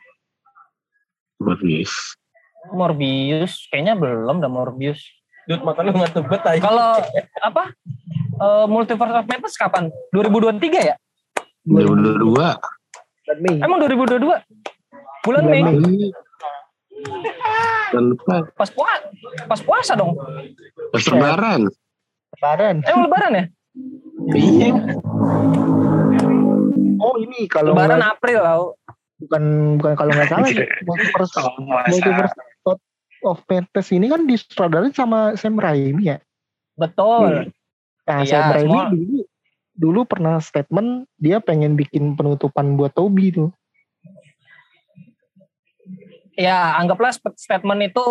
Bagus. Morbius kayaknya belum dah Morbius. Dut mata lu nggak tebet aja. Kalau apa? Eh, Multiverse of Madness kapan? 2023 ya? 2022. Bulan Mei. Emang 2022? Bulan Mei. Dan lupa. Pas puasa. Pas puasa dong. Pas lebaran. Lebaran. Emang lebaran ya? Iya. Oh ini kalau Lebaran April tau. Bukan bukan kalau nggak salah ya, Multiverse Multiverse of, of Madness ini kan disutradarai sama Sam Raimi ya. Betul. Nah, Iya, Sam Raimi semua- dulu dulu pernah statement dia pengen bikin penutupan buat Toby tuh. Ya, anggaplah statement itu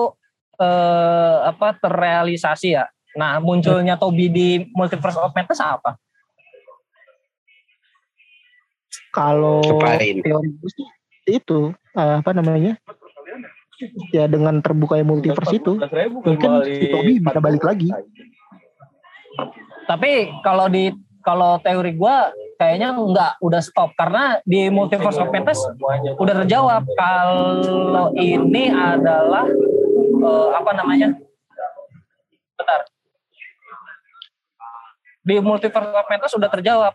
eh, apa terrealisasi ya. Nah, munculnya Toby di Multiverse of Madness apa? Kalau teori gue sih itu eh, apa namanya? Ya dengan terbukanya multiverse itu mungkin si Toby bisa balik lagi. Tapi kalau di kalau teori gua kayaknya nggak udah stop karena di Multiverse of Madness udah terjawab kalau ini adalah eh, apa namanya? Bentar. Di Multiverse of Madness sudah terjawab.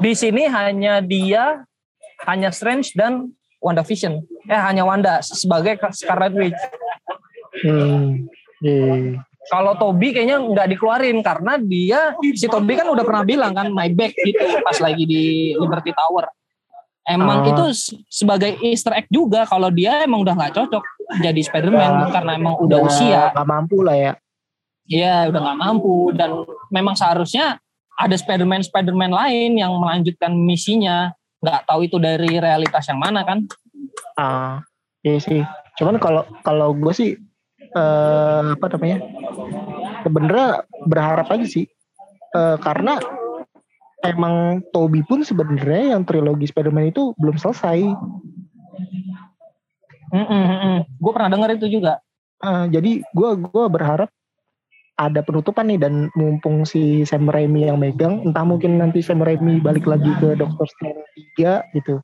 Di sini hanya dia, hanya Strange dan WandaVision. Eh hanya Wanda sebagai Scarlet Witch. Hmm. iya. Kalau Toby kayaknya nggak dikeluarin karena dia si Toby kan udah pernah bilang kan my back gitu pas lagi di Liberty Tower. Emang Oh. itu sebagai Easter egg juga kalau dia emang udah nggak cocok jadi Spider-Man karena emang udah Ya, usia. nggak mampu lah ya. Iya, udah nggak mampu dan memang seharusnya ada Spider-Man Spider-Man lain yang melanjutkan misinya. Nggak tahu itu dari realitas yang mana kan? Ah, iya sih. Cuman kalau kalau gue sih eh, apa namanya? Sebenarnya berharap aja sih. Eh, karena emang Toby pun sebenarnya yang trilogi Spider-Man itu belum selesai. Gue pernah dengar itu juga. Ah, jadi gue gua berharap ada penutupan nih dan mumpung si Sam Raimi yang megang, entah mungkin nanti Sam Raimi balik lagi ke Doctor Strange 3 gitu.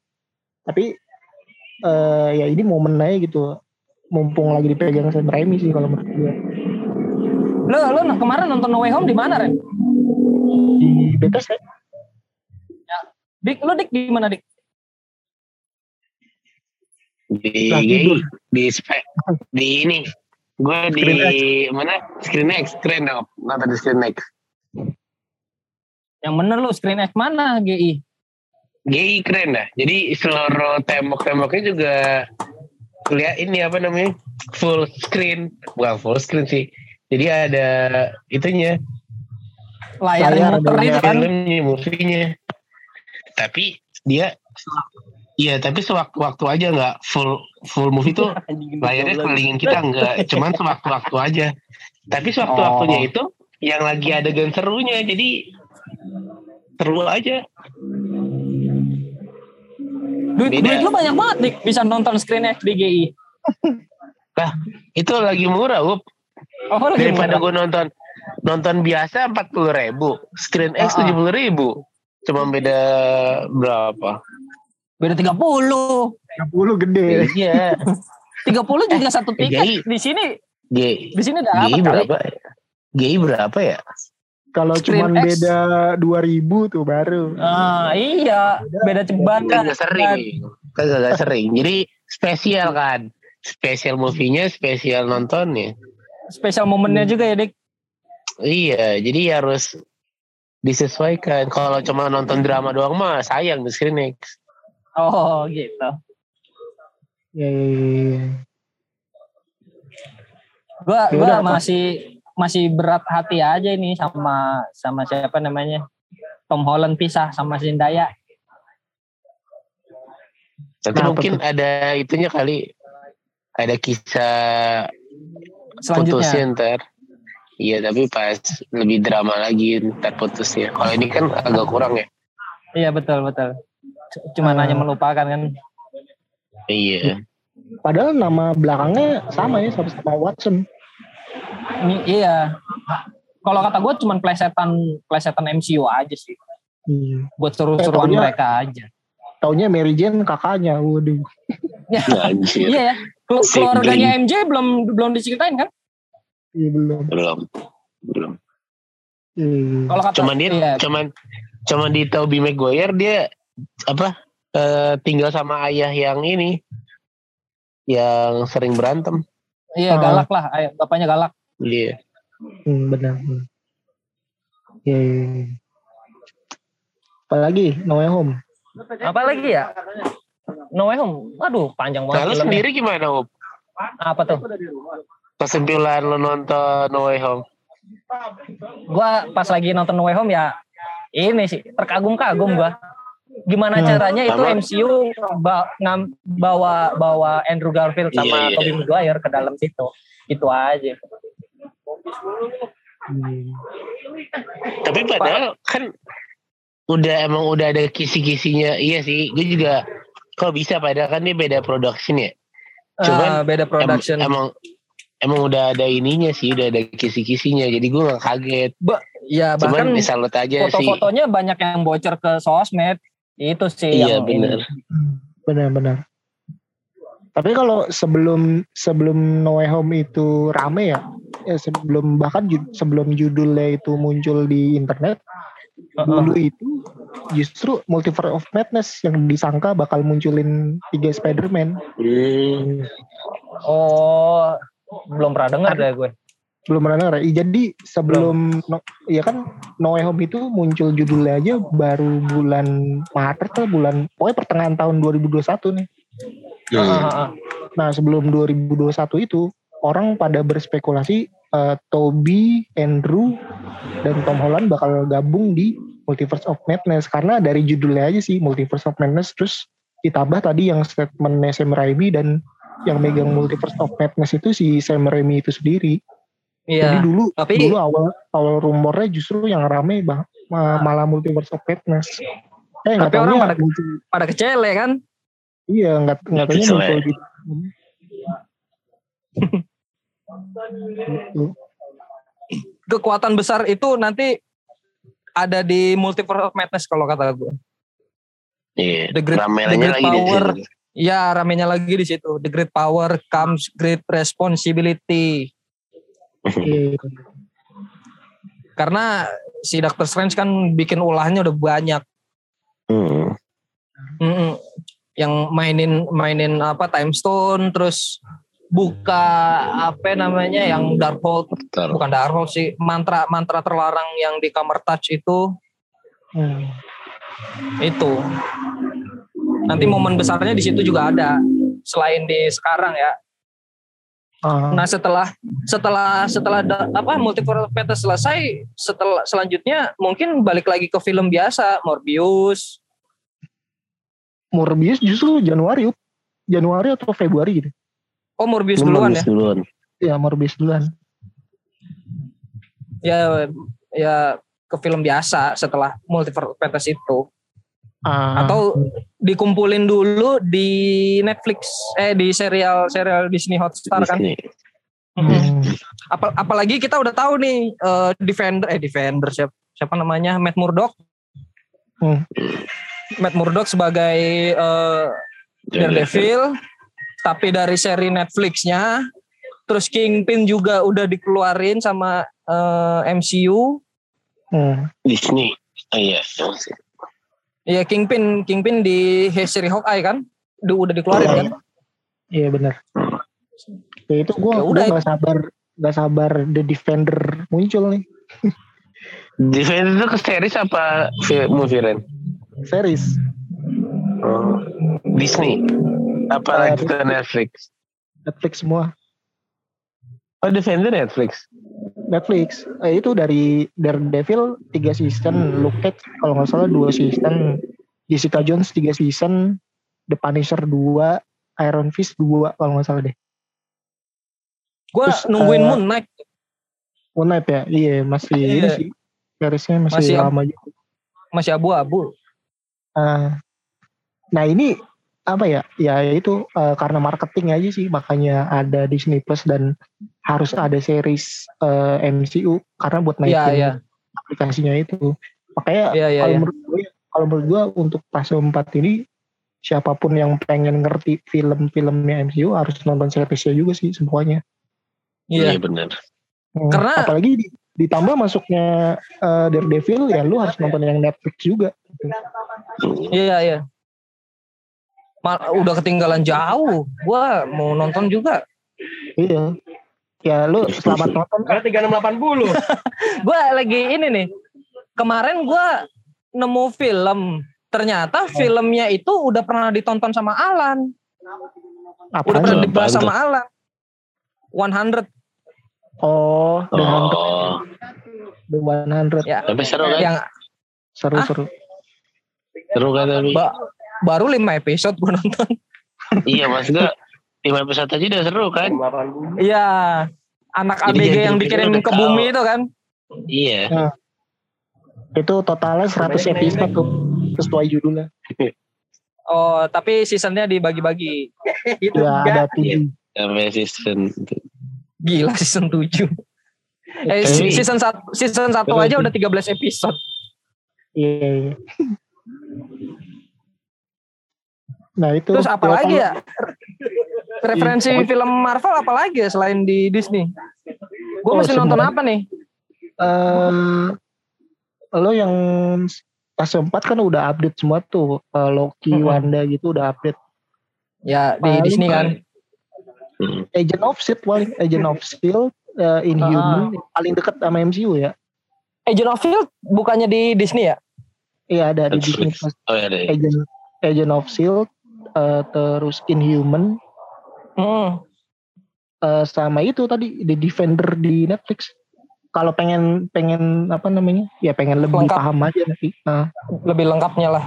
Tapi eh, ya ini momen aja gitu. Mumpung lagi dipegang Sam Raimi sih kalau menurut gue. Lo lo kemarin nonton No Way Home di mana Ren? Di BTS ya. Dik, lo dik di mana dik? Di tidur. di spe, di ini. Gue di Screen mana? Screen X, keren dong. Nonton di Screen X. Yang bener lo screen X mana GI? GI keren dah. Jadi seluruh tembok-temboknya juga lihat ini apa namanya? Full screen, bukan full screen sih. Jadi ada itunya, Layar, Layar, muter itu kan? filmnya, movie-nya. Tapi dia Iya, tapi sewaktu-waktu aja nggak full full movie tuh layarnya kelilingin kita nggak, cuman sewaktu-waktu aja. Tapi sewaktu-waktunya Oh. itu yang lagi adegan serunya, jadi seru aja. Duit, Beda. duit lu banyak banget nih bisa nonton screen XDGI. Itu lagi murah, Up. Oh, lagi Daripada gue nonton nonton biasa empat puluh ribu, screen X Ah, ah. tujuh puluh ribu, cuma beda berapa? Beda 30. 30 gede. Iya, 30 juga satu Eh, tiket. Gai. Di sini G, di sini GI apa kali? berapa? GI berapa ya? Kalau X. beda 2000 tuh baru. Ah, iya, beda ceban Kan gak sering, kan gak sering. Jadi spesial kan, spesial movie-nya, spesial nontonnya. Spesial momennya juga ya, Dik. Iya, jadi harus disesuaikan. Kalau cuma nonton drama doang mah sayang di screen X. Oh, gitu. Ya, ya, ya, ya. Gua Ya gua udah, apa? masih masih berat hati aja ini sama sama siapa namanya? Tom Holland pisah sama Zendaya. Kenapa mungkin ada itunya kali, ada kisah putusnya Selanjutnya. ntar. Iya, tapi pas lebih drama lagi ntar putusnya. Kalau ini kan agak kurang ya. Iya, betul, betul. Cuma Ah. hanya melupakan kan. Iya. Padahal nama belakangnya sama ya sama-sama Watson. Ini- iya. Kalau kata gue cuma plesetan plesetan MCU aja sih. Hmm. Buat seru-seruan Eh, mereka aja. Taunya Mary Jane kakaknya. Waduh. Anjir. Iya ya. Kelu- Sibling. Keluarganya MJ belum belum diceritain kan? Iya belum. Belum. Belum. Iya. Kalau kata Cuman dia, iya, cuman cuman di Tobey Maguire dia apa? eh, tinggal sama ayah yang ini yang sering berantem. iya Ah. galak lah, Ayo, bapaknya galak. Iya. Hmm, benar. Hmm. Iya. iya, iya. Apalagi No Way Home. Apa lagi ya? No Way Home. Aduh, panjang banget filmnya. sendiri gimana, Up? Apa tuh? Kesimpulan lu nonton No Way Home? Gua pas lagi nonton No Way Home ya ini sih terkagum-kagum gua. Gimana Hmm. caranya itu Sama. MCU ba- ngam- bawa bawa Andrew Garfield sama Iya, iya. Tobey Maguire ke dalam situ. Itu aja. Hmm. Tapi padahal kan udah emang udah ada kisi-kisinya. Iya sih, gue juga kok bisa padahal kan dia beda production ya. Cuman Ah, beda Em- production. emang emang udah ada ininya sih, udah ada kisi-kisinya. Jadi gue gak kaget. ya bahkan Cuman aja sih. foto-fotonya banyak yang bocor ke sosmed. Itu sih Iya yang ini. bener. Benar-benar. Tapi kalau sebelum sebelum No Way Home itu rame ya, ya sebelum bahkan ju- sebelum judulnya itu muncul di internet, Heeh. dulu itu justru Multiverse of Madness yang disangka bakal munculin tiga Spider-Man. Hmm. Oh, belum pernah dengar deh gue. Belum pernah denger ya? Jadi sebelum no, ya kan No Way Home itu muncul judulnya aja baru bulan Maret atau bulan pokoknya pertengahan tahun 2021 nih. Hmm. Heeh, heeh. Nah sebelum 2021 itu orang pada berspekulasi eh, Toby, Andrew, dan Tom Holland bakal gabung di Multiverse of Madness karena dari judulnya aja sih Multiverse of Madness terus ditambah tadi yang statementnya Sam Raimi dan yang megang Multiverse of Madness itu si Sam Raimi itu sendiri. Jadi Iya. dulu Tapi dulu awal awal rumornya justru yang rame bang ma- malah Multiverse of Madness. Eh nggak Tapi orang pada- muncul, pada kecele kan? iya nggak nggak Kecele. muncul di gitu. Kekuatan besar itu nanti ada di Multiverse of Madness kalau kata gue. Iya. The Great- The Great lagi di Power. situ. Ya, ramenya lagi di situ. The great power comes great responsibility. Iya. Karena si Doctor Strange kan bikin ulahnya udah banyak. Hmm. Mm-mm. Yang mainin mainin apa Time Stone terus buka apa namanya yang Darkhold Betul. bukan Darkhold sih mantra mantra terlarang yang di kamar touch itu Hmm. itu nanti momen besarnya di situ juga ada selain di sekarang ya Ah, nah setelah setelah setelah da- apa multiverse Madness selesai setelah selanjutnya mungkin balik lagi ke film biasa Morbius Morbius justru Januari. Januari atau Februari gitu. oh Morbius Lu duluan ya bagus duluan. Ya Morbius duluan. ya ya ke film biasa setelah multiverse fantasy itu Ah, atau dikumpulin dulu di Netflix eh di serial serial Disney Hotstar kan Disney. Mm. hmm, Apa- apalagi kita udah tahu nih eh, Defender eh Defender siapa siapa namanya Matt Murdock Hmm. Matt Murdock sebagai eh, Daredevil tapi dari seri Netflixnya terus Kingpin juga udah dikeluarin sama eh, MCU hmm. Disney. Oh iya. Iya Kingpin Kingpin di seri Hawkeye kan udah udah dikeluarin kan Iya benar. Ya itu gue Ya udah udah. gak sabar gak sabar The Defender muncul nih Defender itu ke series apa movie Ren? series. Oh. Disney. Apa Eh, lagi ke Netflix? Netflix semua. Oh Defender Netflix. Netflix. Eh, itu dari Daredevil 3 season, Luke Cage kalau nggak salah 2 season, Jessica Jones 3 season, The Punisher 2, Iron Fist 2 kalau nggak salah deh. gue Terus, nungguin eh, Moon Knight Moon Knight ya, iya masih Iya. ini sih. Seriesnya masih, Masih- lama juga. masih abu-abu Ah. nah ini apa ya? Ya itu eh, karena marketing aja sih makanya ada Disney Plus dan harus ada series eh, MCU karena buat naikin iya aplikasinya itu. Makanya iya iya kalau iya. menurut gue kalau menurut gue untuk fase 4 ini siapa pun yang pengen ngerti film-filmnya MCU harus nonton seriesnya juga sih semuanya. Iya. Iya benar. Hmm, Karena- apalagi di- ditambah masuknya eh, Daredevil ya lu harus nonton yang Netflix juga. Iya iya. Mal- udah ketinggalan jauh. Gua mau nonton juga. Iya. Ya lu selamat nonton. Karena 3680. Gua lagi ini nih. Kemarin gua nemu film. Ternyata filmnya itu udah pernah ditonton sama Alan. Udah Apaan? pernah dibahas sama Alan. 100 Oh, The Hundred, Oh. The 100. ya. Tapi seru kan? Yang Seru-seru. Seru kan tapi? ba- baru 5 episode gua nonton. iya mas gue. Lima episode aja udah seru kan? 80. Iya. Anak Jadi ABG yang dikirim ke tahu. bumi itu kan. Iya. Itu totalnya 100 episode tuh. Sesuai judulnya. Oh, tapi seasonnya dibagi-bagi. Itu Ya enggak. ada tujuh. Sampai season. Gila season 7. Eh Tapi- season 1 season 1 Betul aja udah 13 episode. Iya, iya. Nah itu. Terus apa lagi ya? Referensi Iya. film Marvel apa lagi ya selain di Disney? Gue Oh, mesti nonton semuanya. apa nih? Eh, lo yang fase 4 kan udah update semua tuh. Eh, Loki, Mm-mm. Wanda gitu udah update. Ya di Paling- Disney kan. Hmm. Agent of Shield paling Agent of Shield, eh, Inhuman paling deket sama MCU ya. Agent of Shield bukannya di Disney ya? Iya ada di Disney. Oh iya deh. Agent Agent of Shield, eh, terus Inhuman, Hmm. eh, sama itu tadi The Defender di Netflix. Kalau pengen pengen apa namanya? Ya pengen lebih Lengkap. paham aja nanti. Nah, Lebih lengkapnya lah.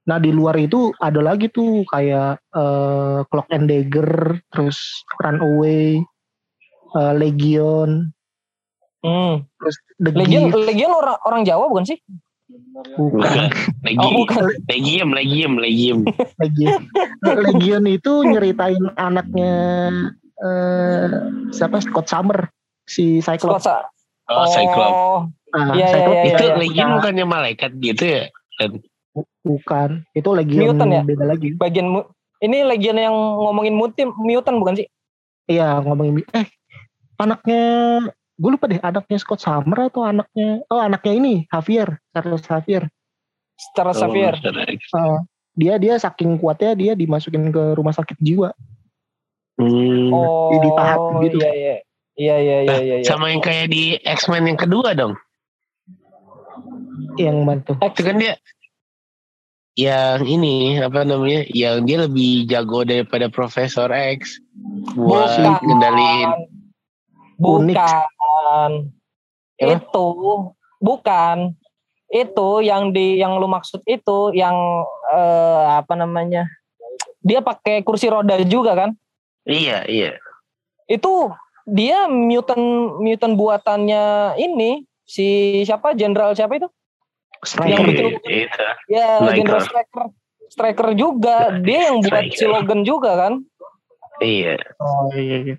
nah di luar itu ada lagi tuh kayak eh, Clock and Dagger, terus Runaway, eh, Legion, Hmm. terus The Legion Gift. Legion orang orang Jawa bukan sih? Bukan. Legi. Oh bukan. Legium, legium, legium. Legion. Legion itu nyeritain anaknya eh siapa Scott Summer si Cyclops. Scott Oh, Cyclops. Oh, Nah, Iya, iya, Cyclops iya, Itu iya. legium Nah, bukannya malaikat gitu ya? bukan. Itu Legion Mutant ya? beda lagi. bagian mu- ini Legion yang ngomongin mutim mutant bukan sih? Iya ngomongin eh anaknya gue lupa deh anaknya Scott Summer atau anaknya oh anaknya ini Javier Charles Javier Secara Xavier. Eh, dia dia saking kuatnya dia dimasukin ke rumah sakit jiwa Hmm. Oh, Jadi pahat gitu. Iya iya. Iya iya iya iya. iya. Sama yang kayak di X-Men yang kedua dong. yang mana tuh Itu kan dia yang ini apa namanya? Yang dia lebih jago daripada Profesor X buat Bukan. ngendaliin. Unik. Bukan. Ya? Itu bukan. Itu yang di yang lu maksud itu yang eh, apa namanya? Dia pakai kursi roda juga kan? Iya, iya. Itu dia mutant mutant buatannya ini si siapa jenderal siapa itu Striker. Yang betul. Itu. ya jenderal striker striker juga dia yang buat si. Logan juga kan Iya. Oh iya iya.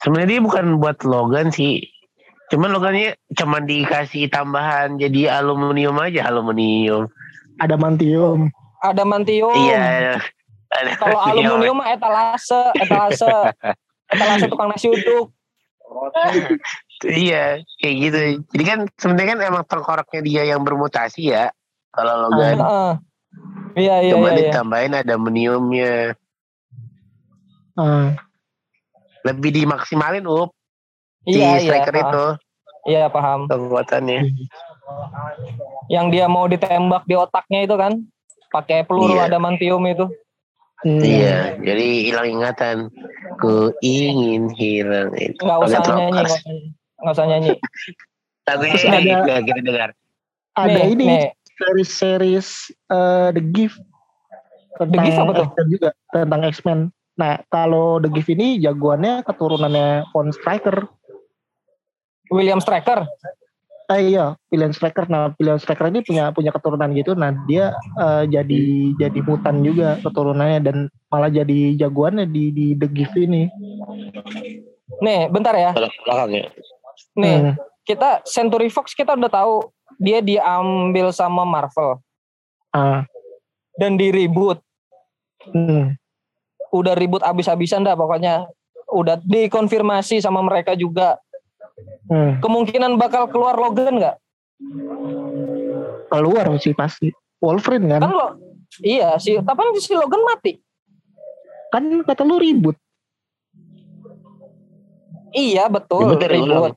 Sebenarnya dia bukan buat Logan sih. Cuman Logannya cuman dikasih tambahan jadi aluminium aja, aluminium. Ada mantium. ada mantium Iya. Kalau aluminium mah etalase etalase etalase tukang nasi uduk Iya, kayak gitu. Jadi kan sebenarnya kan emang tengkoraknya dia yang bermutasi ya. Kalau Logan. Heeh. iya iya Cuma iya, iya. ditambahin ada aluminiumnya. Ah, Lebih dimaksimalin up si iya iya striker ah, itu iya paham kekuatannya. yang dia mau ditembak di otaknya itu kan pakai peluru Iya. adamantium itu hmm. Iya, jadi hilang ingatan. Ku ingin hilang itu. nggak usah nyanyi nggak usah, nyanyi Lagunya Terus ini ada- kita dengar. Ada Nih, ini nih. series-series eh, The Gift tentang Gift apa tuh? Juga tentang X-Men. Nah, kalau The Gift ini jagoannya keturunannya Von Striker. William Striker Eh iya, Pilihan Striker. Nah, Pilihan Striker ini punya punya keturunan gitu. Nah, dia eh, jadi jadi mutan juga keturunannya dan malah jadi jagoannya di di The Gift ini. nih bentar ya belakang ya. nih Hmm. kita Century Fox kita udah tahu dia diambil sama Marvel Ah, dan di reboot hmm. udah ribut abis-abisan dah pokoknya udah dikonfirmasi sama mereka juga Hmm. kemungkinan bakal keluar Logan nggak Keluar sih pasti. Wolverine kan? kan lo iya si tapi kan si Logan mati Kan kata lu ribut. iya betul reboot. ulang.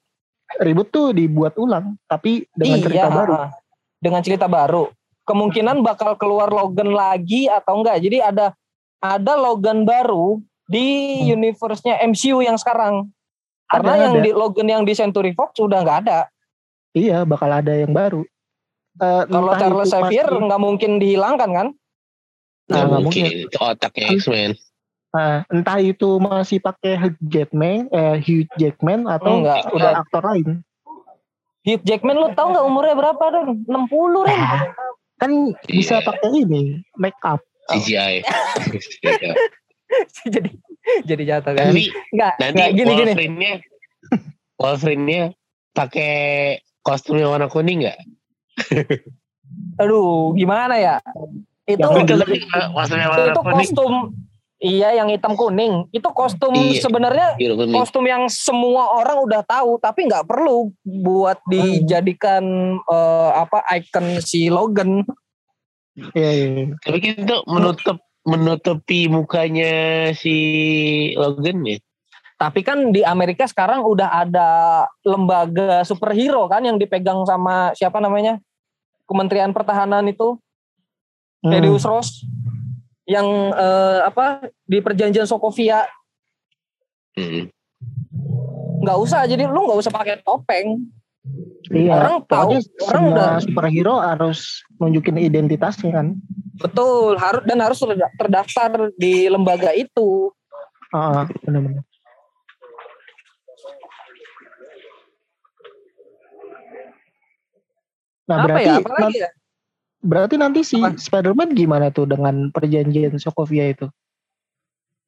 Ribut tuh dibuat ulang, tapi dengan iya cerita baru. ha-ha. dengan cerita baru kemungkinan bakal keluar Logan lagi atau enggak jadi ada ada Logan baru di Hmm. universe-nya MCU yang sekarang karena Ada, yang ada. di Logan yang di Century Fox udah nggak ada Iya, bakal ada yang baru. Eh, kalau entah Charles Xavier masih- nggak mungkin dihilangkan kan Nah, Nggak mungkin. mungkin. Itu otaknya X-Men. Nah, entah itu masih pakai Hugh Jackman, eh, Hugh Jackman atau Enggak, udah aktor lain. Hugh Jackman lu tahu nggak umurnya berapa dong 60 Ren Kan bisa Iya. pakai ini, make up. CGI. Jadi jadi jatuh kan Tapi nggak nanti nggak gini gini Wolverine-nya Wolverine-nya pakai kostum yang warna kuning nggak? aduh gimana ya itu Yang Bener sih, kostum yang warna itu kuning. kostum iya yang hitam kuning itu kostum Iya. sebenarnya kuning. kostum yang semua orang udah tahu tapi nggak perlu buat dijadikan eh, apa icon si Logan Iya, iya, iya. Tapi kan itu menutup menutupi mukanya si Logan ya. tapi kan di Amerika sekarang udah ada lembaga superhero kan yang dipegang sama siapa namanya Kementerian Pertahanan itu Hmm. Thaddeus Ross yang eh, apa di perjanjian Sokovia Hmm. nggak usah jadi lu nggak usah pakai topeng Iya, Orang tahu, orang udah- superhero harus nunjukin identitasnya kan. betul harus dan harus terda- terdaftar di lembaga itu Ah, benar-benar. Nah, apa berarti ya apalagi ya berarti nanti si Apa? Spider-Man gimana tuh dengan perjanjian Sokovia itu?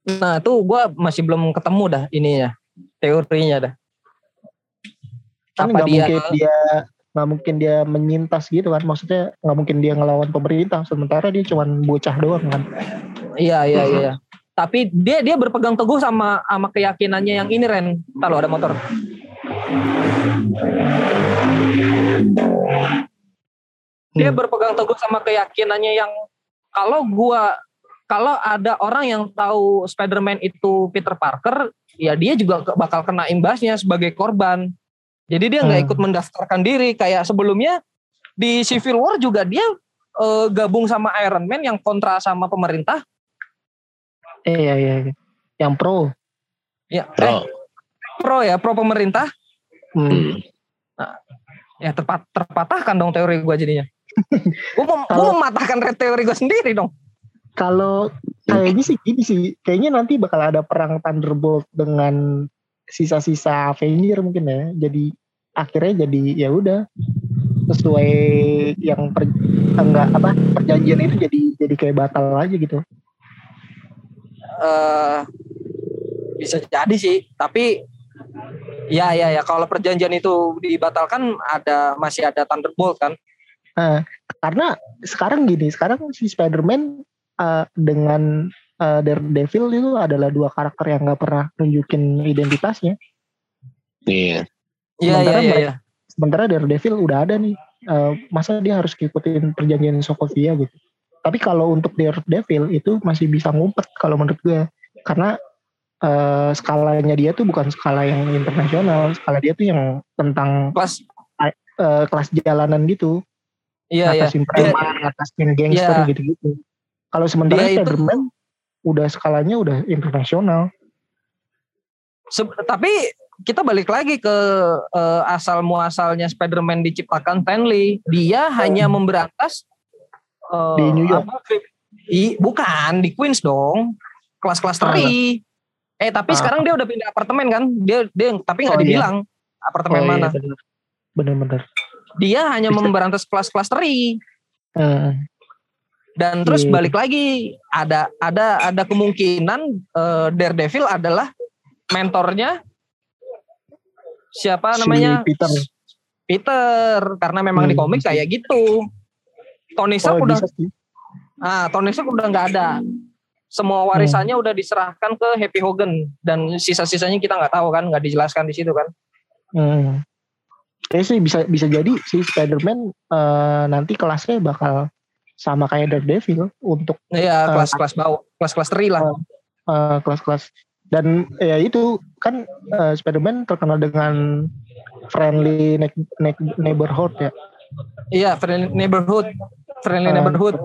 nah tuh gue masih belum ketemu dah ininya teorinya dah Kan nggak dia mungkin dia nggak mungkin dia menyintas gitu kan? Maksudnya nggak mungkin dia ngelawan pemerintah sementara dia cuman bocah doang kan? iya iya iya tapi dia dia berpegang teguh sama sama keyakinannya yang ini Ren kalau ada motor dia Hmm. berpegang teguh sama keyakinannya yang kalau gua kalau ada orang yang tahu Spider-Man itu Peter Parker, ya dia juga bakal kena imbasnya sebagai korban. Jadi dia nggak Hmm. ikut mendaftarkan diri kayak sebelumnya di Civil War juga dia eh, gabung sama Iron Man yang kontra sama pemerintah. Eh, iya iya. iya. Yang pro. Ya, eh, Pro. pro ya, pro pemerintah. Hmm. Hmm. Ya terpat, terpatahkan dong teori gua jadinya. gue mau, gua Kalau- mematahkan teori gue sendiri dong. Kalau kayaknya sih gini sih, kayaknya nanti bakal ada perang Thunderbolt dengan sisa-sisa Avenger mungkin ya. Jadi akhirnya jadi ya udah sesuai yang per, enggak apa perjanjian itu jadi jadi kayak batal aja gitu. eh bisa jadi sih, tapi ya ya ya kalau perjanjian itu dibatalkan ada masih ada Thunderbolt kan. Nah, karena sekarang gini, sekarang si Spider-Man eh, dengan eh, Daredevil itu adalah dua karakter yang nggak pernah nunjukin identitasnya. Iya. Iya iya Sementara iya. mereka- iya. Sementara Daredevil udah ada nih. eh, masa dia harus ngikutin perjanjian Sokovia gitu. Tapi kalau untuk Daredevil itu masih bisa ngumpet kalau menurut gue. Karena eh, skalanya dia tuh bukan skala yang internasional. Skala dia tuh yang tentang Kelas eh, kelas jalanan gitu. iya iya. ngatasin Dia- preman, ngatasin gangster Iya. gitu-gitu. Kalau sementara Dia itu- Spider-Man udah skalanya udah internasional. Se- tapi kita balik lagi ke eh, asal muasalnya Spider-Man diciptakan Stan Lee. Dia hanya memberantas eh, Di New York. apa, krip- i- bukan di Queens dong. Kelas-kelas Ah. teri. Eh tapi Ah. sekarang dia udah pindah apartemen kan? Dia dia tapi nggak Oh, iya. dibilang apartemen Oh, iya, mana. bener. Bener-bener. Dia hanya memberantas kelas-kelas teri. Eh, Dan terus Iya. balik lagi ada ada ada kemungkinan eh, Daredevil adalah mentornya siapa Si namanya Peter. Peter karena memang di Hmm, komik bisa. kayak gitu. Tony Stark oh, udah bisa ah Tony Stark udah nggak ada. Semua warisannya udah diserahkan ke Happy Hogan dan sisa-sisanya kita nggak tahu kan, nggak dijelaskan di situ kan. Hmm. Kayaknya sih bisa bisa jadi si Spider-Man eh, nanti kelasnya bakal sama kayak Daredevil untuk Iya, Ah. kelas-kelas bawah, kelas-kelas teri lah. eh, kelas-kelas dan ya itu kan eh, Spider-Man terkenal dengan friendly ne- ne- neighborhood ya. Iya, friendly neighborhood. Friendly Eh, neighborhood.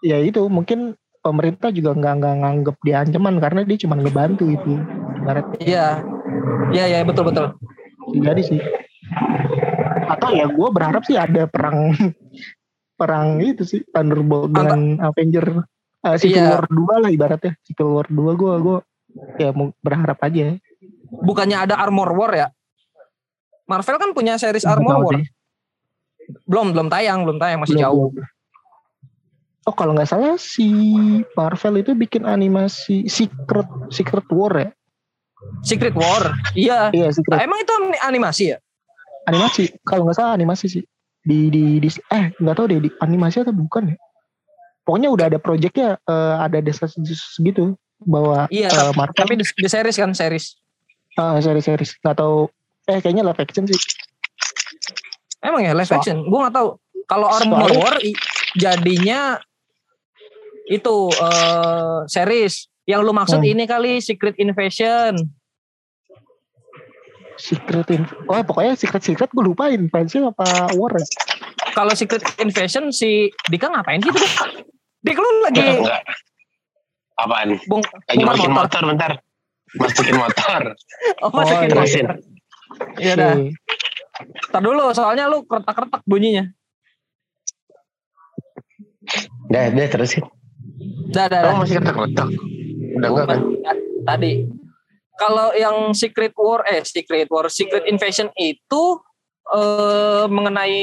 ya itu mungkin pemerintah juga nggak nggak nganggep dia ancaman karena dia cuma ngebantu itu Iya. Iya, iya, betul betul. jadi sih atau ya gue berharap sih ada perang perang itu sih Thunderbolt dengan Avenger eh, Civil Iya. War 2 lah ibaratnya Civil War 2 gue gue ya mau berharap aja Bukannya ada Armor War ya? Marvel kan punya series Nggak Armor War. deh. Belum, belum tayang, belum tayang, masih Belum, jauh. belum. Oh kalau nggak salah si Marvel itu bikin animasi Secret Secret War ya? Secret War. Iya. Iya Secret Emang itu animasi ya? animasi. Kalau nggak salah animasi sih. Di di, di eh nggak tahu deh di animasi atau bukan ya? Pokoknya udah ada proyeknya eh, ada desa gitu bahwa Iya, tapi, Marvel tapi di, di series kan series. ah, seri-seri nggak tahu eh kayaknya live action sih. Emang ya live Soal- action? Gue nggak tahu. Kalau Armor Soalnya- War jadinya itu eh series. Yang lu maksud Hmm. ini kali Secret Invasion. Secret Inf- oh pokoknya Secret Secret gue lupain fansnya apa War? Kalau Secret Invasion si Dika ngapain gitu? Dik lu lagi Enggak. Apaan? bong Lagi bongkar masukin motor. motor bentar. Masukin motor. Oh, masukin iya. Motor. Iya dah. Ntar dulu soalnya lu kertak-kertak bunyinya. Dah, dah terusin. Dah, dah, dah. Kamu masih ketak-ketak? Udah enggak kan? Tadi. Kalau yang Secret War, eh Secret War, Secret Invasion itu eh mengenai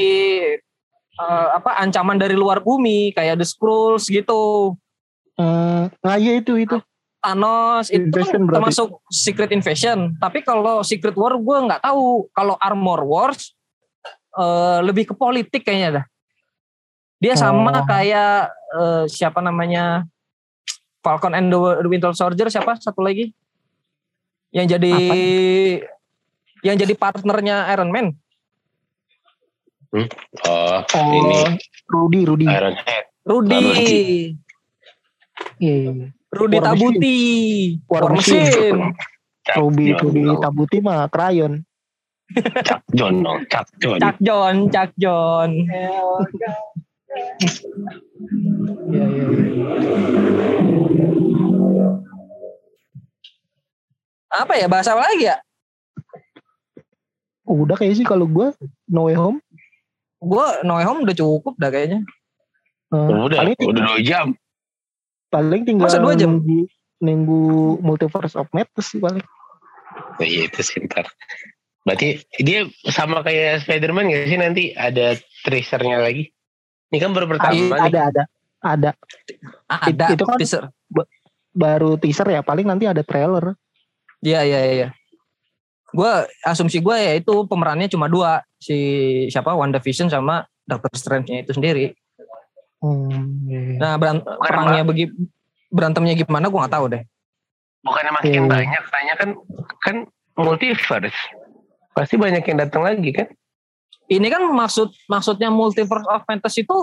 eh, apa ancaman dari luar bumi kayak The Skrulls gitu. Hmm, nah iya itu itu. Thanos itu kan berarti. termasuk Secret Invasion. Tapi kalau Secret War gue nggak tahu. Kalau Armor Wars eh, lebih ke politik kayaknya dah. Dia sama Oh. kayak eh, siapa namanya Falcon and the Winter Soldier siapa satu lagi yang jadi yang jadi partnernya Iron Man. Oh, Oh, ini Rudy Rudy. Iron Head. Rudy. Rudy. Iya, iya, iya. Rudy War Tabuti. War War Machine. Machine. Cak Ruby Jon. Rudy Tabuti mah Crayon. Cak John dong. Cak John. Cak John, Cak John. Iya iya. Apa ya bahasa apa lagi ya? Udah kayak sih kalau gue No Way Home. Gue No Way Home udah cukup dah kayaknya. eh, Udah, paling, udah dua jam. paling tinggal Masa dua jam? nunggu, nunggu Multiverse of Madness sih paling. Nah, iya itu sih ntar. Berarti dia sama kayak Spider-Man gak sih nanti ada tracernya lagi? Ini kan baru pertama nih. ada ada ada Ada Itu kan- teaser. baru teaser ya paling nanti ada trailer Iya iya iya. Gue asumsi gue ya itu pemerannya cuma dua si siapa WandaVision sama Doctor Strange-nya itu sendiri. hmm, iya, iya. Nah beran- perangnya begi berantemnya gimana gue nggak tahu deh. Bukannya makin Iya. banyak, tanya kan kan multiverse. Pasti banyak yang datang lagi kan? Ini kan maksud maksudnya multiverse of fantasy itu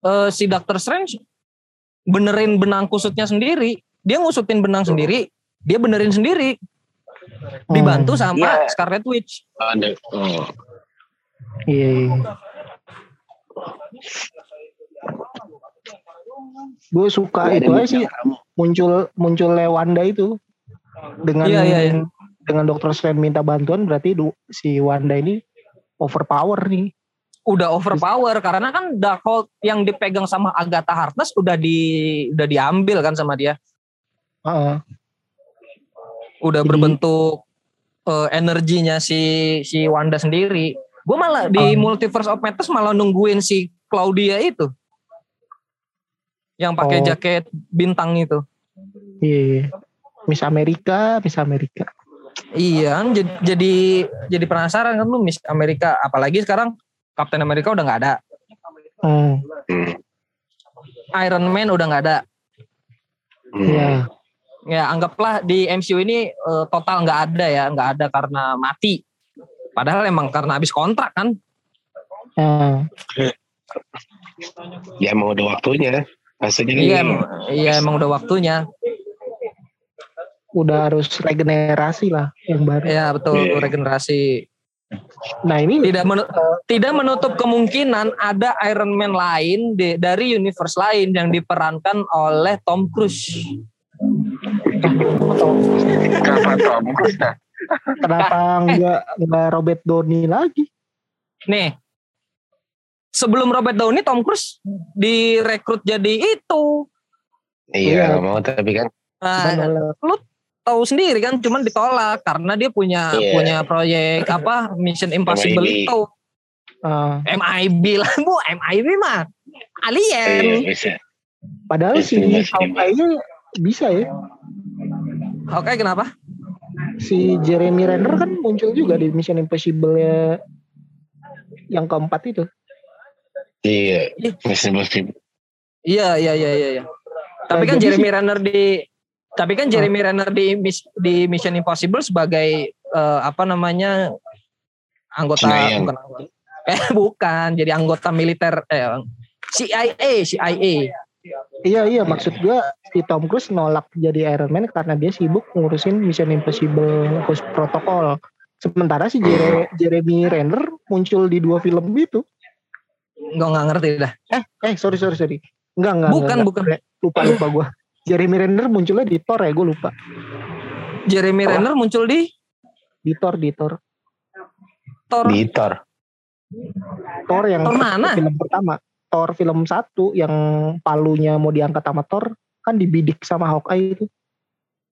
eh, si Doctor Strange benerin benang kusutnya sendiri. Dia ngusutin benang sendiri, dia benerin sendiri. Dibantu Hmm, sama Iya. Scarlet Witch. Ada. Oh. iya, iya. gue suka itu aja sih muncul muncul Wanda itu dengan Iya, iya, iya. dengan dokter Strange minta bantuan berarti du- si Wanda ini overpower nih udah overpower karena kan Darkhold yang dipegang sama Agatha Harkness udah di udah diambil kan sama dia. Heeh. Udah Jadi- berbentuk eh, energinya si si Wanda sendiri. Gue malah di Hmm. Multiverse of Madness malah nungguin si Claudia itu. Yang pakai Oh. jaket bintang itu. Iya, iya. Miss Amerika, Miss Amerika. Iya, kan jadi jadi, jadi penasaran kan lu Miss Amerika apalagi sekarang Captain America udah nggak ada. Hmm, Hmm. Iron Man udah nggak ada. Hmm. Ya anggaplah di MCU ini eh, total nggak ada ya nggak ada karena mati padahal emang karena habis kontrak kan Nah, Ya emang udah waktunya. Maksudnya kan iya emang, iya emang udah waktunya udah harus regenerasi lah yang baru. ya betul Iya. regenerasi Nah ini tidak menu- tidak menutup kemungkinan ada Iron Man lain di- dari universe lain yang diperankan oleh Tom Cruise Kenapa Tom Cruise kenapa nggak nggak Robert Downey lagi? nih sebelum Robert Downey Tom Cruise direkrut jadi itu Iya, nggak mau tapi kan. Nah, Cuman, tahu sendiri kan cuman ditolak karena dia punya Iya. punya proyek apa Mission Impossible MIB. itu eh, MIB lah bu MIB mah alien bisa. padahal si iya. Hawkeye bisa ya. oke kenapa Si Jeremy Renner kan muncul juga di Mission Impossible ya yang keempat itu. Iya, masih masih. iya iya iya iya iya. tapi Nah, kan Jeremy Renner di tapi kan Jeremy Renner di Mis- di Mission Impossible sebagai eh, apa namanya anggota Senayan. bukan anggota eh bukan jadi anggota militer eh CIA CIA Iya iya maksud gua si Tom Cruise nolak jadi Iron Man karena dia sibuk ngurusin Mission Impossible khusus protokol. Sementara si Jere- Jeremy Renner muncul di dua film itu. nggak nggak ngerti dah Eh eh sorry sorry sorry. Enggak enggak. Bukan, enggak, bukan. enggak. Lupa lupa gua. Jeremy Renner munculnya di Thor ya gue lupa. Jeremy Renner muncul di Di Thor di Thor. Thor Di Thor. Thor yang Thor mana? film pertama. Thor film satu yang palunya mau diangkat sama Thor kan dibidik sama Hawkeye itu.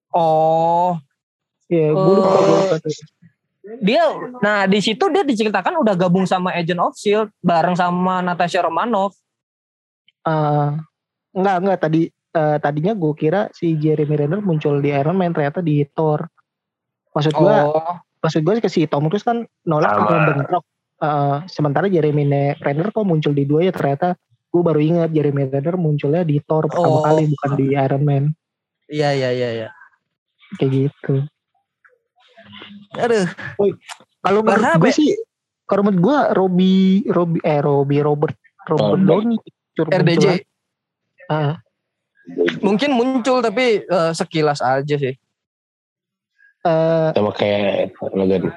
Oh, Ya, gue lupa, Oh. tuh. dia nah di situ dia diceritakan udah gabung sama Agent of Shield bareng sama Natasha Romanoff. Eh, enggak enggak tadi eh, tadinya gue kira si Jeremy Renner muncul di Iron Man ternyata di Thor. Maksud gue Oh, maksud gue ke si Tom Cruise kan nolak Sama. bentrok. Eh, sementara Jeremy Ne- Renner kok muncul di dua ya ternyata gue baru ingat Jeremy Renner munculnya di Thor pertama Oh. kali bukan di Iron Man iya iya iya iya. kayak gitu. Aduh, Kalau menurut gue ya? sih, kalau menurut gue Robbie Robbie eh Robbie Robert Robert Robert. Downey RDJ. Ah, mungkin muncul tapi eh, sekilas aja sih. eh, Sama kayak Logan.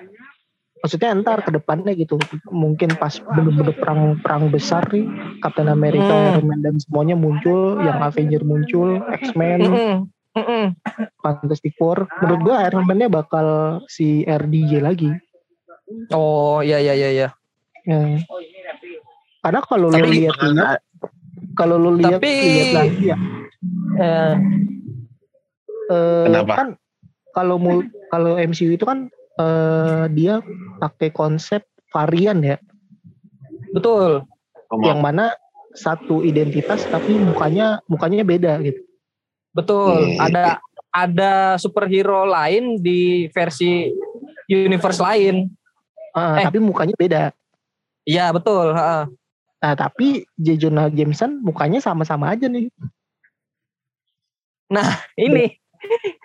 Maksudnya entar ke depannya gitu mungkin pas bener-bener perang perang besar nih Captain America Hmm. Iron Man dan semuanya muncul yang Avenger muncul X-Men Mm-mm, mm-mm. Fantastic Four menurut gua Iron Man-nya bakal si RDJ lagi Oh iya iya iya iya. Ya. karena kalau lu Tapi- lihat-lihat kalau lu lihat Tapi- lihat lagi ya Eh, eh, Kenapa? kan kalau kalau MCU itu kan eh, dia pakai konsep varian ya, Betul. yang mana satu identitas tapi mukanya mukanya beda gitu. Betul. Hmm. Ada ada superhero lain di versi universe lain. Ah, Eh. Tapi mukanya beda. Iya, betul. heeh. Nah, tapi J. Jonah Jameson mukanya sama-sama aja nih. Ini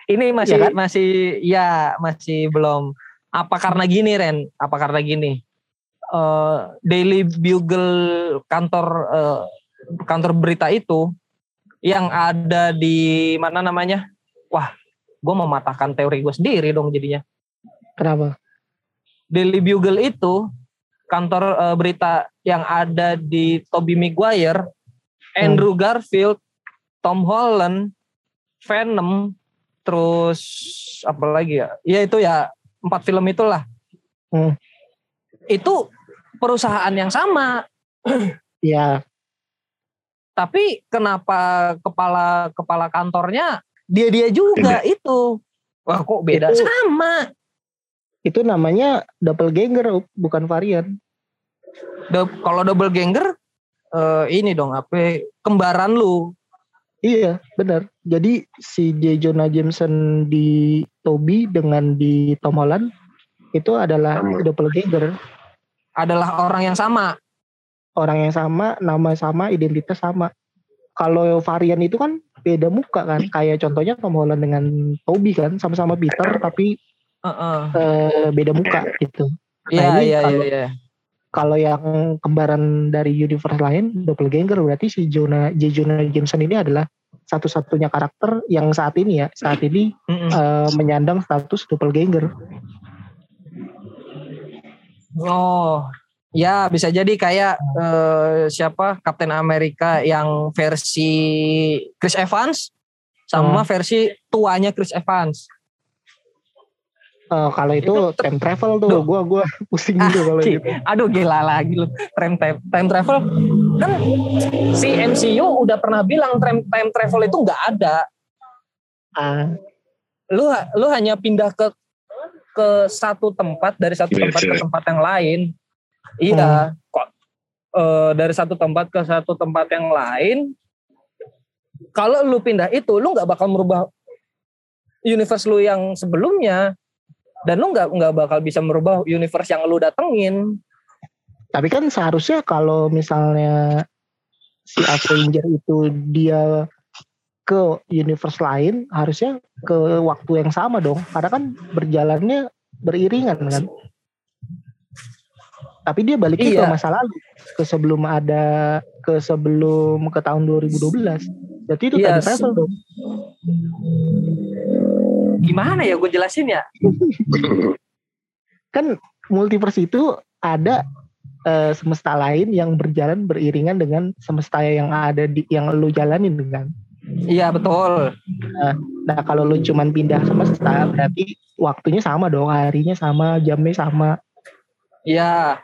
ini masih Ya kan? masih ya masih belum apa karena gini Ren? Apa karena gini? Eh, Daily Bugle kantor eh, kantor berita itu yang ada di mana namanya? Wah, gue mematahkan teori gue sendiri dong jadinya. Kenapa? Daily Bugle itu kantor eh, berita yang ada di Tobey Maguire, Andrew Garfield, Tom Holland, Venom, terus apa lagi ya? Ya itu ya empat film itulah. Hmm. Itu perusahaan yang sama, Ya, tapi kenapa kepala kepala kantornya dia dia juga itu? Wah kok beda Itu- sama? itu namanya doppelganger bukan varian. Do- kalau double ganger eh, ini dong apa kembaran lu Iya, benar. Jadi si J. Jonah Jameson di Toby dengan di Tom Holland itu adalah Sama. doppelganger. adalah orang yang sama. Orang yang sama, nama sama, identitas sama. Kalau varian itu kan beda muka kan. Kayak contohnya Tom Holland dengan Toby kan, sama-sama Peter tapi Heeh. eh, beda muka gitu. Iya ini iya iya. Kalau- yang kembaran dari universe lain, doppelganger berarti si Jonah J. Jonah Jameson ini adalah satu-satunya karakter yang saat ini ya, saat ini Mm-mm. eh, menyandang status doppelganger. Oh, ya bisa jadi kayak eh, siapa Kapten Amerika yang versi Chris Evans sama versi tuanya Chris Evans. Eh, kalau itu, Itu time travel tuh, Duh. gua gua pusing gitu kalau gitu. Aduh gila lagi lu time, time, time travel kan si MCU udah pernah bilang time, time travel itu nggak ada. Ah, Lu lu hanya pindah ke ke satu tempat dari satu Iya, tempat ke tempat yang lain. Iya, kok eh, dari satu tempat ke satu tempat yang lain. Kalau lu pindah itu, lu nggak bakal merubah universe lu yang sebelumnya, dan lu nggak nggak bakal bisa merubah universe yang lu datengin. tapi kan seharusnya kalau misalnya si Avenger itu dia ke universe lain, harusnya ke waktu yang sama dong. Karena kan berjalannya beriringan kan. Tapi dia baliknya Iya. ke masa lalu, ke sebelum ada ke sebelum ke tahun 2012. Berarti itu time travel dong. Gimana ya gue jelasin ya? kan multiverse itu ada eh, semesta lain yang berjalan beriringan dengan semesta yang ada di yang lu jalanin kan. Iya betul. Nah kalau lu cuman pindah semesta berarti waktunya sama dong, harinya sama, jamnya sama. Iya.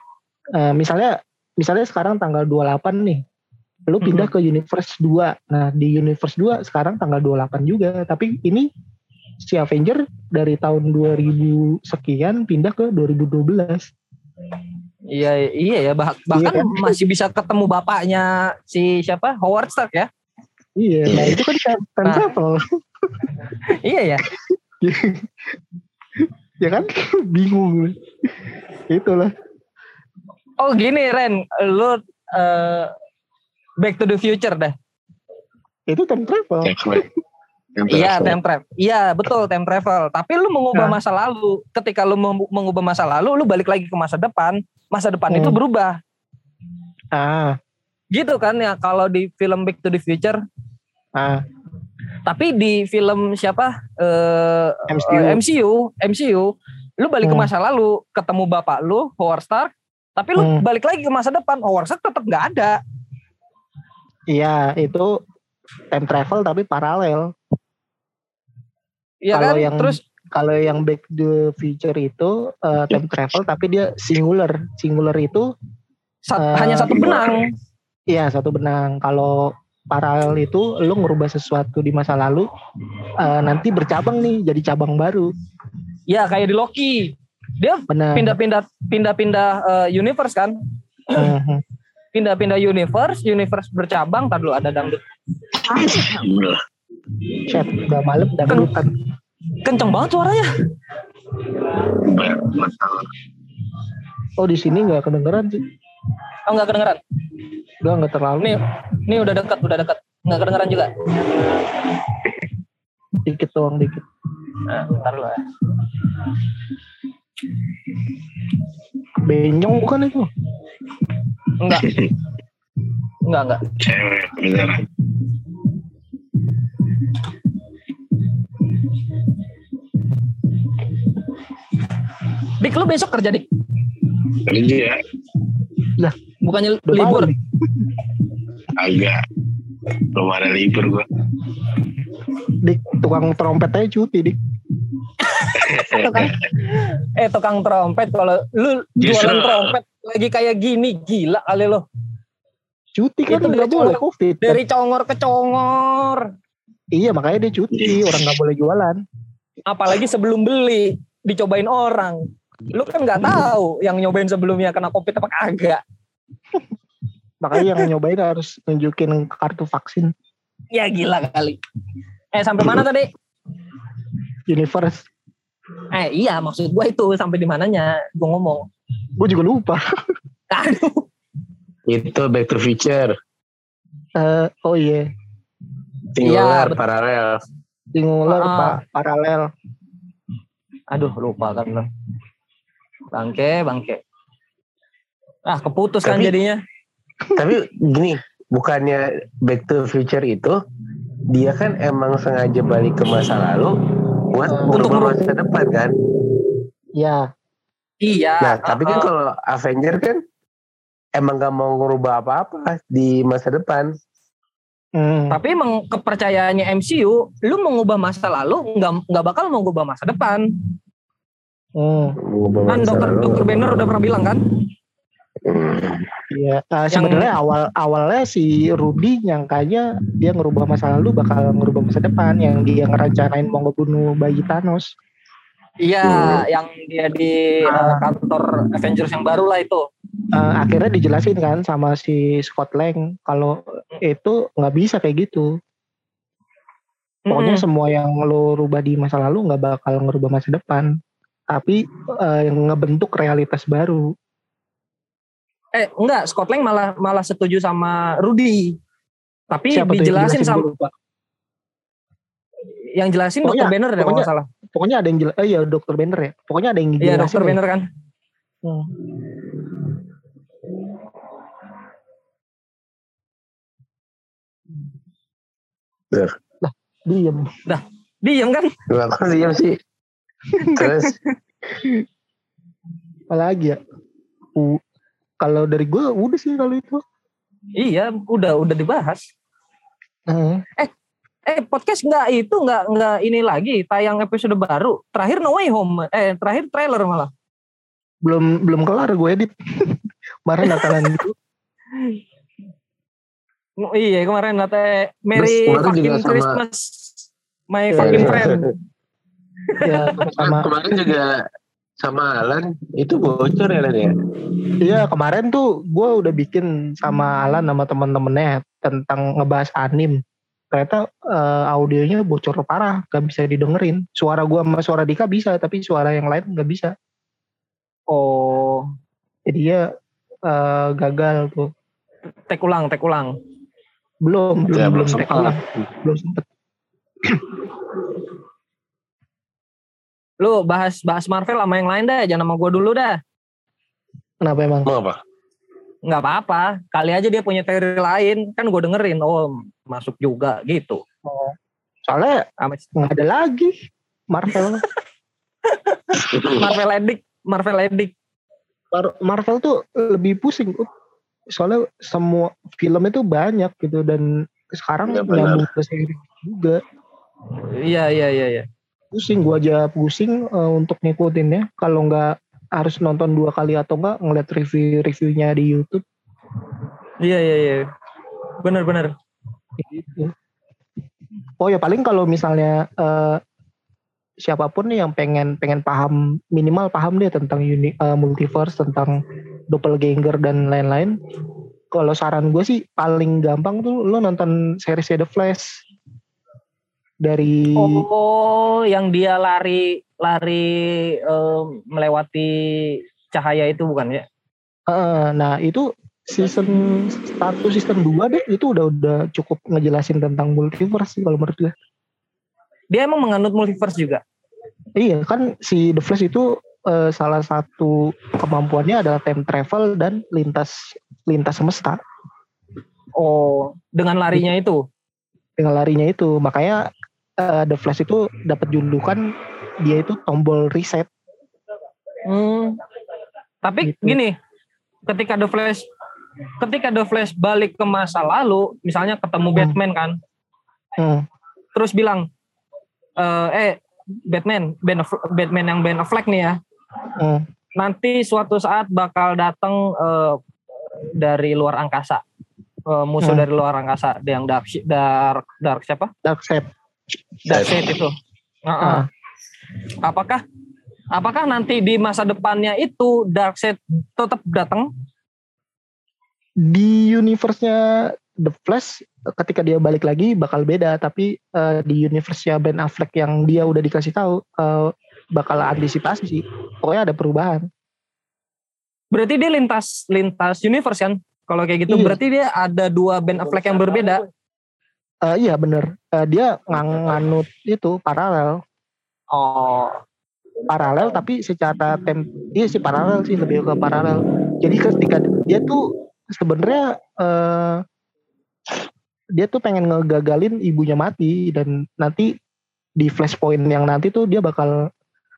Eh, misalnya misalnya sekarang tanggal 28 nih. Lu pindah ke universe 2. Nah, di universe 2 sekarang tanggal 28 juga, tapi ini si Avenger dari tahun 2000 sekian pindah ke 2012. Iya iya ya bah- bahkan kan? masih bisa ketemu bapaknya si siapa Howard Stark ya. Iya, nah itu kan time time Nah. travel. Iya ya. ya kan bingung itulah Oh gini Ren, lu eh, Back to the Future dah. itu time travel Iya time travel. Iya betul time travel. Tapi lu mengubah Nah. masa lalu. Ketika lu mengubah masa lalu, lu balik lagi ke masa depan. Masa depan Hmm. itu berubah. ah Gitu kan ya kalau di film Back to the Future. ah Tapi di film siapa? Eh, MCU. eh, MCU, MCU, lu balik ke Hmm. masa lalu, ketemu bapak lu, Howard Stark, tapi lu Hmm. balik lagi ke masa depan, Howard Stark tetap nggak ada. iya itu time travel tapi paralel Iya Kalau kan? yang- Terus kalau yang back the future itu eh, time travel tapi dia singular singular itu sat- Eh, hanya satu benang. iya satu benang kalau paralel itu lu ngerubah sesuatu di masa lalu eh, nanti bercabang nih jadi cabang baru Ya kayak di Loki. Dia pindah-pindah pindah-pindah eh, universe kan? Mhm. Pindah-pindah universe, universe bercabang. Tadi ada dangdut. Chat, udah malam dangdutan. Kenceng banget suaranya. Oh di sini nggak kedengeran sih. Oh nggak kedengeran. Udah nggak terlalu. Nih, nih udah dekat, udah dekat. Nggak kedengeran juga. Dikit doang dikit. Nah, bentar dulu ya. Benyong bukan itu? Enggak. Enggak, enggak. Cewek beneran. Dik, lu besok kerja, Dik? Kerja ya. Bukannya Udah libur? Agak. Belum ada libur gua. Dik, tukang trompet aja cuti dik. tukang, eh tukang trompet kalau lu Justru- jualan trompet lagi kayak gini gila kali lo Cuti kan nggak dari boleh covid. kan. dari congor ke congor Iya makanya dia cuti. Orang nggak boleh jualan. apalagi sebelum beli dicobain orang lu kan nggak tahu yang nyobain sebelumnya kena covid apa kagak Makanya yang nyobain harus nunjukin kartu vaksin. ya gila kali eh sampai mana tadi Universe. eh iya maksud gua itu sampai di mananya gua ngomong Gue juga lupa. aduh Itu back to future. Eh, oh iya. Singular, Iya, paralel. Singular, Ah. Pak. Paralel. aduh lupa kan bangke bangke ah keputus kan jadinya Tapi gini, bukannya back to future itu dia kan emang sengaja balik ke masa lalu buat Untuk merubah masa depan kan. Ya. iya Nah, tapi kan kalau Avenger kan emang gak mau ngerubah apa-apa di masa depan. Hmm. Tapi emang kepercayaannya MCU, lu mengubah masa lalu nggak nggak bakal mengubah masa depan. Hmm. Kan dokter dokter Banner udah pernah bilang kan? Hmm. Iya. Nah, Yang- sebenarnya awal awalnya si Rudy nyangkanya dia ngerubah masa lalu bakal ngerubah masa depan yang dia ngerancanain mau ngebunuh bayi Thanos. Iya, yang dia di uh, kantor Avengers yang baru lah itu. Eh, akhirnya dijelasin kan sama si Scott Lang kalau itu nggak bisa kayak gitu. Pokoknya Mm-mm. semua yang lo rubah di masa lalu nggak bakal ngerubah masa depan. Tapi eh, yang ngebentuk realitas baru. eh enggak, Scott Lang malah malah setuju sama Rudy. Tapi Siapa yang dijelasin jelasin sama lupa. yang jelasin Pokoknya- dokter Banner deh kalau salah. Pokoknya ada yang jelas. Eh iya dokter Banner ya. Pokoknya ada yang Iya, jelasin. dokter ya. Banner kan. Hmm. Diem. Diam kan? Gak aku diam sih. Terus Apalagi ya. U- kalau dari gue udah sih kalau itu. Iya, udah udah dibahas. Hmm. Eh podcast nggak itu nggak nggak ini lagi tayang episode baru. Terakhir No Way Home. Eh terakhir trailer malah. Belum belum kelar gue edit. Kemarin Natalan gitu. Oh, iya kemarin kata Merry kemarin fucking sama- Christmas. My Iya, fucking iya. friend. Ya sama kemarin juga sama Alan itu bocor ya Alan ya. Iya kemarin tuh gue udah bikin sama Alan sama teman-temannya tentang ngebahas anim. Ternyata eh, audionya bocor parah, gak bisa didengerin. Suara gue sama suara Dika bisa, tapi suara yang lain gak bisa. Oh, Jadi dia eh, gagal tuh. tek ulang, tek ulang. Belum, belum, Ya, belum, belum sempat. ulang. belum sempet. Lu bahas bahas Marvel sama yang lain dah, jangan sama gua dulu dah. Kenapa emang? Mau apa? Nggak apa-apa, kali aja dia punya teori lain, kan gue dengerin. Oh, masuk juga gitu. Soalnya Sama nggak ada lagi Marvel. Marvel Edik, Marvel Edik. Mar- Marvel tuh lebih pusing. Soalnya semua film itu banyak gitu dan sekarang Ya, benar. nyambung ke seri juga. Iya, iya, iya, iya. Pusing gua aja pusing eh, untuk ngikutinnya kalau nggak harus nonton dua kali atau enggak ngeliat review-reviewnya di YouTube Iya, iya, iya. Bener. gitu. Oh ya paling kalau misalnya eh, siapa pun nih yang pengen pengen paham minimal paham deh tentang uni, uh, multiverse tentang doppelganger dan lain-lain kalau saran gue sih paling gampang tuh lo nonton series The Flash dari Oh, yang dia lari lari eh, melewati cahaya itu bukan ya? Uh, nah itu season 1 season 2 deh itu udah udah cukup ngejelasin tentang multiverse sih kalau menurut gue. Dia emang menganut multiverse juga. Iya kan si The Flash itu uh, salah satu kemampuannya adalah time travel dan lintas lintas semesta. Oh, dengan larinya itu. Dengan larinya itu makanya uh, The Flash itu dapat julukan dia itu tombol reset. Hmm. Tapi Gitu. gini, ketika The Flash ketika The Flash balik ke masa lalu, misalnya ketemu Hmm. Batman kan, Hmm. terus bilang eh eh Batman, Ben Batman yang Ben Affleck nih ya, Hmm. nanti suatu saat bakal datang eh, dari luar angkasa. Eh, musuh Hmm. dari luar angkasa yang dark dark dark siapa? Darkseid. Darkseid itu. Heeh. Ah. Apakah apakah nanti di masa depannya itu Darkseid tetap datang? Di universe-nya The Flash ketika dia balik lagi bakal beda tapi eh, di universe-nya Ben Affleck yang dia udah dikasih tahu eh, bakal antisipasi sih. Pokoknya ada perubahan. Berarti dia lintas lintas universe kan? Kalau kayak gitu Iya. berarti dia ada dua Ben Affleck yang berbeda. Eh, iya bener. Eh, dia ngang- nganut itu paralel. Oh, paralel tapi secara tem iya sih paralel sih lebih ke paralel jadi ketika dia tuh sebenarnya eh, dia tuh pengen ngegagalin ibunya mati dan nanti di flashpoint yang nanti tuh dia bakal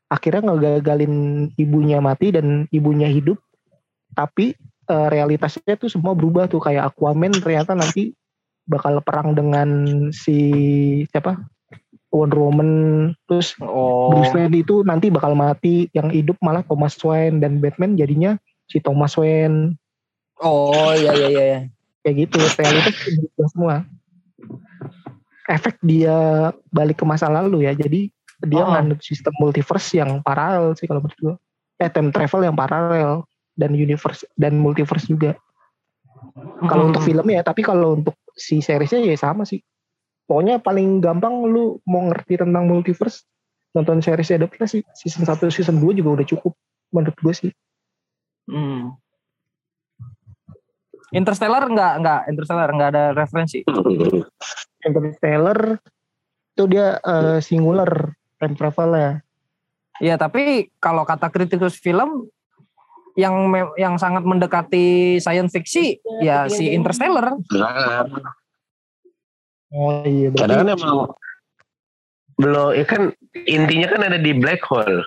akhirnya ngegagalin ibunya mati dan ibunya hidup tapi eh, realitasnya tuh semua berubah tuh kayak Aquaman ternyata nanti bakal perang dengan si siapa Wonder Woman terus oh. Bruce Wayne itu nanti bakal mati yang hidup malah Thomas Wayne dan Batman jadinya si Thomas Wayne Oh, iya iya iya. kayak gitu realitas semua efek dia balik ke masa lalu ya jadi dia Oh. nganut sistem multiverse yang paralel sih kalau menurut gue eh time travel yang paralel dan universe dan multiverse juga kalau untuk film ya tapi kalau untuk si seriesnya ya sama sih pokoknya paling gampang lu mau ngerti tentang multiverse nonton series The Flash sih season 1 season 2 juga udah cukup menurut gue sih Hmm. Interstellar enggak enggak Interstellar enggak ada referensi. Interstellar itu dia eh, singular time travel ya Iya, tapi kalau kata kritikus film yang yang sangat mendekati science fiction ya si Interstellar. Sangat. oh iya berarti Kadang kan emang belum, ya kan intinya kan ada di black hole.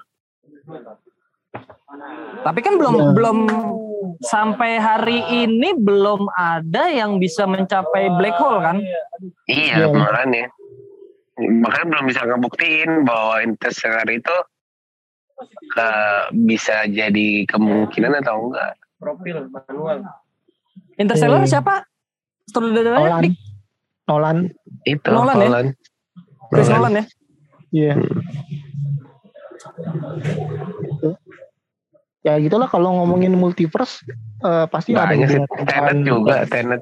Tapi kan belum Iya. belum sampai hari ini belum ada yang bisa mencapai black hole kan? Iya, Iya. makanya. Makanya belum bisa ngebuktiin bahwa interstellar itu eh, bisa jadi kemungkinan atau enggak. Profil manual. Interstellar Hmm. siapa? Nolan? Nolan Itu Nolan ya? Nolan. Chris Nolan. Nolan ya? iya Gitu. ya gitulah kalau ngomongin multiverse eh, pasti ada Banyak sih. hubungan Tenet juga, Tenet.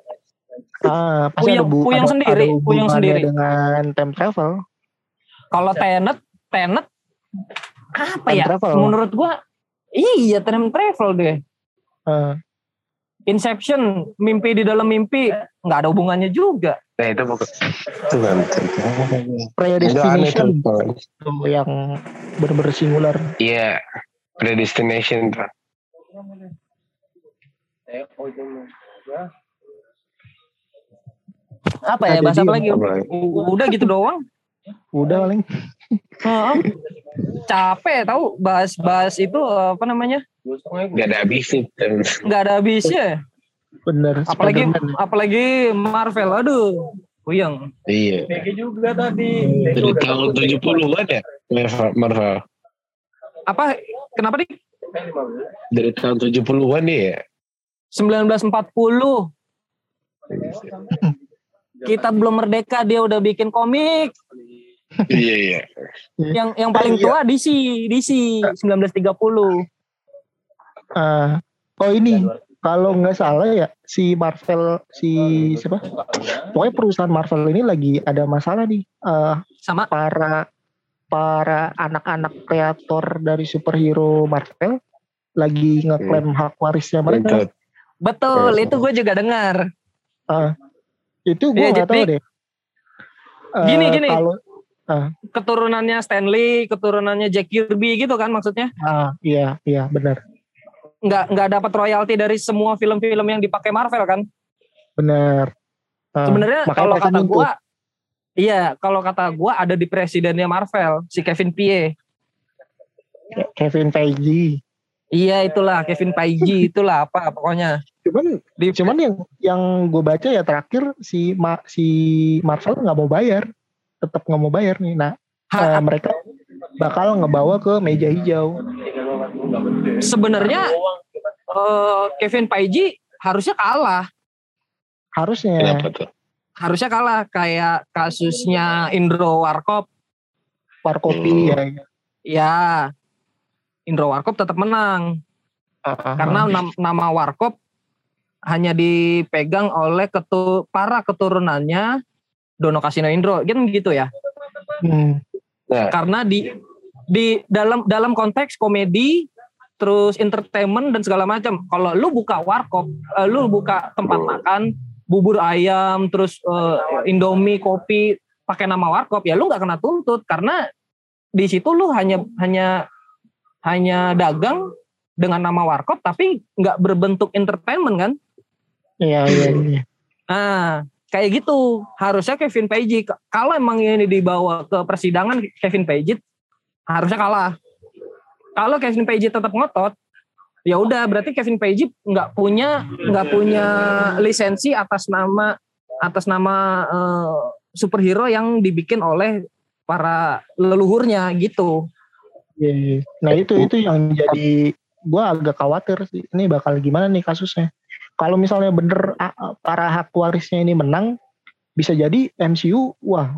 Ah, pasti Puyeng- ada, bu- puyeng ada- sendiri, ada puyeng hubungannya sendiri. dengan time travel Kalau Tenet, Tenet apa Time ya? travel. Menurut gua iya time travel deh. Eh, Inception, mimpi di dalam mimpi nggak ada hubungannya juga. Nah itu bukan. Itu kan. predestination tuh yang bener-bener singular Iya. Predestination tuh. Itu mah. Ya. Apa ya? Bahasa apa lagi? Udah gitu doang. udah paling Heeh. Capek tahu bahas-bahas itu apa namanya? Gak ada habisnya. nggak ada habisnya. bener Apalagi Spider-Man. apalagi Marvel. Aduh, puyeng. Iya. PG juga tadi. Dari tahun 70-an ya? Marvel. Marvel. Apa? Kenapa nih? Dari tahun 70-an ya? 1940 kita belum merdeka dia udah bikin komik iya iya. Yang yang paling Iya. tua DC, DC 1930. Ah, oh ini kalau nggak salah ya si Marvel si siapa? Pokoknya perusahaan Marvel ini lagi ada masalah nih. Eh, Sama para para anak-anak kreator dari superhero Marvel lagi ngeklaim hak warisnya mereka. Betul. betul, itu gue juga dengar. Itu gue Iya, nggak tahu deh. Eh, Gini, gini. Kalau Keturunannya Stanley, keturunannya Jack Kirby gitu kan maksudnya. ah iya iya benar Nggak nggak dapat royalti dari semua film-film yang dipakai Marvel kan. benar. Ah, Sebenarnya makanya kalau kata nuntut. gua Iya, kalau kata gua ada di presidennya Marvel, si Kevin Feige. Kevin Feige. Iya, itulah Kevin Feige, itulah apa pokoknya. Cuman Di cuman yang yang gue baca ya terakhir si Ma, si Marvel nggak mau bayar, tetap nggak mau bayar nih. Nah Ha- eh, mereka bakal ngebawa ke meja hijau. sebenarnya eh, Kevin Feige harusnya kalah. Harusnya tuh? Harusnya kalah kayak kasusnya Indro Warkop. Warkopi ya. Ya, Indro Warkop tetap menang Ah, karena nam- nama Warkop hanya dipegang oleh ketu para keturunannya Dono Kasino Indro, kan gitu ya. Hmm, Karena di di dalam dalam konteks komedi terus entertainment dan segala macam. Kalau lu buka warkop, eh, lu buka tempat makan, bubur ayam, terus eh, Indomie, kopi pakai nama warkop, ya lu nggak kena tuntut karena di situ lu hanya hanya hanya dagang dengan nama warkop tapi nggak berbentuk entertainment kan? iya iya iya. Nah, kayak gitu. Harusnya Kevin k- kalau emang ini dibawa ke persidangan Kevin Feige harusnya kalah. Kalau Kevin Feige tetap ngotot, ya udah berarti Kevin Feige nggak punya nggak punya lisensi atas nama atas nama eh, superhero yang dibikin oleh para leluhurnya gitu. Iya, iya. Nah itu itu yang jadi gua agak khawatir sih. Ini bakal gimana nih kasusnya? Kalau misalnya bener ah, ah, para hak warisnya ini menang, bisa jadi MCU wah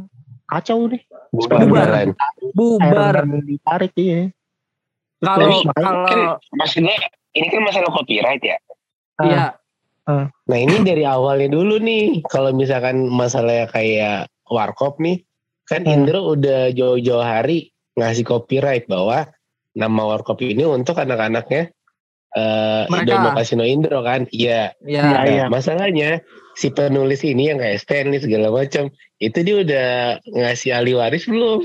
kacau nih. Bubar Bubar. ditarik iya. Kalau kalau Kan maksudnya ini kan masalah copyright ya. Ah, iya Nah ini dari awalnya dulu nih. Kalau misalkan masalah kayak Warkop nih, kan Hmm. Indro udah jauh-jauh hari ngasih copyright bahwa nama Warkop ini untuk anak-anaknya eh Mereka. Dono Kasino Indro kan. Iya. iya Iya, Nah, iya. masalahnya si penulis ini yang kayak Stanley segala macam itu dia udah ngasih ahli waris belum?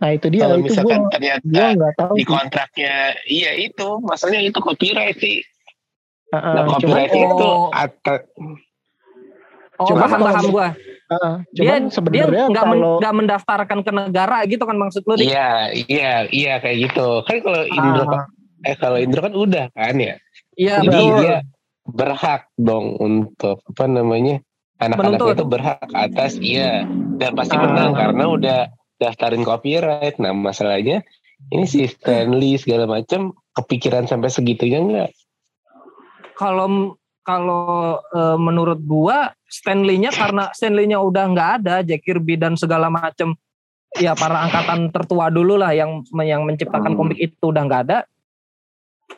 Nah itu dia Kalau itu misalkan gua ternyata gua tahu Di sih. kontraknya iya itu, masalahnya itu copyright sih. Ah, ah, Nah, cuman copyright oh. itu atas oh Cuma paham paham gua. Dia cuman dia sebenarnya nggak men- mendaftarkan ke negara gitu kan maksud lu? Iya, iya, iya kayak gitu. Kan kalau Indro ah, eh kalau Indro kan udah kan ya. Iya Jadi betul. dia berhak dong untuk apa namanya anak-anaknya Menuntut. itu berhak atas iya dan pasti Ah. menang karena udah daftarin copyright. Nah masalahnya ini si Stanley segala macam kepikiran sampai segitunya enggak? Kalau kalau eh, menurut gua Stanley-nya karena Stanley-nya udah nggak ada, Jack Kirby dan segala macam ya para angkatan tertua dulu lah yang yang menciptakan Hmm. komik itu udah nggak ada.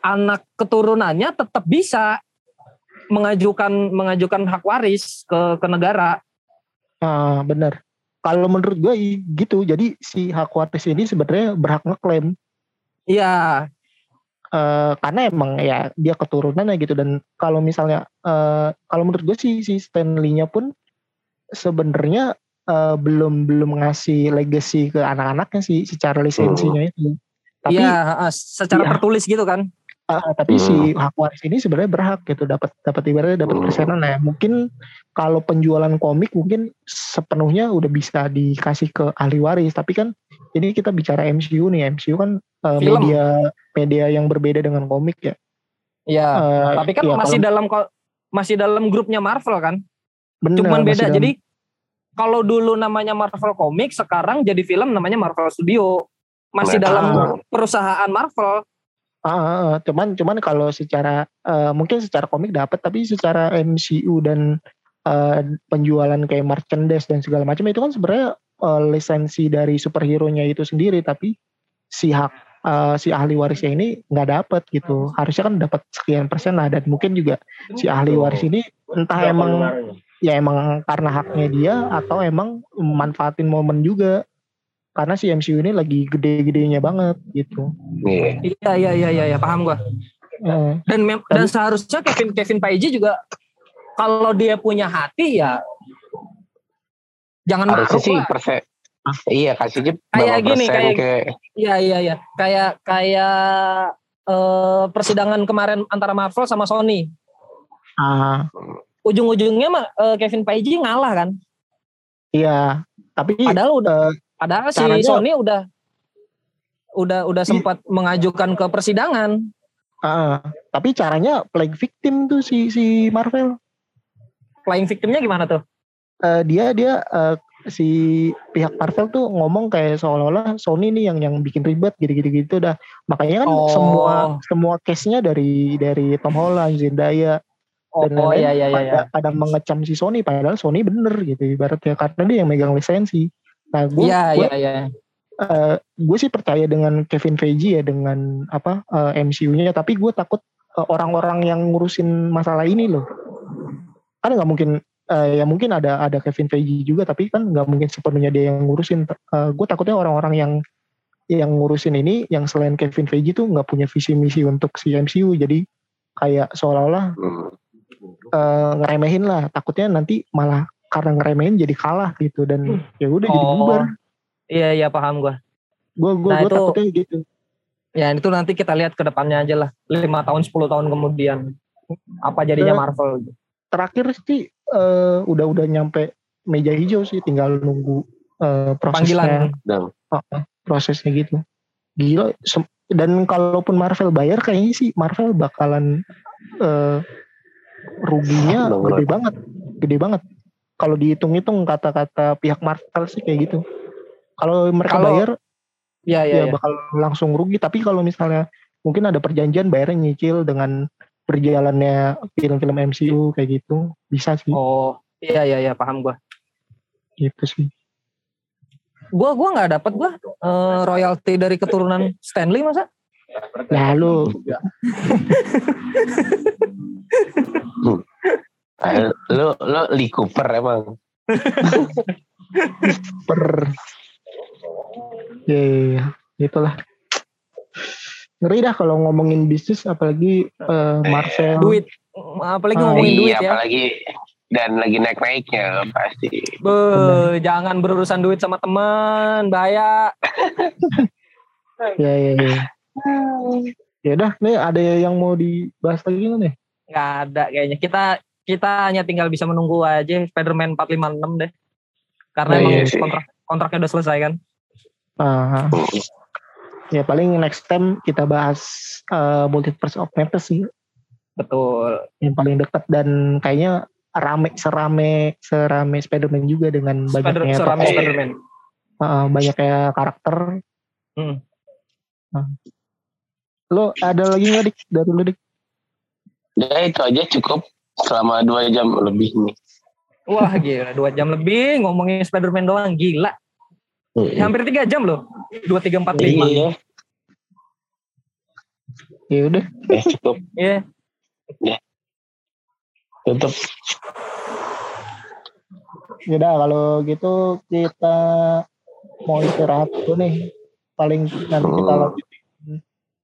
Anak keturunannya tetap bisa mengajukan mengajukan hak waris ke ke negara. ah, benar. Kalau menurut gue gitu. Jadi si hak waris ini sebenarnya berhak ngeklaim Iya, eh, karena emang ya dia keturunannya gitu dan kalau misalnya eh, kalau menurut gue sih si Stanley-nya pun sebenarnya eh, belum belum ngasih legacy ke anak-anaknya sih secara lisensinya itu. Tapi iya eh, secara Iya. tertulis gitu kan. Ah, tapi si hak waris ini sebenarnya berhak gitu dapat dapat ibaratnya dapat Hmm. persenan ya. Mungkin kalau penjualan komik mungkin sepenuhnya udah bisa dikasih ke ahli waris, tapi kan ini kita bicara MCU nih. MCU kan Film. media media yang berbeda dengan komik ya. Iya. Eh, Tapi kan iya, masih kalau- dalam masih dalam grupnya Marvel kan. bener, Cuman beda. dalam- Jadi kalau dulu namanya Marvel Comics, sekarang jadi film namanya Marvel Studio. Masih Nah, dalam ah. perusahaan Marvel. Ah. cuman cuman kalau secara eh, mungkin secara komik dapat tapi secara MCU dan eh, penjualan kayak merchandise dan segala macam itu kan sebenarnya eh, lisensi dari superhero-nya itu sendiri tapi si hak eh, si ahli warisnya ini nggak dapat gitu. Harusnya kan dapat sekian persen lah dan mungkin juga si ahli waris ini entah emang ya emang karena haknya dia atau emang manfaatin momen juga karena si MCU ini lagi gede-gedenya banget gitu Iya. Iya iya iya iya ya, paham gua. Eh, Dan mem- dan seharusnya Kevin Kevin Feige juga kalau dia punya hati ya jangan Harusnya sih lah. persen. Iya kasihnya Kayak gini, kayak- ke Iya iya iya. Kayak kayak eh, persidangan kemarin antara Marvel sama Sony. ah Ujung-ujungnya mah eh, Kevin Feige ngalah kan. iya tapi Padahal udah padahal si Sony udah udah udah sempat mengajukan ke persidangan. ah, tapi caranya playing victim tuh si si Marvel Playing victimnya gimana tuh? Eh, dia dia eh, si pihak Marvel tuh ngomong kayak seolah-olah Sony nih yang yang bikin ribet gitu-gitu gitu dah. Makanya kan Oh. semua semua case-nya dari dari Tom Holland, Zendaya Oh, dan oh lain-lain iya iya iya. pada, pada mengecam si Sony padahal Sony bener gitu ibaratnya karena dia yang megang lisensi. Nah, gue Iya gue iya iya. eh, gue sih percaya dengan Kevin Feige ya dengan apa eh, MCU-nya tapi gue takut eh, orang-orang yang ngurusin masalah ini loh. Kan nggak mungkin eh, ya mungkin ada ada Kevin Feige juga tapi kan nggak mungkin sepenuhnya dia yang ngurusin. Eh, gue takutnya orang-orang yang yang ngurusin ini yang selain Kevin Feige tuh nggak punya visi misi untuk si MCU jadi kayak seolah-olah eh, ngeremehin lah. Takutnya nanti malah karena ngeremehin jadi kalah gitu dan ya udah jadi Oh. bubar Iya iya paham gua. gue gue Nah, gue itu- takutnya gitu Ya itu nanti kita lihat ke depannya aja lah. 5 tahun 10 tahun kemudian. Apa jadinya Marvel. terakhir sih eh, udah udah nyampe meja hijau sih tinggal nunggu eh, prosesnya Panggilan. Dan prosesnya gitu gila dan kalaupun Marvel bayar kayaknya sih Marvel bakalan eh, ruginya gede banget gede banget kalau dihitung-hitung kata-kata pihak Marvel sih kayak gitu kalau mereka Kalau- bayar Iya iya ya iya. bakal langsung rugi tapi kalau misalnya mungkin ada perjanjian bayarnya nyicil dengan berjalannya film-film MCU kayak gitu bisa sih Oh, iya iya iya paham gua. gitu sih Gua gua nggak dapat gua eh, royalti dari keturunan Stanley masa? lalu lu lu Lee Cooper emang. per ya ya, ya. itulah ngeri dah kalau ngomongin bisnis apalagi eh, Marvel Duit. Apalagi Ah, ngomongin duit iya, ya. apalagi dan lagi naik-naiknya pasti. Be, jangan berurusan duit sama teman, bahaya. ya ya ya ya udah nih ada yang mau dibahas lagi nggak nih Nggak ada kayaknya. Kita kita hanya tinggal bisa menunggu aja Spider-Man 456 deh. Karena Nah, emang iya sih. kontrak kontraknya udah selesai kan. Ah, ya paling next time kita bahas eh, multiverse of madness sih Betul. yang paling dekat dan kayaknya rame serame serame Spider-Man juga dengan Spider banyaknya serame tokoh, Spider-Man. eh, banyaknya karakter Hmm. Nah. lo ada lagi nggak dik dari lu dik Ya itu aja cukup selama dua jam lebih nih. Wah gila, dua jam lebih ngomongin Spider-Man doang, gila. Ya, hampir tiga jam loh. Dua, tiga, empat, lima. Iya, ya udah ya cukup Iya. tutup. ya udah kalau gitu kita mau istirahat dulu nih paling nanti kita Hmm. lanjutin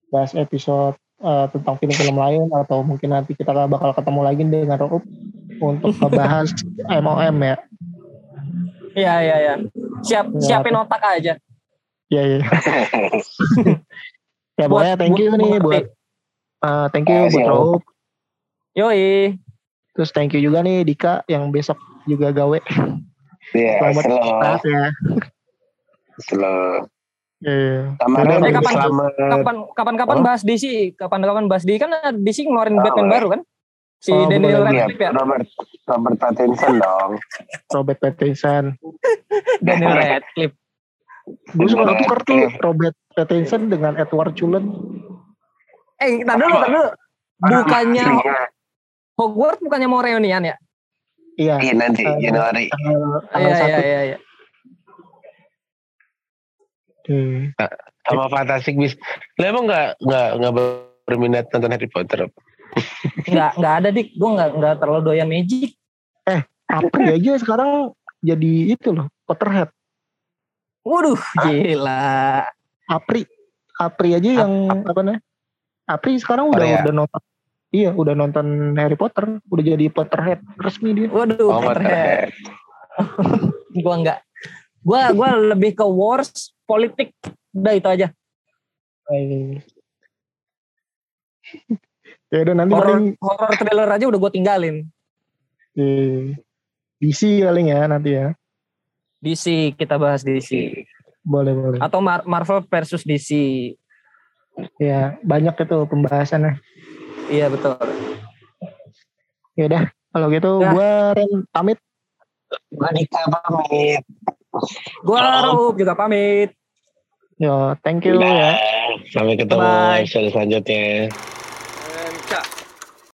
bahas episode eh, tentang film-film lain atau mungkin nanti kita bakal ketemu lagi dengan Rob untuk ngebahas MOM ya Iya, iya, iya. Siap, Ya, siapin otak aja. ya ya ya pokoknya thank you nih buat eh, thank you buat Rob. Yoi. terus thank you juga nih Dika yang besok juga gawe Iya, Selamat slow, istirahat ya slow. Iya. Kemarin Yaudah, Eh, kapan- selamat. Kapan kapan-kapan Oh. bahas DC, kapan-kapan bahas DC kan DC ngeluarin Oh, Batman baru kan? Si Oh, Daniel. Iya, Radcliffe ya. Robert Robert Pattinson dong. Robert Pattinson Daniel Radcliffe. gue suka tuker tuh. Robert Pattinson dengan Edward Cullen Eh, tar dulu, tar dulu. Bukannya Aslinya. Hogwarts bukannya mau reunian ya? iya Iya nanti Januari. tanggal, tanggal Iya, satu iya, iya, iya. Hmm. sama Fantastic Beasts. Lo emang nggak nggak nggak berminat nonton Harry Potter? Nggak nggak ada dik. Gue nggak nggak terlalu doyan magic. Apri aja sekarang jadi itu loh, Potterhead. Waduh, gila. Apri, Apri aja yang apa namanya? Apri sekarang udah Korea. udah nonton. Iya, udah nonton Harry Potter, udah jadi Potterhead resmi dia. Waduh, Oh, Potterhead. Gua nggak. Gua gua lebih ke wars politik. Udah itu aja. ya udah nanti Horror paling horror thriller aja udah gue tinggalin. eh, DC paling ya nanti ya. DC kita bahas DC Boleh boleh. atau Mar- Marvel versus DC. Ya banyak itu pembahasannya. Iya betul. Ya udah kalau gitu Ya. gua Ren pamit. Monica pamit. Gua Rauf juga pamit. Yo, thank you ya. Sampai ketemu Bye. episode selanjutnya.